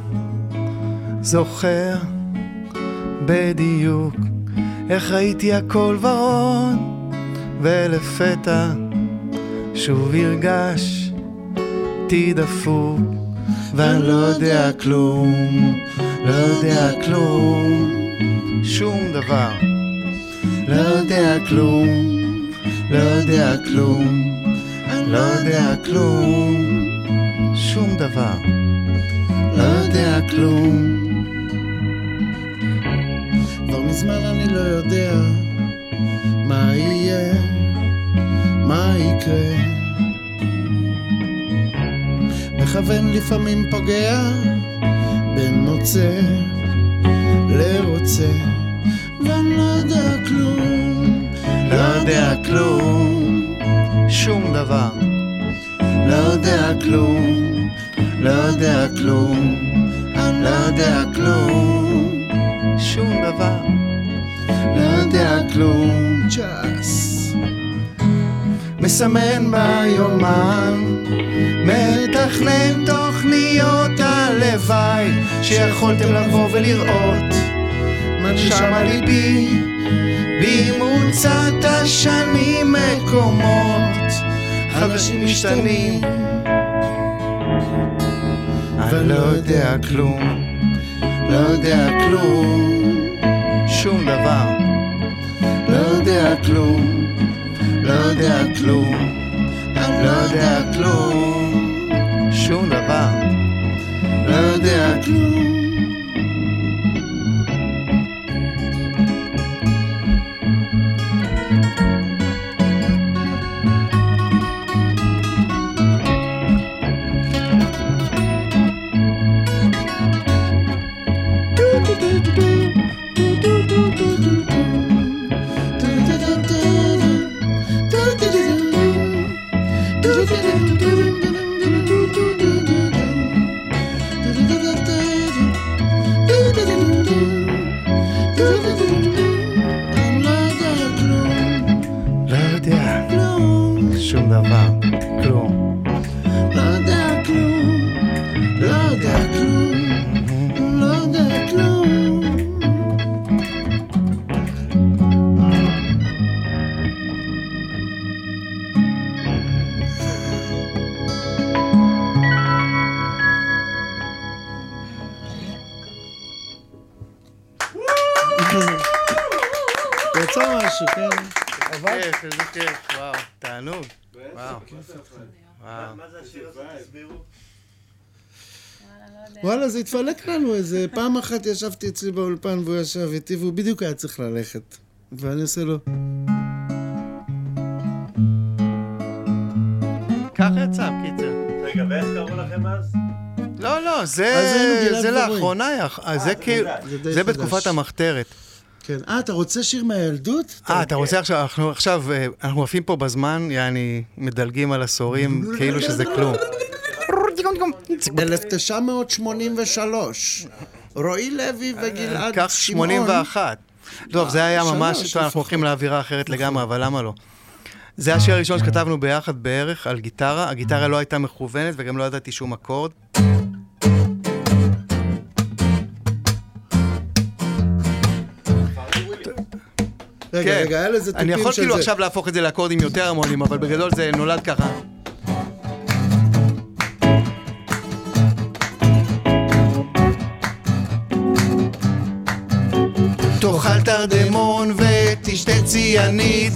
זוכר בדיוק איך ראיתי הכל ורוד, ולפתע שוב הרגשתי דפוק, ואני לא יודע כלום, לא יודע כלום, שום דבר, לא יודע כלום, לא יודע כלום, לא יודע כלום. שום דבר, לא יודע כלום. כבר מזמן אני לא יודע מה יהיה, מה יקרה. מכוון לפעמים פוגע בין מוצא לרוצה, ואני לא יודע כלום, לא יודע כלום, שום דבר. לא יודע כלום, לא יודע כלום, אני לא יודע כלום, שום דבר. לא יודע כלום, צ'אס. מסמן ביומן, מתכנן תוכניות הלוואי שיכולתם לבוא ולראות. מה על ליבי, במרוצת השנים מקומות חדשים משתנים. אני לא יודע כלום, לא יודע כלום, שום דבר. לא יודע כלום, לא יודע כלום, אני לא יודע כלום, שום דבר. לא יודע כלום. שום דבר, וואלה, זה התפלק לנו איזה... פעם אחת ישבתי אצלי באולפן והוא ישב איתי והוא בדיוק היה צריך ללכת. ואני עושה לו... ככה יצא, בקיצר. רגע, ואיך קראו לכם אז? לא, לא, זה זה. לאחרונה, היה- אה, זה כאילו, זה די זה חדש. בתקופת המחתרת. כן. אה, אתה רוצה שיר מהילדות? אה, אתה רוצה עכשיו, אנחנו עכשיו, אה, אנחנו עפים פה בזמן, יעני, מדלגים על עשורים, כאילו שזה כלום. 1983. רועי לוי וגלעד כך שמעון. 81. טוב, זה היה ממש, אנחנו. הולכים לאווירה אחרת לגמרי, אבל למה לא? זה השיר הראשון שכתבנו ביחד בערך על גיטרה. הגיטרה לא הייתה מכוונת וגם לא ידעתי שום אקורד. רגע, כן. רגע, היה לזה אני טיפים יכול של כאילו זה. עכשיו להפוך את זה לאקורדים יותר המונים, אבל בגדול זה נולד ככה. תאכל תרדמון ותשתה ציאנית,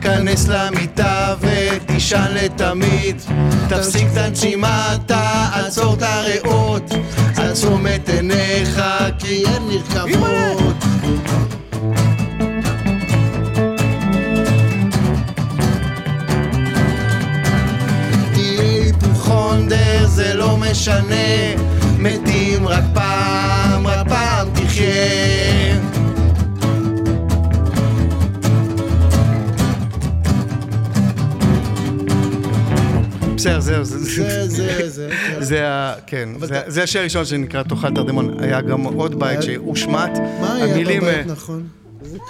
כנס למיטה ותישן לתמיד. תפסיק את הנשימה, תעצור את הריאות, עצום את עיניך כי אין נרקבות. זה לא משנה, מתים רק פעם, בסדר, זהו, זה... זה, זה, זה. זה ה... כן, זה- השיר הראשון שנקרא תאכל תרדמון. היה גם עוד בית שהושמט. מה היה בבית, אה, נכון?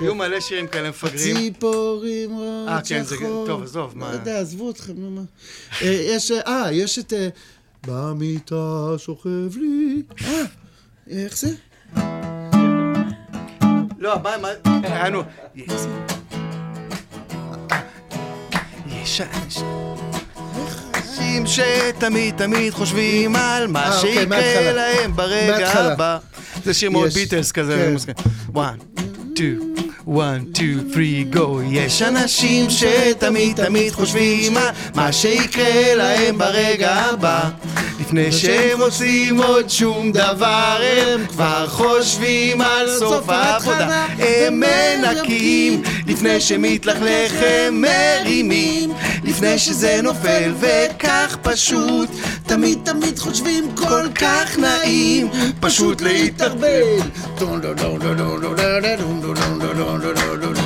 היו מלא שירים כאלה מפגרים. ציפורים רואות אה, כן, זה- שחור. טוב, עזוב, לא מה- יודע, עזבו אתכם, נו מה. אה, יש, אה, אה, יש את... אה, במיטה שוכב לי... אה, איך זה? לא, מה, מה, היה לנו... יש אנשים שתמיד תמיד חושבים על מה אה, אוקיי, שיקרה. להם ברגע. הבא. זה שיר מאוד ביטלס כזה. כן. ומוזיקה. One, two, three, go. יש אנשים שתמיד תמיד חושבים על מה שיקרה להם ברגע הבא. לפני שהם עושים עוד שום דבר, הם כבר חושבים על סוף העבודה. הם מנקים, לפני שמתלכלך הם מרימים, לפני שזה נופל וכך פשוט. תמיד תמיד חושבים כל כך נעים, פשוט להתערבב. אה,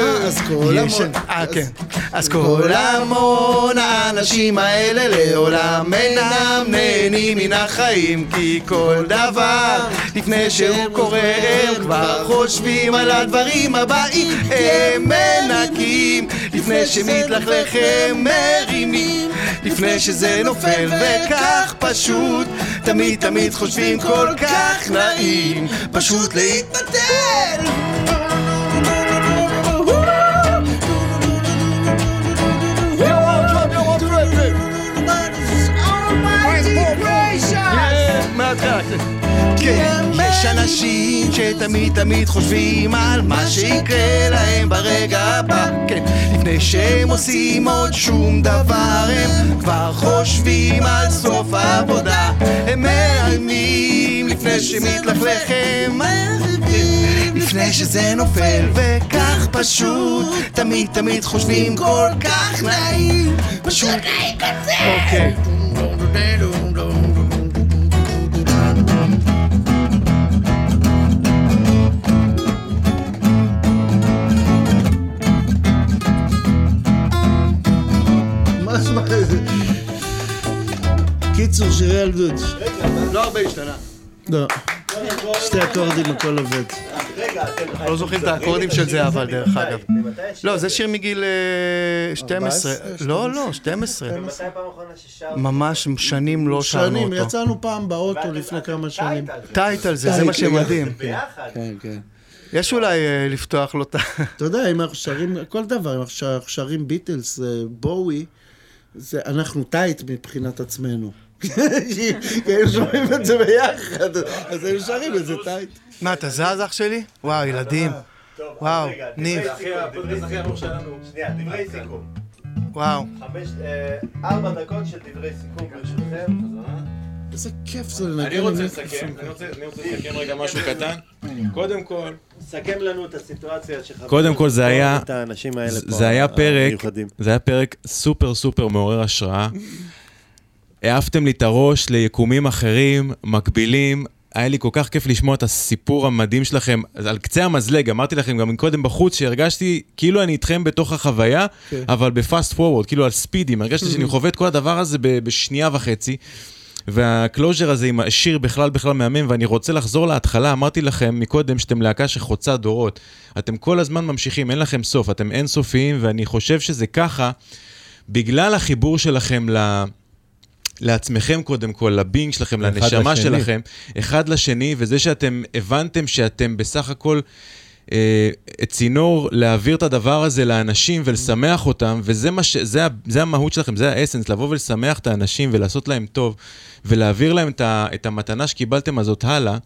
אז כל המון... אה, כן. אז כל המון האנשים האלה לעולם אינם נהנים מן החיים כי כל דבר לפני שהוא קורה הם כבר חושבים על הדברים הבאים. הם מנקים. לפני שמתלכלך הם מרימים. לפני שזה נופל וכך פשוט. תמיד תמיד חושבים כל כך נעים. פשוט להתבטל כן. יש אנשים שתמיד תמיד חושבים על מה שיקרה להם ברגע הבא, כן. לפני שהם עושים עוד שום דבר, הם כבר חושבים על סוף העבודה. הם מאיימים לפני שמתלכלך הם מריבים, לפני שזה נופל וכך פשוט, תמיד תמיד חושבים כל כך נעים, פשוט אוקיי. קיצור, שירי ילדות. לא הרבה השתנה. לא. שתי אקורדים, הכל עובד. רגע, אתם... לא זוכרים את האקורדים של זה, אבל דרך אגב. לא, זה שיר מגיל אה, 12. 14, לא, לא, 12. מתי פעם אחרונה ששרת? ממש שנים לא שרנו שנים, אותו. יצאנו פעם באוטו לפני כמה שנים. טייט על זה, זה מה שמדהים. כן, כן. יש אולי אה, לפתוח לו את ה... אתה יודע, אם אנחנו שרים, כל דבר, אם אנחנו שרים ביטלס, אה, בואי, זה, אנחנו טייט מבחינת עצמנו. כי היינו שומעים את זה ביחד, אז היינו שרים את זה טייט. מה, אתה זז אח שלי? וואו, ילדים. וואו, ניב. שנייה, דברי סיכום. וואו. חמש, אה, ארבע דקות של דברי סיכום ברשותכם. איזה כיף זה לנגן. אני רוצה. לסכם, אני רוצה אני רוצה לסכם רגע משהו קטן. קודם כל, סכם לנו את הסיטואציה שחווינו. קודם כל זה היה-. זה היה פרק. זה היה פרק סופר סופר מעורר השראה. העפתם לי את הראש ליקומים אחרים, מקבילים. היה לי כל כך כיף לשמוע את הסיפור המדהים שלכם, על קצה המזלג, אמרתי לכם גם קודם בחוץ, שהרגשתי כאילו אני איתכם בתוך החוויה, כן. אבל ב fast forward, כאילו על ספידים, הרגשתי שאני חווה את כל הדבר הזה בשנייה וחצי. וה closure הזה עם השיר בכלל בכלל מהמם, ואני רוצה לחזור להתחלה, אמרתי לכם מקודם שאתם להקה שחוצה דורות. אתם כל הזמן ממשיכים, אין לכם סוף, אתם אינסופיים, ואני חושב שזה ככה, בגלל החיבור שלכם ל... לעצמכם קודם כל, לבינג שלכם, לנשמה לשני. שלכם, אחד לשני, וזה שאתם הבנתם שאתם בסך הכל אה, צינור להעביר את הדבר הזה לאנשים ולשמח אותם, וזה מה ש... זה, זה המהות שלכם, זה האסנס, לבוא ולשמח את האנשים ולעשות להם טוב, ולהעביר להם את, ה, את המתנה שקיבלתם הזאת הלאה,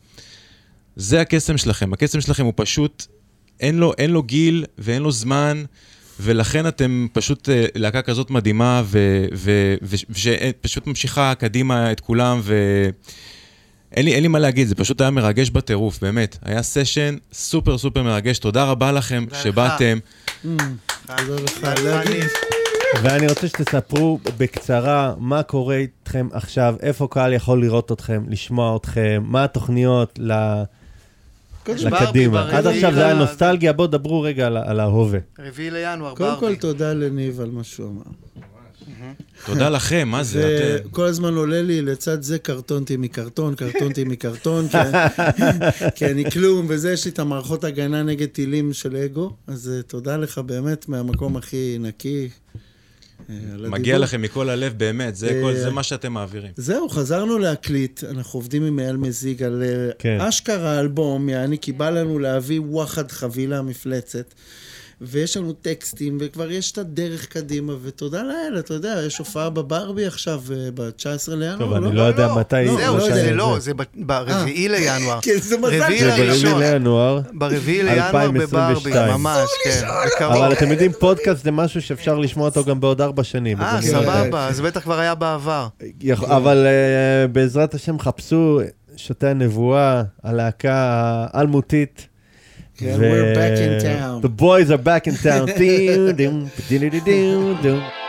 זה הקסם שלכם. הקסם שלכם הוא פשוט, אין לו, אין לו גיל ואין לו זמן. ולכן אתם פשוט אה, להקה כזאת מדהימה, ו- ו- ו- ושפשוט ממשיכה קדימה את כולם, ואין לי, אין לי מה להגיד, זה פשוט היה מרגש בטירוף, באמת. היה סשן סופר סופר מרגש, תודה רבה לכם. שבאתם. ואני רוצה שתספרו בקצרה מה קורה איתכם עכשיו, איפה קהל יכול לראות אתכם, לשמוע אתכם, מה התוכניות ל- לקדימה. עד עכשיו זה היה נוסטלגיה, בואו דברו רגע על ההווה. רביעי לינואר, קודם כל, ברבי. תודה לניב על מה שהוא אמר. תודה לכם, מה זה? וכל הזמן עולה לי לצד זה קרטונתי מקרטון, קרטונתי מקרטון, כי- כי אני כלום, וזה, יש לי את המערכות הגנה נגד טילים של אגו, אז אה, תודה לך באמת מהמקום הכי נקי. מגיע. לכם מכל הלב, באמת, זה, כל, זה מה שאתם מעבירים. זהו, חזרנו להקליט, אנחנו עובדים עם אייל מזיג על אה, כן. אשכרה אלבום, יעני, כי בא לנו להביא וואחד חבילה מפלצת. ויש לנו טקסטים, וכבר יש את הדרך קדימה, ותודה לאל, אתה יודע, יש הופעה בברבי עכשיו, אה, ב-19 לינואר, טוב, אני לא יודע מתי... לא, זהו, לא שזה יודע. לא, זה ב- ברביעי לינואר. כן, זה מזל רביעי זה שאני לראשון. ברביעי לינואר, ברביעי לינואר בברבי, 2022. ממש, כן. אבל אתם יודעים, פודקאסט זה משהו שאפשר לשמוע אותו גם בעוד ארבע שנים. אה, לא יודע. סבבה, אז בטח כבר היה בעבר. אבל אה, בעזרת השם חפשו שותי הנבואה, הלהקה האלמותית. כן, we're back in town. The boys are back in town. Ding, ding, ding, ding, ding.